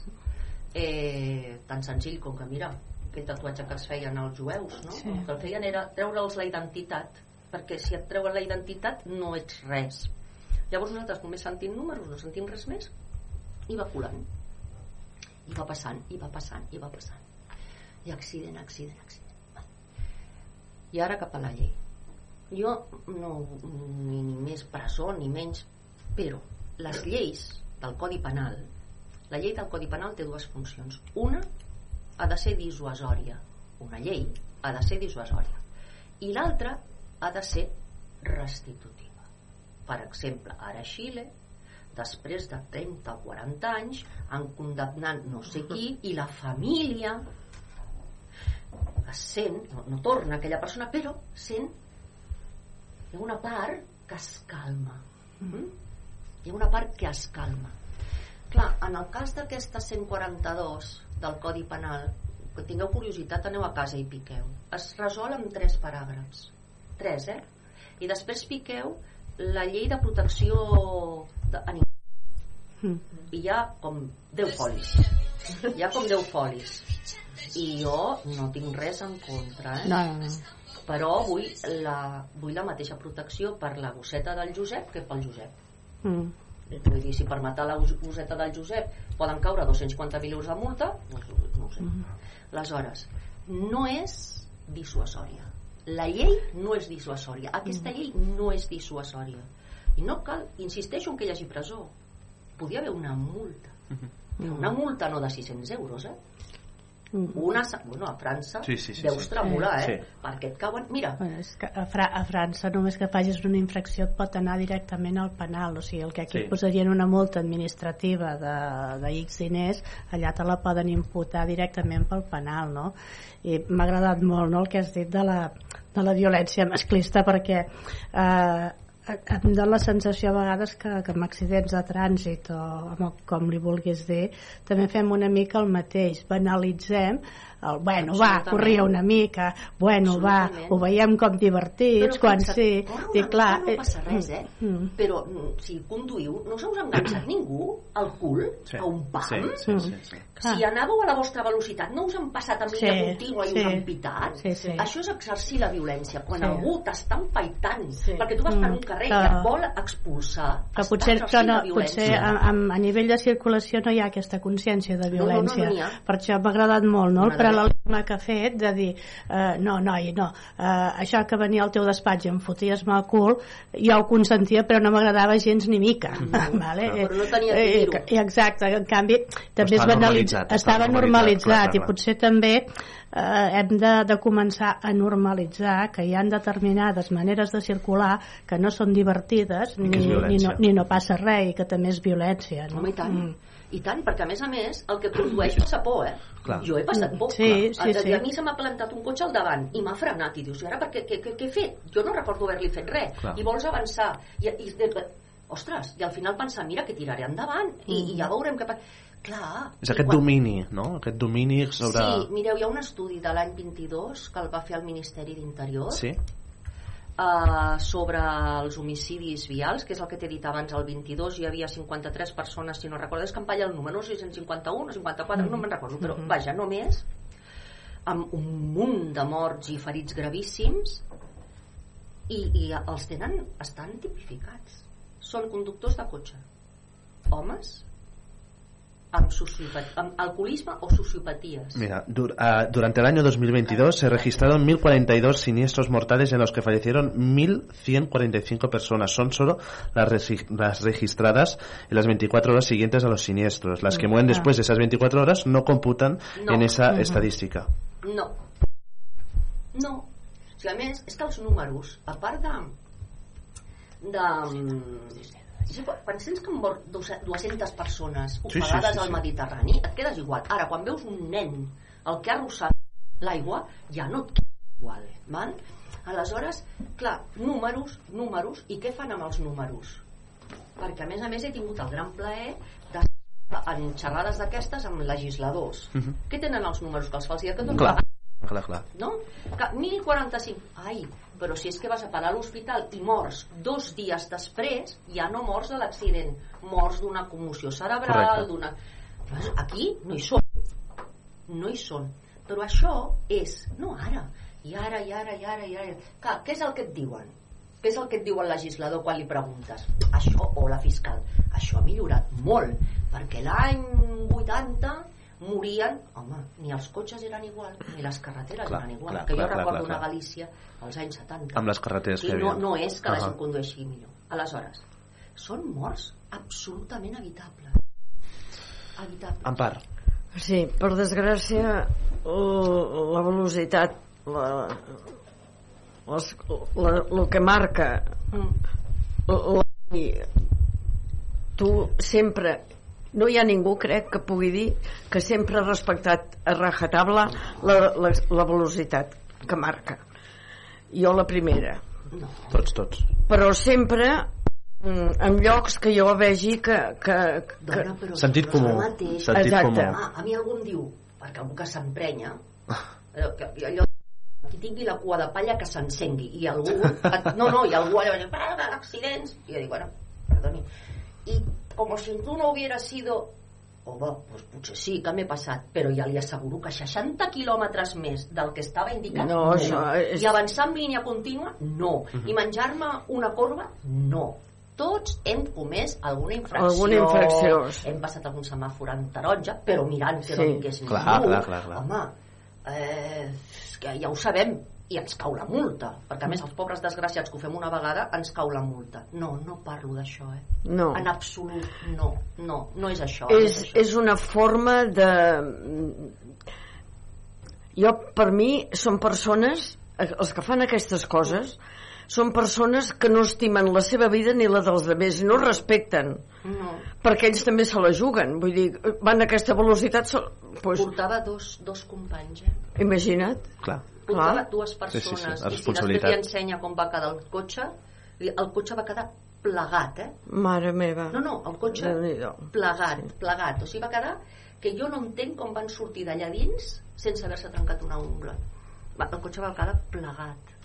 Eh, tan senzill com que mira aquell tatuatge que es feien els jueus no? Sí. el que el feien era treure'ls la identitat perquè si et treuen la identitat no ets res. Llavors nosaltres només sentim números no sentim res més i va colant. I va passant, i va passant, i va passant. I accident, accident, accident i ara cap a la llei. Jo no ni, ni més presó ni menys però les lleis del Codi Penal la llei del Codi Penal té dues funcions. Una ha de ser dissuasòria una llei ha de ser dissuasòria i l'altra ha de ser restitutiva. Per exemple, ara a Xile després de 30 o 40 anys han condemnat no sé qui i la família sent, no, no torna aquella persona però sent hi ha una part que es calma. Mm? hi ha una part que es calma. Clar, en el cas d'aquesta 142 del Codi Penal que tingueu curiositat aneu a casa i piqueu. Es resol en tres paràgrafs. Tres, eh? i després piqueu la llei de protecció d'animals i hi ha com 10 folis. Hi ha com 10 folis. I jo no tinc res en contra eh? No, no, no. però vull la, vull la mateixa protecció per la gosseta del Josep que pel Josep. Mm. vull dir, si per matar la gos- gosseta del Josep poden caure 250.000 euros de multa no, no ho sé. Aleshores, no és dissuasòria. La llei no és dissuasòria. Aquesta llei no és dissuasòria. I no cal, insisteixo en que hi hagi presó podia haver una multa una multa no de 600 euros eh? una, bueno, a França Sí, sí, sí, deus sí. tremolar Sí. eh? perquè et cauen, mira Bueno, és que a, Fra a França només que facis una infracció et pot anar directament al penal o sigui, el que aquí Sí. sí. posarien una multa administrativa de, de X diners allà te la poden imputar directament pel penal no? i m'ha agradat molt no, el que has dit de la, de la violència masclista perquè eh, em dóna la sensació a vegades que, que amb accidents de trànsit o com li vulguis dir també fem una mica el mateix. Banalitzem el, bueno, va, corria una mica bueno, va, ho veiem com divertits Però quan sí corre i una clar, no passa res, eh? mm, però mm, si conduïu no se us ha enganxat ningú al cul Sí. a un pam Sí, sí, sí, sí. si anàveu a la vostra velocitat no us han passat en línia Sí, contínua i sí. us han pitat Sí, sí. això és exercir la violència quan Sí. algú t'està empaitant perquè tu vas per Mm, un carrer clar. i et vol expulsar que està potser, però exercint no, la violència. potser a, a, a nivell de circulació no hi ha aquesta consciència de no, no, violència no n'hi ha. per això m'ha agradat molt no? el paral·lelisme que ha fet de dir eh, no, noi, no eh, això que venia al teu despatx i em foties-me el cul jo ho consentia però no m'agradava gens ni mica vale? Clar, però no tenia que Eh, dir-ho. que- exacte, en canvi també Està es normalitzat, estava normalitzat, normalitzat, clar, clar, i clar. potser també eh, hem de, de començar a normalitzar que hi han determinades maneres de circular que no són divertides I ni, ni, no, ni no passa res i que també és violència no? Home, i tant. Mm. I tant, perquè a més a més el que produeix passa por, eh? Clar. Jo he passat por. Sí, clar. sí, a, sí. a mi se m'ha plantat un cotxe al davant i m'ha frenat i dius, i ara per què, què, què, què he fet? Jo no recordo haver-li fet res. Clar. I vols avançar. I, i de, ostres, i al final pensar, mira que tiraré endavant i, i ja veurem què passa. Clar. És aquest domini, no? Aquest domini sobre... Sí, mireu, hi ha un estudi de l'any 22 que el va fer el Ministeri d'Interior Sí? Uh, sobre els homicidis vials, que és el que t'he dit abans, el 22 hi havia 53 persones, si no recordo, és que em falla el número, no sé si en 51 o 54, no me'n recordo, però Mhm. vaja, només, amb un munt de morts i ferits gravíssims, i, i els tenen, estan tipificats. Són conductors de cotxe, homes, amb, amb alcoholisme o sociopaties. Mira, dur- ah, durante el año 2022 se registraron 1.042 siniestros mortales en los que fallecieron 1.145 personas. Son solo las, registradas en las 24 horas siguientes a los siniestros. Las que Mm, mueren después de esas 24 horas no computan No. en esa estadística. No. No. O sigui, a més, és que els números, a part de... de sí, quan sents que han mort 200 persones Sí, sí, ofegades sí, al sí. Mediterrani, et quedes igual. Ara, quan veus un nen el que ha arrossat l'aigua, ja no et queda igual. Val? Aleshores, clar, números, números, i què fan amb els números? Perquè, a més a més, he tingut el gran plaer de en xerrades d'aquestes amb legisladors. Mhm. Què tenen els números que els fa els que Clar, clar, clar. no? Que 1045, ai, però si és que vas a parar a l'hospital i mors dos dies després, ja no mors de l'accident, mors d'una commoció cerebral, d'una... Aquí no hi són, no hi són. Però això és, no ara, i ara, i ara, i ara, i ara... Clar, què és el que et diuen? Què és el que et diu el legislador quan li preguntes? Això, o la fiscal, això ha millorat molt, perquè l'any 80 morien, home, ni els cotxes eren igual, ni les carreteres Clar, eren igual, clar, que clar, jo clar, recordo clar, una. Galícia als anys 70. Amb les carreteres que hi no, havia. no és que la Ahà. gent condueixi millor. Aleshores, són morts absolutament evitables. Evitables. Ampar. Sí, per desgràcia, la velocitat, la, les, la, el que marca la, tu sempre no hi ha ningú, crec, que pugui dir que sempre ha respectat a rajatabla la, la, la velocitat que marca. Jo la primera. Tots, tots. Però sempre mm, en llocs que jo vegi que... que, que... Dona, però Sentit però comú. mateix. Sentit Exacte. comú. Ah, a mi algú em diu, perquè algú que s'emprenya, allò, que- allò qui tingui la cua de palla que s'encengui i algú, no, no, i algú allò "Ah, accidents, i jo dic, bueno, perdoni i com si tu no hubieras sido home, pues potser sí que m'he passat però ja li asseguro que 60 quilòmetres més del que estava indicat No, això és- i avançar en línia contínua no, Mhm. i menjar-me una corba no tots hem comès alguna infracció, Alguna infracció. hem passat algun semàfor en taronja però mirant que Sí. no vingués Clar, ningú clar, clar, clar. home eh, que ja ho sabem i ens cau la multa perquè a més els pobres desgraciats que ho fem una vegada ens cau la multa no, no parlo d'això eh? No. en absolut no, no, no és això no és, això. és una forma de jo per mi són persones els que fan aquestes coses són persones que no estimen la seva vida ni la dels altres, no respecten no. perquè ells també se la juguen vull dir, van a aquesta velocitat se... pues, portava dos, dos companys eh? imagina't Clar. Clar. dues Sí, persones. sí, sí, la i si després li ensenya com va quedar el cotxe el cotxe va quedar plegat eh? mare meva. No, no, el cotxe plegat, plegat. O sigui va quedar que jo no entenc com van sortir d'allà dins sense haver-se trencat una ungla. Va, el cotxe va quedar plegat.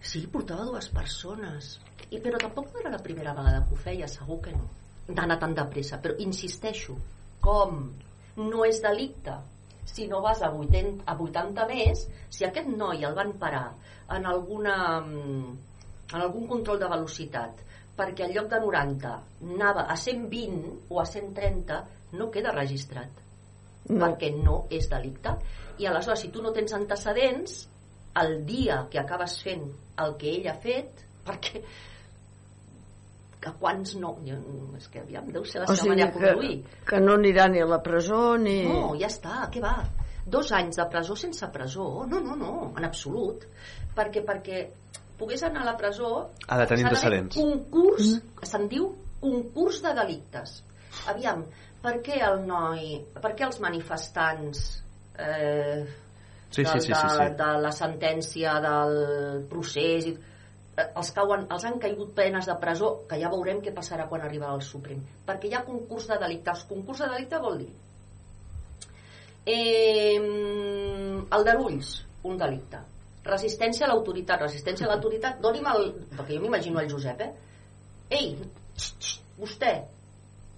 Sí, portava dues persones. I, però tampoc no era la primera vegada que ho feia segur que no. D'anar tan de pressa però insisteixo, com? No és delicte si no vas a 80, a 80 més si aquest noi el van parar en alguna mm, en algun control de velocitat perquè en lloc de 90 anava a 120 o a 130 no queda registrat No. perquè no és delicte i aleshores si tu no tens antecedents el dia que acabes fent el que ell ha fet perquè que quants no és que aviam, deu ser la o seva sigui manera de que, conduir que no anirà ni a la presó ni... no, ja està, què va? Dos anys de presó sense presó? No, no, no, en absolut. Perquè perquè pogués anar a la presó Ha de tenir antecedents. concurs, se'n diu concurs de delictes. Aviam, per què el noi, per què els manifestants eh, Sí, sí, del- sí, sí, de, sí. de la sentència del procés i, els, cauen, els han caigut penes de presó que ja veurem què passarà quan arribarà al Suprem. Perquè hi ha concurs de delictes. Concurs de delicte vol dir? Eh, aldarulls un delicte. Resistència a l'autoritat. Resistència a l'autoritat doni'm el... perquè jo m'imagino el Josep eh? ei, xt, xt, vostè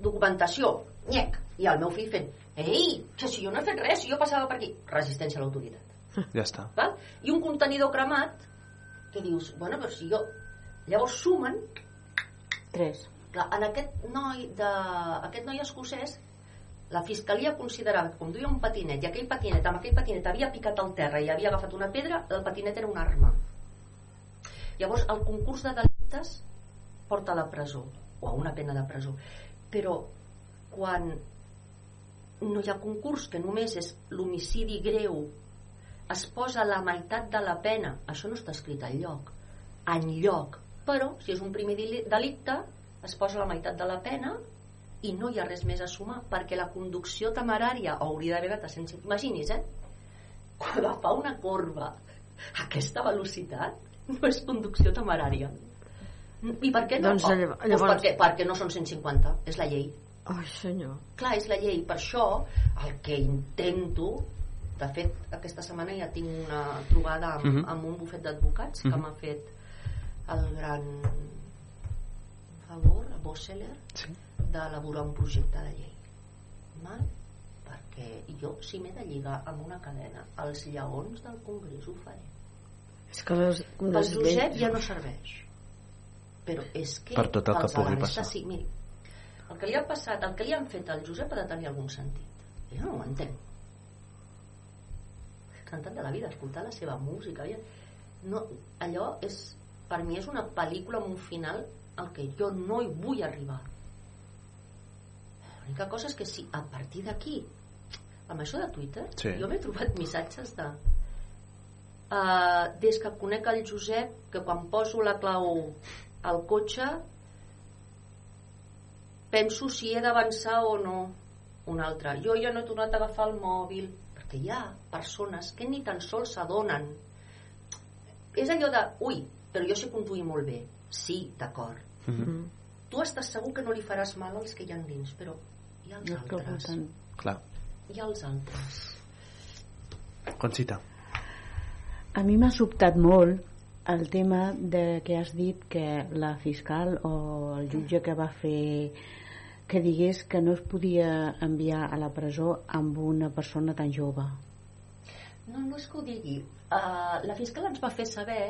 documentació, nyec i el meu fill fent, ei, que si jo no he fet res, si jo passava per aquí. Resistència a l'autoritat. Ja està. val? i un contenidor cremat que dius, bueno, però si jo llavors sumen Tres. Clar, en aquest noi, de, aquest noi escocès la fiscalia considerava que com duia un patinet i aquell patinet, amb aquell patinet havia picat al terra i havia agafat una pedra, el patinet era una arma llavors el concurs de delictes porta a la presó o a una pena de presó però quan no hi ha concurs que només és l'homicidi greu es posa la meitat de la pena. Això no està escrit en lloc. En lloc però si és un primer deli- delicte es posa la meitat de la pena i no hi ha res més a sumar perquè la conducció temerària hauria d'haver anat a 100 imagini's eh? Agafar una corba a aquesta velocitat no és conducció temerària. I per què no? Doncs, Oh, llavors- doncs perquè, perquè no són 150 és la llei. Ai, senyor. clar, és la llei, per això el que intento de fet aquesta setmana ja tinc una trobada amb, Mhm. amb un bufet d'advocats que Mhm. m'ha fet el gran favor, a Bosseller sí. d'elaborar un projecte de llei Val? perquè jo si m'he de lligar amb una cadena als lleons del Congrés ho faré És que les, les Josep lleis- ja no serveix però és que Per tot el que els pugui passar. sí, miri, el que li ha passat el que li han fet al Josep ha de tenir algun sentit jo no ho entenc cantant de la vida, escoltar la seva música no, allò és per mi és una pel·lícula amb un final al que jo no hi vull arribar L'única cosa és que si a partir d'aquí, amb això de Twitter, Sí. jo m'he trobat missatges de... Uh, des que conec el Josep, que quan poso la clau al cotxe, penso si he d'avançar o no. Un altre, jo ja no he tornat a agafar el mòbil, perquè hi ha persones que ni tan sols s'adonen. És allò de, ui, però jo sé conduir molt bé. Sí, d'acord. Mhm. Tu estàs segur que no li faràs mal als que hi ha dins, però hi ha els que al altres. Clar. Hi ha els altres. Conxita. A mi m'ha sobtat molt el tema de que has dit que la fiscal o el jutge que va fer que digués que no es podia enviar a la presó amb una persona tan jove. No, no és que ho digui. Uh, la fiscal ens va fer saber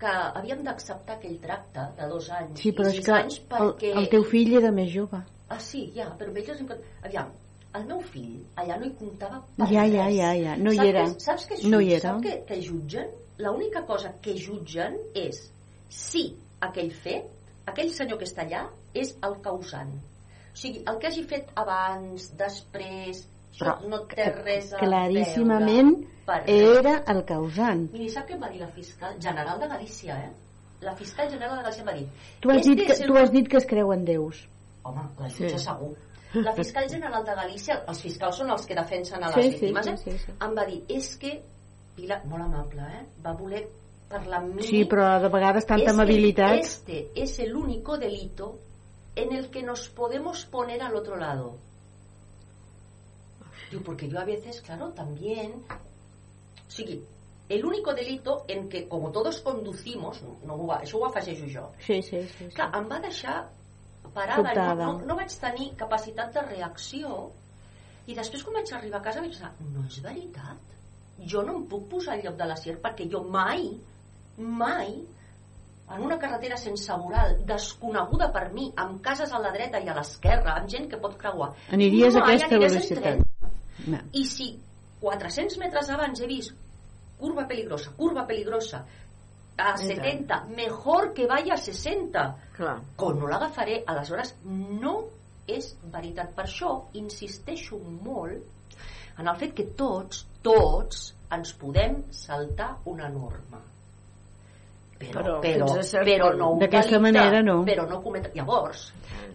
que havíem d'acceptar aquell tracte de dos anys Sí, però i és sis que anys el, perquè... el teu fill era més jove. Ah, sí, ja, però ells. Aviam, el meu fill allà no hi comptava per Ja, res. ja, ja, ja. No hi era. Que, saps què No hi jutgen? era. Saps que, que jutgen? L'única cosa que jutgen és si aquell fet, aquell senyor que està allà, és el causant. O sigui, el que hagi fet abans, després, Però no té res a Claríssimament veure era el causant. Miri, sap què em va dir la fiscal general de Galícia, eh? La fiscal general de Galícia em va dir... Tu has, "Este dit que, es el tu has dit que es creuen déus. Home, la jutge Sí. segur. La fiscal general de Galícia, els fiscals són els que defensen a les Sí, sí, víctimes, sí, eh? sí, sí. em va dir, és que, Pilar, molt amable, eh? Va voler parlar amb mi... Sí, però de vegades tanta "Es que amabilitat... Este es el único delito en el que nos podemos poner al otro lado. Digo, porque yo a veces, claro, también... Sigui, el único delito en que, como todos conducimos, no, no això ho afegeixo jo, Sí, sí, sí. sí. Clar, em va deixar parada, no, no, no vaig tenir capacitat de reacció i després quan vaig arribar a casa vaig pensar, no és veritat jo no em puc posar al lloc de la Sier perquè jo mai, mai en una carretera sense voral desconeguda per mi, amb cases a la dreta i a l'esquerra, amb gent que pot creuar Aniries a mai aquesta velocitat. No. i si 400 metres abans he vist curva peligrosa, curva peligrosa a I tant. 70, mejor que vaya a 60 Clar. com no l'agafaré, aleshores no és veritat. Per això insisteixo molt en el fet que tots, tots, ens podem saltar una norma. Però, Però però, però no D'aquesta manera, no. Però no cometre... Llavors,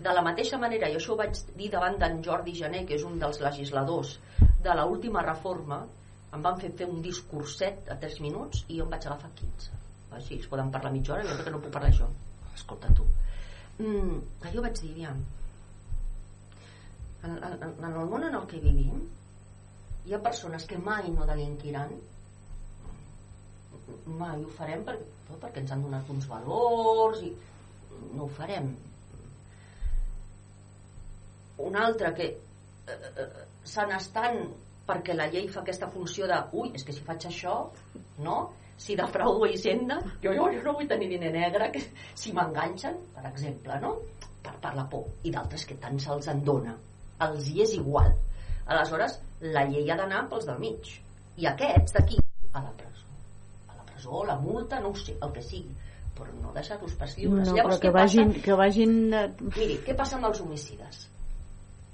de la mateixa manera, i això ho vaig dir davant d'en Jordi Jané, que és un dels legisladors de l última reforma, em van fer fer un discurset a 3 minuts i jo em vaig agafar 15. Així, es poden parlar mitja hora, jo crec que no puc parlar això. Escolta tu. Mm, jo vaig dir, aviam, en, en, en el món en el que vivim hi ha persones que mai no delinquiran mai ho farem per, perquè ens han donat uns valors i no ho farem. Un altre que eh, eh, se n'estan perquè la llei fa aquesta funció de ui, és que si faig això no? si defraudo Hisenda jo, jo, jo no vull tenir diner negre que, si m'enganxen, per exemple no? per, per la por. I d'altres que tant se'ls en dona. Els hi és igual. Aleshores la llei ha d'anar pels del mig. I aquests d'aquí a la presó presó, la multa, no ho sé, el que sigui però no deixar-los pas lliures No, llavors però que què passa? vagin, que vagin... Miri, què passa amb els homicides?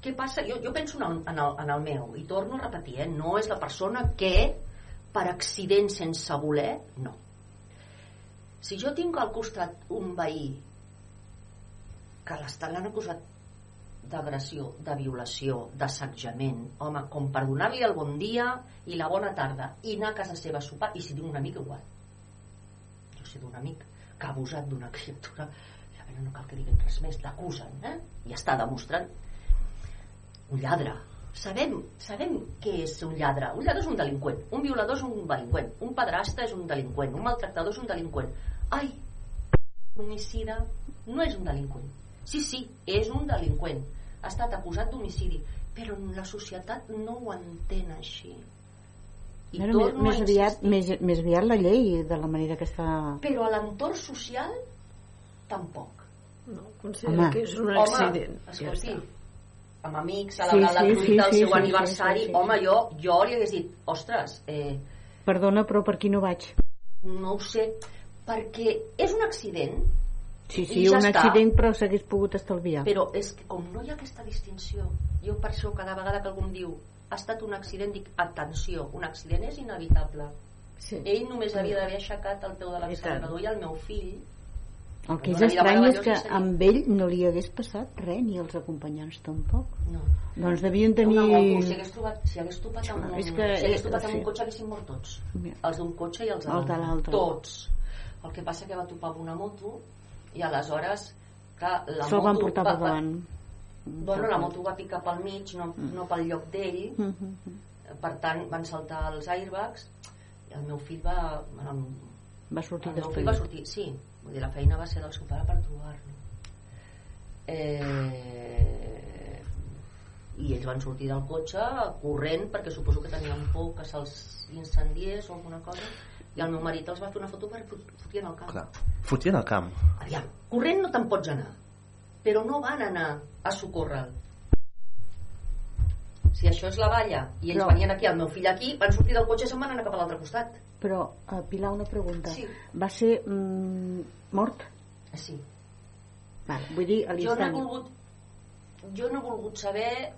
Què passa? Jo, jo penso en el, en, el, en el meu, i torno a repetir, eh? no és la persona que per accident sense voler, no. Si jo tinc al costat un veí que l'han acusat d'agressió, de violació, d'assetjament, home, com per donar-li el bon dia i la bona tarda i anar a casa seva a sopar, i si tinc un amic igual. Sé d'un amic que ha abusat d'una criatura, ja no cal que diguin res més, l'acusen, eh? i està demostrant un lladre. Sabem, sabem què és un lladre. Un lladre és un delinqüent, un violador és un delinqüent, un pedrasta és un delinqüent, un maltractador és un delinqüent. Ai, un homicida no és un delinqüent. Sí, sí, és un delinqüent. Ha estat acusat d'homicidi, però la societat no ho entén així. I Bueno, més, més, aviat, insistir. més, més aviat la llei de la manera que està... Però a l'entorn social, tampoc. No, considero Home. que és un Home, accident. escolti, amb amics, Sí, celebrant la sí, fruita sí, del sí, seu sí, aniversari, sí, sí, sí. home, jo, jo li hagués dit, ostres, eh, Perdona, però per aquí no vaig. no ho sé, perquè és un accident, Sí, sí, ja un està. accident però s'hagués pogut estalviar. Però és que com no hi ha aquesta distinció, jo per això cada vegada que algú em diu ha estat un accident, dic, atenció, un accident és inevitable. Sí. Ell només havia d'haver aixecat el peu de l'accelerador i el meu fill El que és estrany és que seria- amb ell no li hagués passat res, ni els acompanyants tampoc. No. Doncs devien tenir... Una moto, si hagués, trobat, si hagués topat amb un, És que- si hagués topat amb un cotxe haguessin mort tots. Mira. Els d'un cotxe i els Els de l'altre. Tots. El que passa que va topar amb una moto i aleshores clar, la Se'l van moto portar va, davant. Bueno, la moto va picar pel mig, no, no pel lloc d'ell, Mhm. per tant van saltar els airbags i el meu fill va... Bueno, Va sortir el meu fill va sortir, sí. Vull dir, la feina va ser del seu pare per trobar-lo. Eh, I ells van sortir del cotxe corrent perquè suposo que tenien por que se'ls incendiés o alguna cosa i el meu marit els va fer una foto per fot- fotien al camp. Clar. Fotien al camp. Aviam, corrent no te'n pots anar, però no van anar a socórrer-lo. Si això és la valla i ells Però- venien aquí, el meu fill aquí, van sortir del cotxe i se'n van anar cap a l'altre costat. Però, uh, Pilar, una pregunta. Sí. Va ser mm, mort? Sí. Val, vull dir, a Jo no he volgut jo no he volgut saber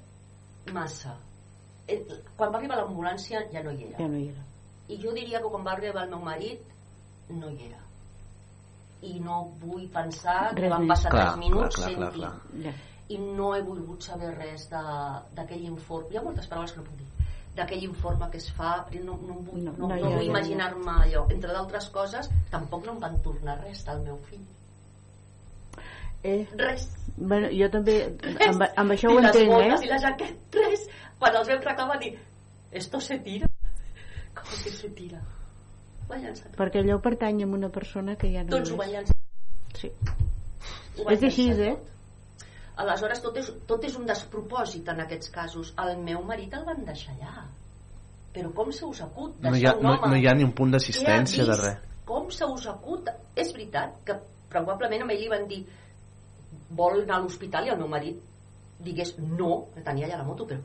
massa Eh, quan va arribar l'ambulància ja no hi era Ja no hi era. i jo diria que quan va arribar el meu marit no hi era i no vull pensar que van passar Clar, 3 minuts clar, clar, clar, Ja. i no he volgut saber res de- d'aquell informe hi ha moltes paraules que no puc dir d'aquell informe que es fa no, no, vull, no, no, no, no, vull imaginar-me allò entre d'altres coses tampoc no em van tornar res del meu fill Eh, res bueno, jo també, amb, amb això ho ni les entenc, botes eh? i la jaqueta, res. Quan els vam reclamar, dir, esto se tira. Com que se tira? Van llançar. Perquè allò pertany a una persona que ja no Tots ho van és. llançar. Sí. Ho van És així, eh? tot. Aleshores, tot és, tot és un despropòsit en aquests casos. El meu marit el van deixar allà. Però com se us acut No deixar hi ha, un no, home no hi ha ni un punt d'assistència de res. Com se us acut? És veritat que probablement a ell li van dir vol anar a l'hospital i el meu marit digués no, que tenia allà la moto, però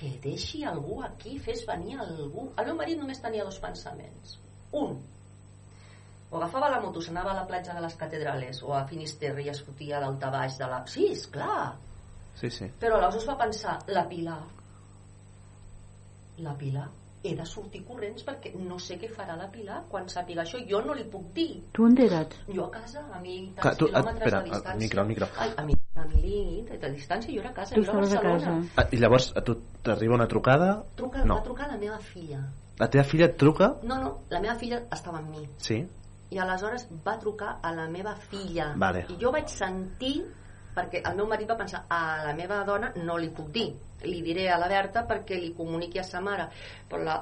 que deixi algú aquí, fes venir algú. El meu marit només tenia dos pensaments. Un, o agafava la moto, s'anava a la platja de les catedrales o a Finisterre i es fotia d'altabaix de la... Sí, és clar, Sí, sí. però aleshores va pensar, la Pilar, la Pilar, he de sortir corrents perquè no sé què farà la Pilar quan sàpiga això. Jo no li puc dir. Tu on eres? Jo a casa, a mi tants Clar, tu- quilòmetres espera, de distància. micro, micro. Ai, a mi, a mi de, de distància, jo era a casa, Tu jo era a sols a Barcelona. casa. Ah, I llavors a tu t'arriba una trucada? Truca, No. Va trucar la meva filla. La teva filla et truca? No, no, la meva filla estava amb mi. Sí. I aleshores va trucar a la meva filla. Vale. I jo vaig sentir, perquè el meu marit va pensar, a la meva dona no li puc dir, li diré a la Berta perquè li comuniqui a sa mare. Però la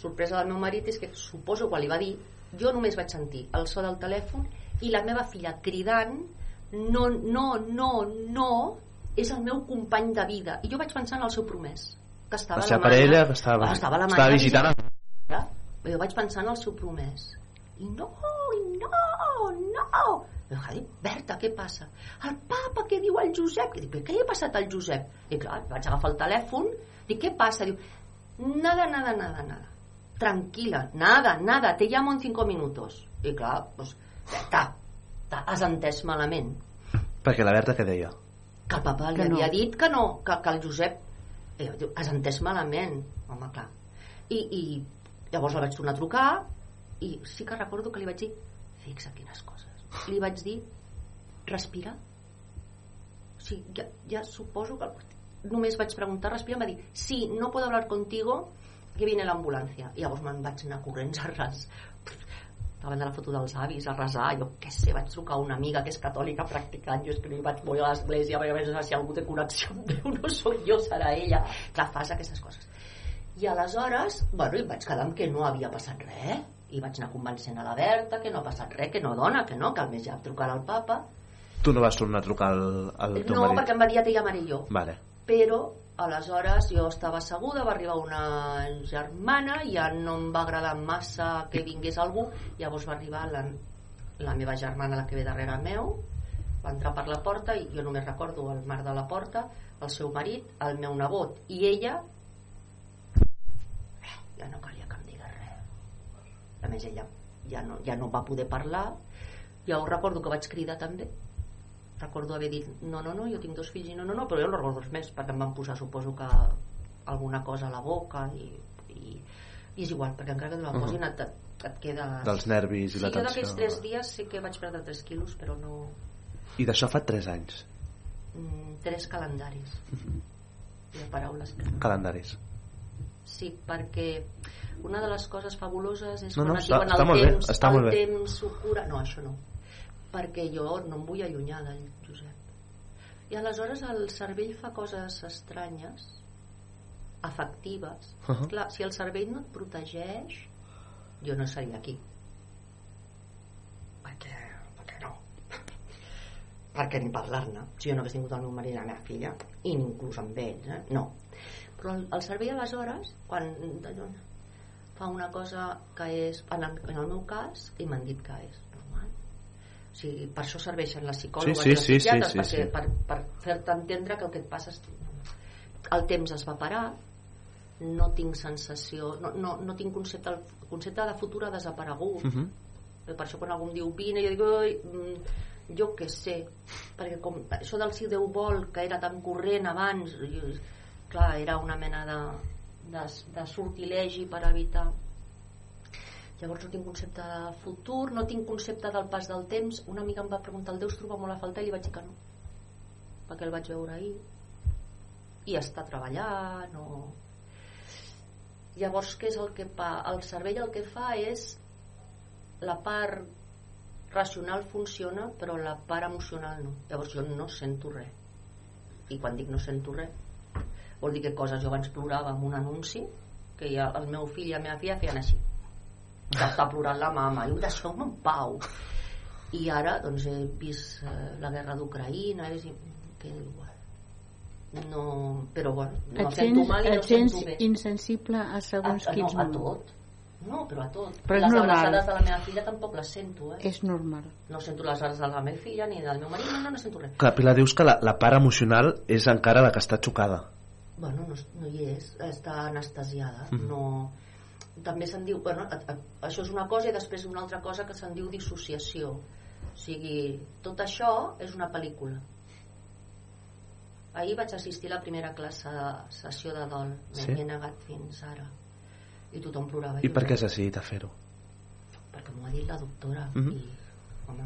sorpresa del meu marit és que suposo quan li va dir, jo només vaig sentir el so del telèfon i la meva filla cridant no, no, no, no és el meu company de vida. I jo vaig pensar en el seu promès, que estava La seva a Alemanya. parella que estava, Ah, estava, a estava Alemanya visitant... Clar, jo vaig pensar en el seu promès. I no, i no, no. Però, Javi, Berta, què passa? El papa, què diu el Josep? I dic, "Però què li ha passat al Josep? I clar, vaig agafar el telèfon, dic, què passa? Diu, nada, nada, nada, nada. Tranquila, nada, nada, te llamo en cinco minutos. I clar, doncs, Berta, has entès malament. Perquè la Berta què deia? Que el papa li Que no. havia dit que no, que, que el Josep... Eh, diu, has entès malament, home, clar. I, I llavors la vaig tornar a trucar i sí que recordo que li vaig dir fixa quines coses. Li vaig dir respira. O sigui, ja, ja suposo que només vaig preguntar, respira, em va dir sí, no puedo hablar contigo que viene l'ambulància. I llavors me'n vaig anar corrents a res davant de la foto dels avis, a resar, jo què sé, vaig trucar a una amiga que és catòlica practicant, jo és que hi vaig moure a l'església perquè a veure si algú té connexió amb Déu, no sóc jo, serà ella. Clar, fas aquestes coses. I aleshores, bueno, i vaig quedar amb que no havia passat res, i vaig anar convencent a la Berta que no ha passat res, que no dona, que no, que al més ja trucarà al papa. Tu no vas tornar a trucar al, al teu No, marit? perquè em va dir ja te llamaré jo. Vale. Però aleshores jo estava asseguda, va arribar una germana, ja no em va agradar massa que vingués algú, llavors va arribar la, la meva germana, la que ve darrere meu, va entrar per la porta i jo només recordo el mar de la porta, el seu marit, el meu nebot i ella ja no calia que em digués res a més ella ja no, ja no va poder parlar Jo recordo que vaig cridar també. Recordo haver dit, no, no, no, jo tinc dos fills i no, no, no, però jo no recordo res més, perquè em van posar, suposo que alguna cosa a la boca i, i, i és igual, perquè encara que la Mhm. posin et, et, et queda... Dels nervis i sí, la jo d'aquells tensió. tres dies sí que vaig perdre 3 quilos, però no... I d'això fa 3 anys. Mm, tres calendaris de paraules que Calendaris. Sí, perquè una de les coses fabuloses és No, quan no, et està- diuen està el temps, està el temps ho cura... No, això no. Perquè jo no em vull allunyar del Josep. I aleshores el cervell fa coses estranyes, afectives. Uh-huh. Clar, si el cervell no et protegeix, jo no seria aquí. Perquè, perquè no. perquè ni parlar-ne. Si jo no hagués tingut el meu marit i la meva filla, i inclús amb ells, eh? no. Però el, cervell aleshores, quan allò, fa una cosa que és, en el, en el meu cas, i m'han dit que és normal. O sigui, per això serveixen les psicòlogues Sí, sí, i les sí, psiquiatres, sí, sí, perquè, sí. per, per fer-te entendre que el que et passa és... El temps es va parar, no tinc sensació, no, no, no tinc concepte, el concepte de futur ha desaparegut. Mhm. Per això quan algú em diu vine, jo dic, oi, mm, jo què sé, perquè com això del si Déu vol, que era tan corrent abans, jo, clar, era una mena de, de, de sortilegi per evitar. Llavors no tinc concepte de futur no tinc concepte del pas del temps. Una amiga em va preguntar el Déu troba molt a faltar? I li vaig dir que no perquè el vaig veure ahir. I està treballant o... llavors què és el que fa? el cervell el que fa és la part racional funciona però la part emocional no. Llavors jo no sento res. I quan dic no sento res vol dir que coses jo abans plorava amb un anunci que ja el meu fill i la meva filla feien així. Que està plorant la mama. I deixeu-me en pau. I ara doncs he vist eh, la guerra d'Ucraïna és que igual. No, però bueno no et sento sents, mal i no et sents sento bé. insensible a segons a, quins no, a tot. No, però a tot. Però les normal. abraçades de la meva filla tampoc les sento eh? És normal. no sento les abraçades de la meva filla ni del meu marit no, no, no sento res. Clar, Pilar, dius que la, la part emocional és encara la que està xocada. Bueno, no, no hi és, està anestesiada Mhm. no, també se'n diu bueno, a, a, això és una cosa i després una altra cosa que se'n diu dissociació o sigui, tot això és una pel·lícula ahir vaig assistir a la primera classe de sessió de dol Sí? m'he negat fins ara i tothom plorava I jo per què has decidit a fer-ho? perquè m'ho ha dit la doctora Mhm. i home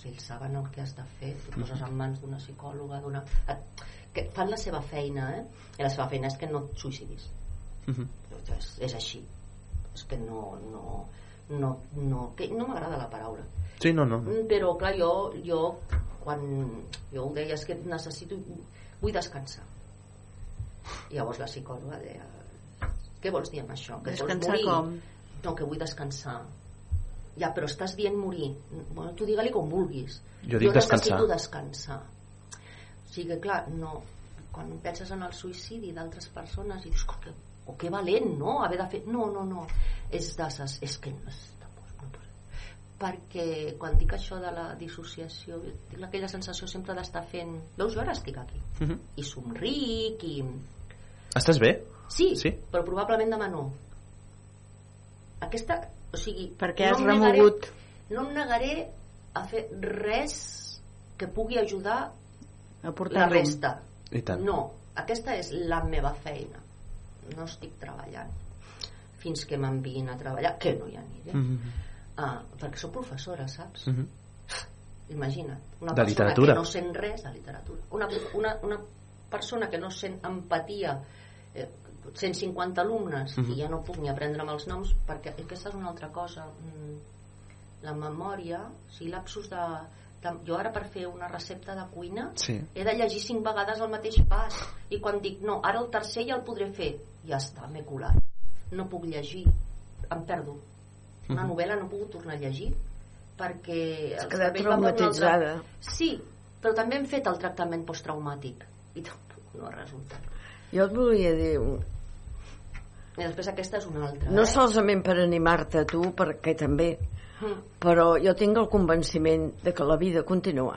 si ells saben el que has de fer t'ho poses en mans d'una psicòloga d'una... et- que fan la seva feina eh? i la seva feina és que no et suïcidis Mhm. és, és així és que no no, no, no, que no m'agrada la paraula Sí, no, no. Mm, però clar, jo, jo quan jo ho deia és que necessito vull descansar I llavors la psicòloga deia què vols dir amb això? Que et vols Descansar morir? com? no, que vull descansar ja, però estàs dient morir bueno, tu digue-li com vulguis Jo dic descansar. necessito descansar o sigui, clar, no quan penses en el suïcidi d'altres persones i dius, "Oh, que, o que valent, no? haver de fer... no, no, no, és, deses... és que no és perquè quan dic això de la dissociació tinc aquella sensació sempre d'estar fent veus, jo ara estic aquí Mhm. i somric i... Estàs bé? sí, Sí? però probablement demà no aquesta, o sigui Perquè has em negaré- remogut. no em negaré a fer res que pugui ajudar la resta I tant. no, aquesta és la meva feina no estic treballant fins que m'enviïn a treballar que no hi aniré Mhm. ah, perquè sóc professora, saps? Mhm. imagina't una De persona literatura. que no sent res de literatura una, una, una persona que no sent empatia eh, 150 alumnes Mhm. i ja no puc ni aprendre amb els noms perquè aquesta és una altra cosa mm, la memòria o sigui, lapsus de, de jo ara per fer una recepta de cuina Sí. he de llegir cinc vegades el mateix pas i quan dic no, ara el tercer ja el podré fer ja està, m'he colat no puc llegir, em perdo una Mhm. novel·la no he pogut tornar a llegir perquè Has quedat un altre- traumatitzada. sí, però també hem fet el tractament posttraumàtic i tampoc no ha resultat Jo et volia dir, i després aquesta és una altra no eh? solament per animar-te a tu, perquè també. Però jo tinc el convenciment de que la vida continua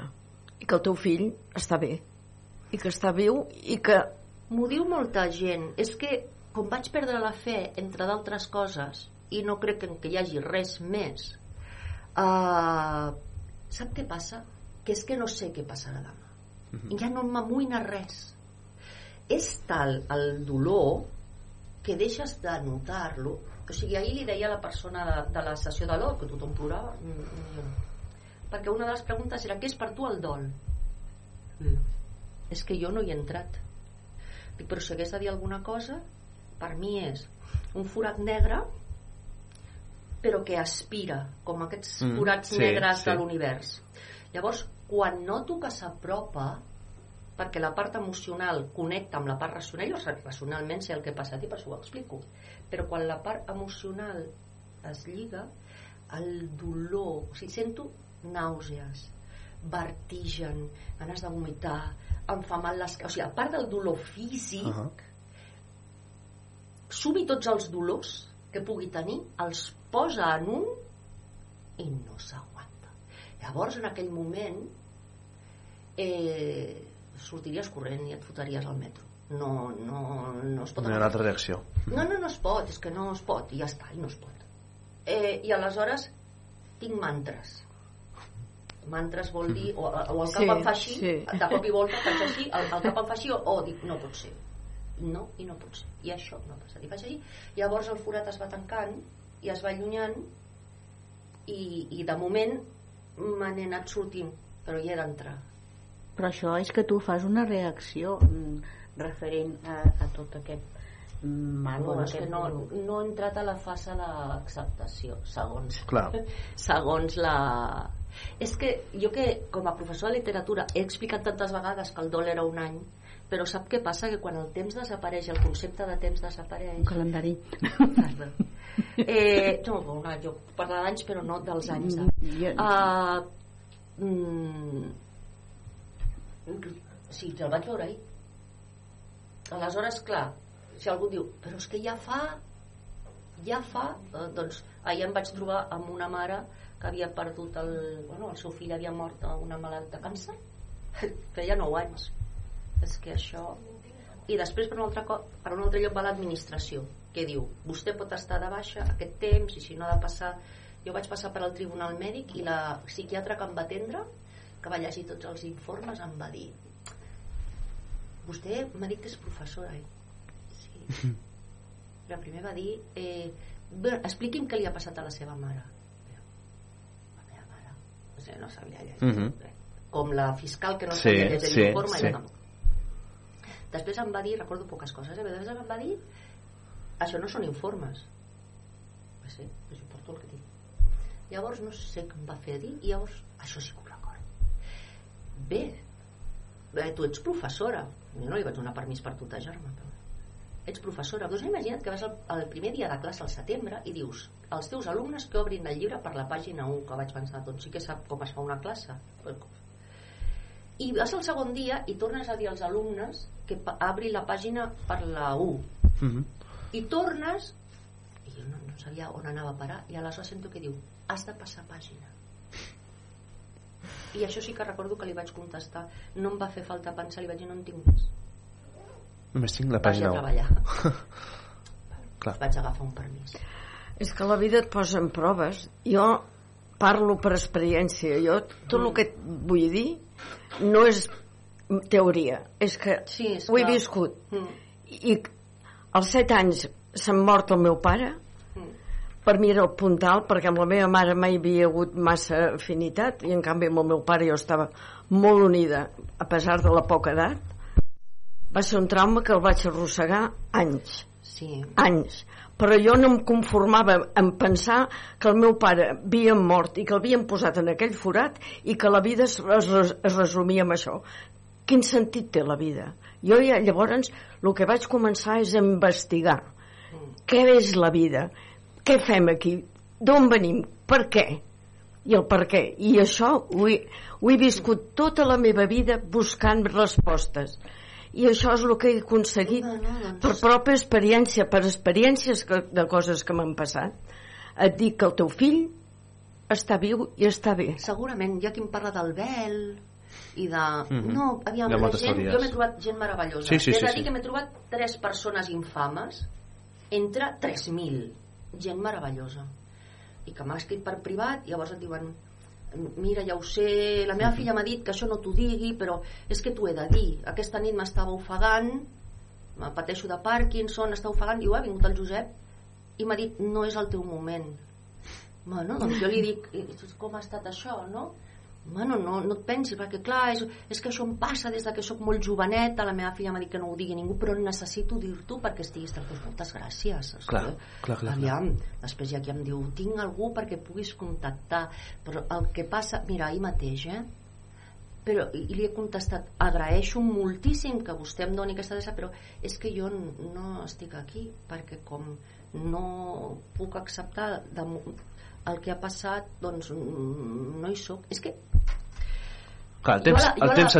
i que el teu fill està bé i que està viu i que M'ho diu molta gent. És que, com vaig perdre la fe, entre d'altres coses, i no crec que, que hi hagi res més, uh, Sap què passa? Que és que no sé què passarà demà. Mhm. Ja no m'amoïna res. És tal el dolor que deixes de notar-lo. O sigui, ahir li deia a la persona de, de la sessió de l'or, que tothom plorava, mm, mm, perquè una de les preguntes era què és per tu el dol? Mm. És que jo no hi he entrat. Dic, però si hagués de dir alguna cosa, per mi és un forat negre però que aspira, com aquests Mm, forats sí, negres sí. de l'univers. Llavors, quan noto que s'apropa, perquè la part emocional connecta amb la part racional, jo racionalment sé el que passa i per això ho explico, però quan la part emocional es lliga, el dolor, o sigui, sento nàusees, vertigen, ganes de vomitar, em fa mal les... O sigui, a part del dolor físic, Uh -huh. sumi tots els dolors que pugui tenir, els posa en un i no s'aguanta. Llavors, en aquell moment, eh, sortiries corrent i et fotries al metro. No, no, no es pot... No hi ha una altra reacció. No, no, no es pot, és que no es pot, i ja està, i no es pot. Eh, I aleshores tinc mantres. Mantres vol dir, o, o el cap Sí, em fa així, sí. de cop i volta faig així, el, el cap em fa així, o, o dic, no pot ser. No, i no pot ser. I això no passa. I faig així, llavors el forat es va tancant i es va allunyant i, i de moment me n'he anat sortint, però hi he d'entrar. Però això és que tu fas una reacció mm, referent a, a tot aquest mm, mal. No, o és que aquest no, no he entrat a la fase d'acceptació, segons. Clar. segons la... És que jo que com a professor de literatura he explicat tantes vegades que el dol era un any, però sap què passa? Que quan el temps desapareix, el concepte de temps desapareix... Un calendari. Eh, no, no, jo parlar d'anys, però no dels anys. De... Uh, mm, sí, el vaig veure ahir. Aleshores, clar, si algú diu, però és que ja fa, ja fa, eh, doncs ahir em vaig trobar amb una mare que havia perdut el... Bueno, el seu fill havia mort d'una malalt de càncer. Feia 9 anys. És que això... I després per un altre, cop, per un altre lloc va l'administració, que diu, vostè pot estar de baixa aquest temps i si no ha de passar... Jo vaig passar per al tribunal mèdic i la psiquiatra que em va atendre, que va llegir tots els informes, em va dir vostè m'ha dit que és professora, eh? Sí. La primer va dir eh, bé, expliqui'm què li ha passat a la seva mare. La meva mare o sigui, no sabia llegir. Mhm. Com la fiscal que no Sí, sabia llegir sí, l'informe. sí. Després em va dir, recordo poques coses, eh? després em va dir això no són informes. Va ser, però jo porto el que tinc. Llavors no sé què em va fer dir i llavors això sí que ho recordo. Bé, eh, tu ets professora. Jo no li vaig donar permís per tutejar-me. Però... Ets professora. Doncs imagina't que vas al, al primer dia de classe al setembre i dius als teus alumnes que obrin el llibre per la pàgina 1, que vaig pensar, doncs sí que sap com es fa una classe. I vas al segon dia i tornes a dir als alumnes que obri la pàgina per la 1. Mhm. I tornes i jo no, no sabia on anava a parar i aleshores sento que diu has de passar pàgina i això sí que recordo que li vaig contestar no em va fer falta pensar, li vaig dir no en tinc més Només tinc la Vaig a pàgina 1. treballar. Clar. vaig agafar un permís És que la vida et posa en proves. Jo parlo per experiència. Jo tot el que et vull dir no és teoria. És que sí, és ho he clar. viscut. Mm. I als set anys se'm mort el meu pare. Mm. Per mi era el puntal, perquè amb la meva mare mai hi havia hagut massa afinitat i en canvi amb el meu pare jo estava molt unida, a pesar de la poca edat. Va ser un trauma que el vaig arrossegar anys sí. anys però jo no em conformava en pensar que el meu pare havia mort i que l'havien posat en aquell forat i que la vida es, es, es resumia amb això quin sentit té la vida jo ja llavors el que vaig començar és a investigar què és la vida què fem aquí? D'on venim, per què? I el per què? I això ho he, ho he viscut tota la meva vida buscant respostes. I això és el que he aconseguit per pròpia experiència, per experiències que, de coses que m'han passat. Et dic que el teu fill està viu i està bé. segurament qui em parla del vel i de... Mhm. no, aviam, la moltes gent, jo m'he trobat gent meravellosa. Sí, sí, he sí, de sí. dir que m'he trobat tres persones infames entre 3.000 gent meravellosa i que m'ha escrit per privat i llavors et diuen mira, ja ho sé, la meva filla m'ha dit que això no t'ho digui, però és que t'ho he de dir. Aquesta nit m'estava ofegant, pateixo de Parkinson, estava ofegant, diu, ha vingut el Josep i m'ha dit, no és el teu moment. Bueno, doncs jo li dic, "I com ha estat això, no? Bueno, no, no et pensis, perquè clar, és, és que això em passa des de que sóc molt joveneta, la meva filla m'ha dit que no ho digui ningú, però necessito dir-t'ho perquè estiguis tranquil. Moltes gràcies. saps Clar, clar, clar, Aviam, després hi ha qui em diu, tinc algú perquè puguis contactar, però el que passa, mira, ahir mateix, eh? però i li he contestat agraeixo moltíssim que vostè em doni aquesta adreça però és que jo no estic aquí perquè com no puc acceptar de, el que ha passat doncs mm, no hi sóc. És que Clar, el Jo temps, la- jo el la- temps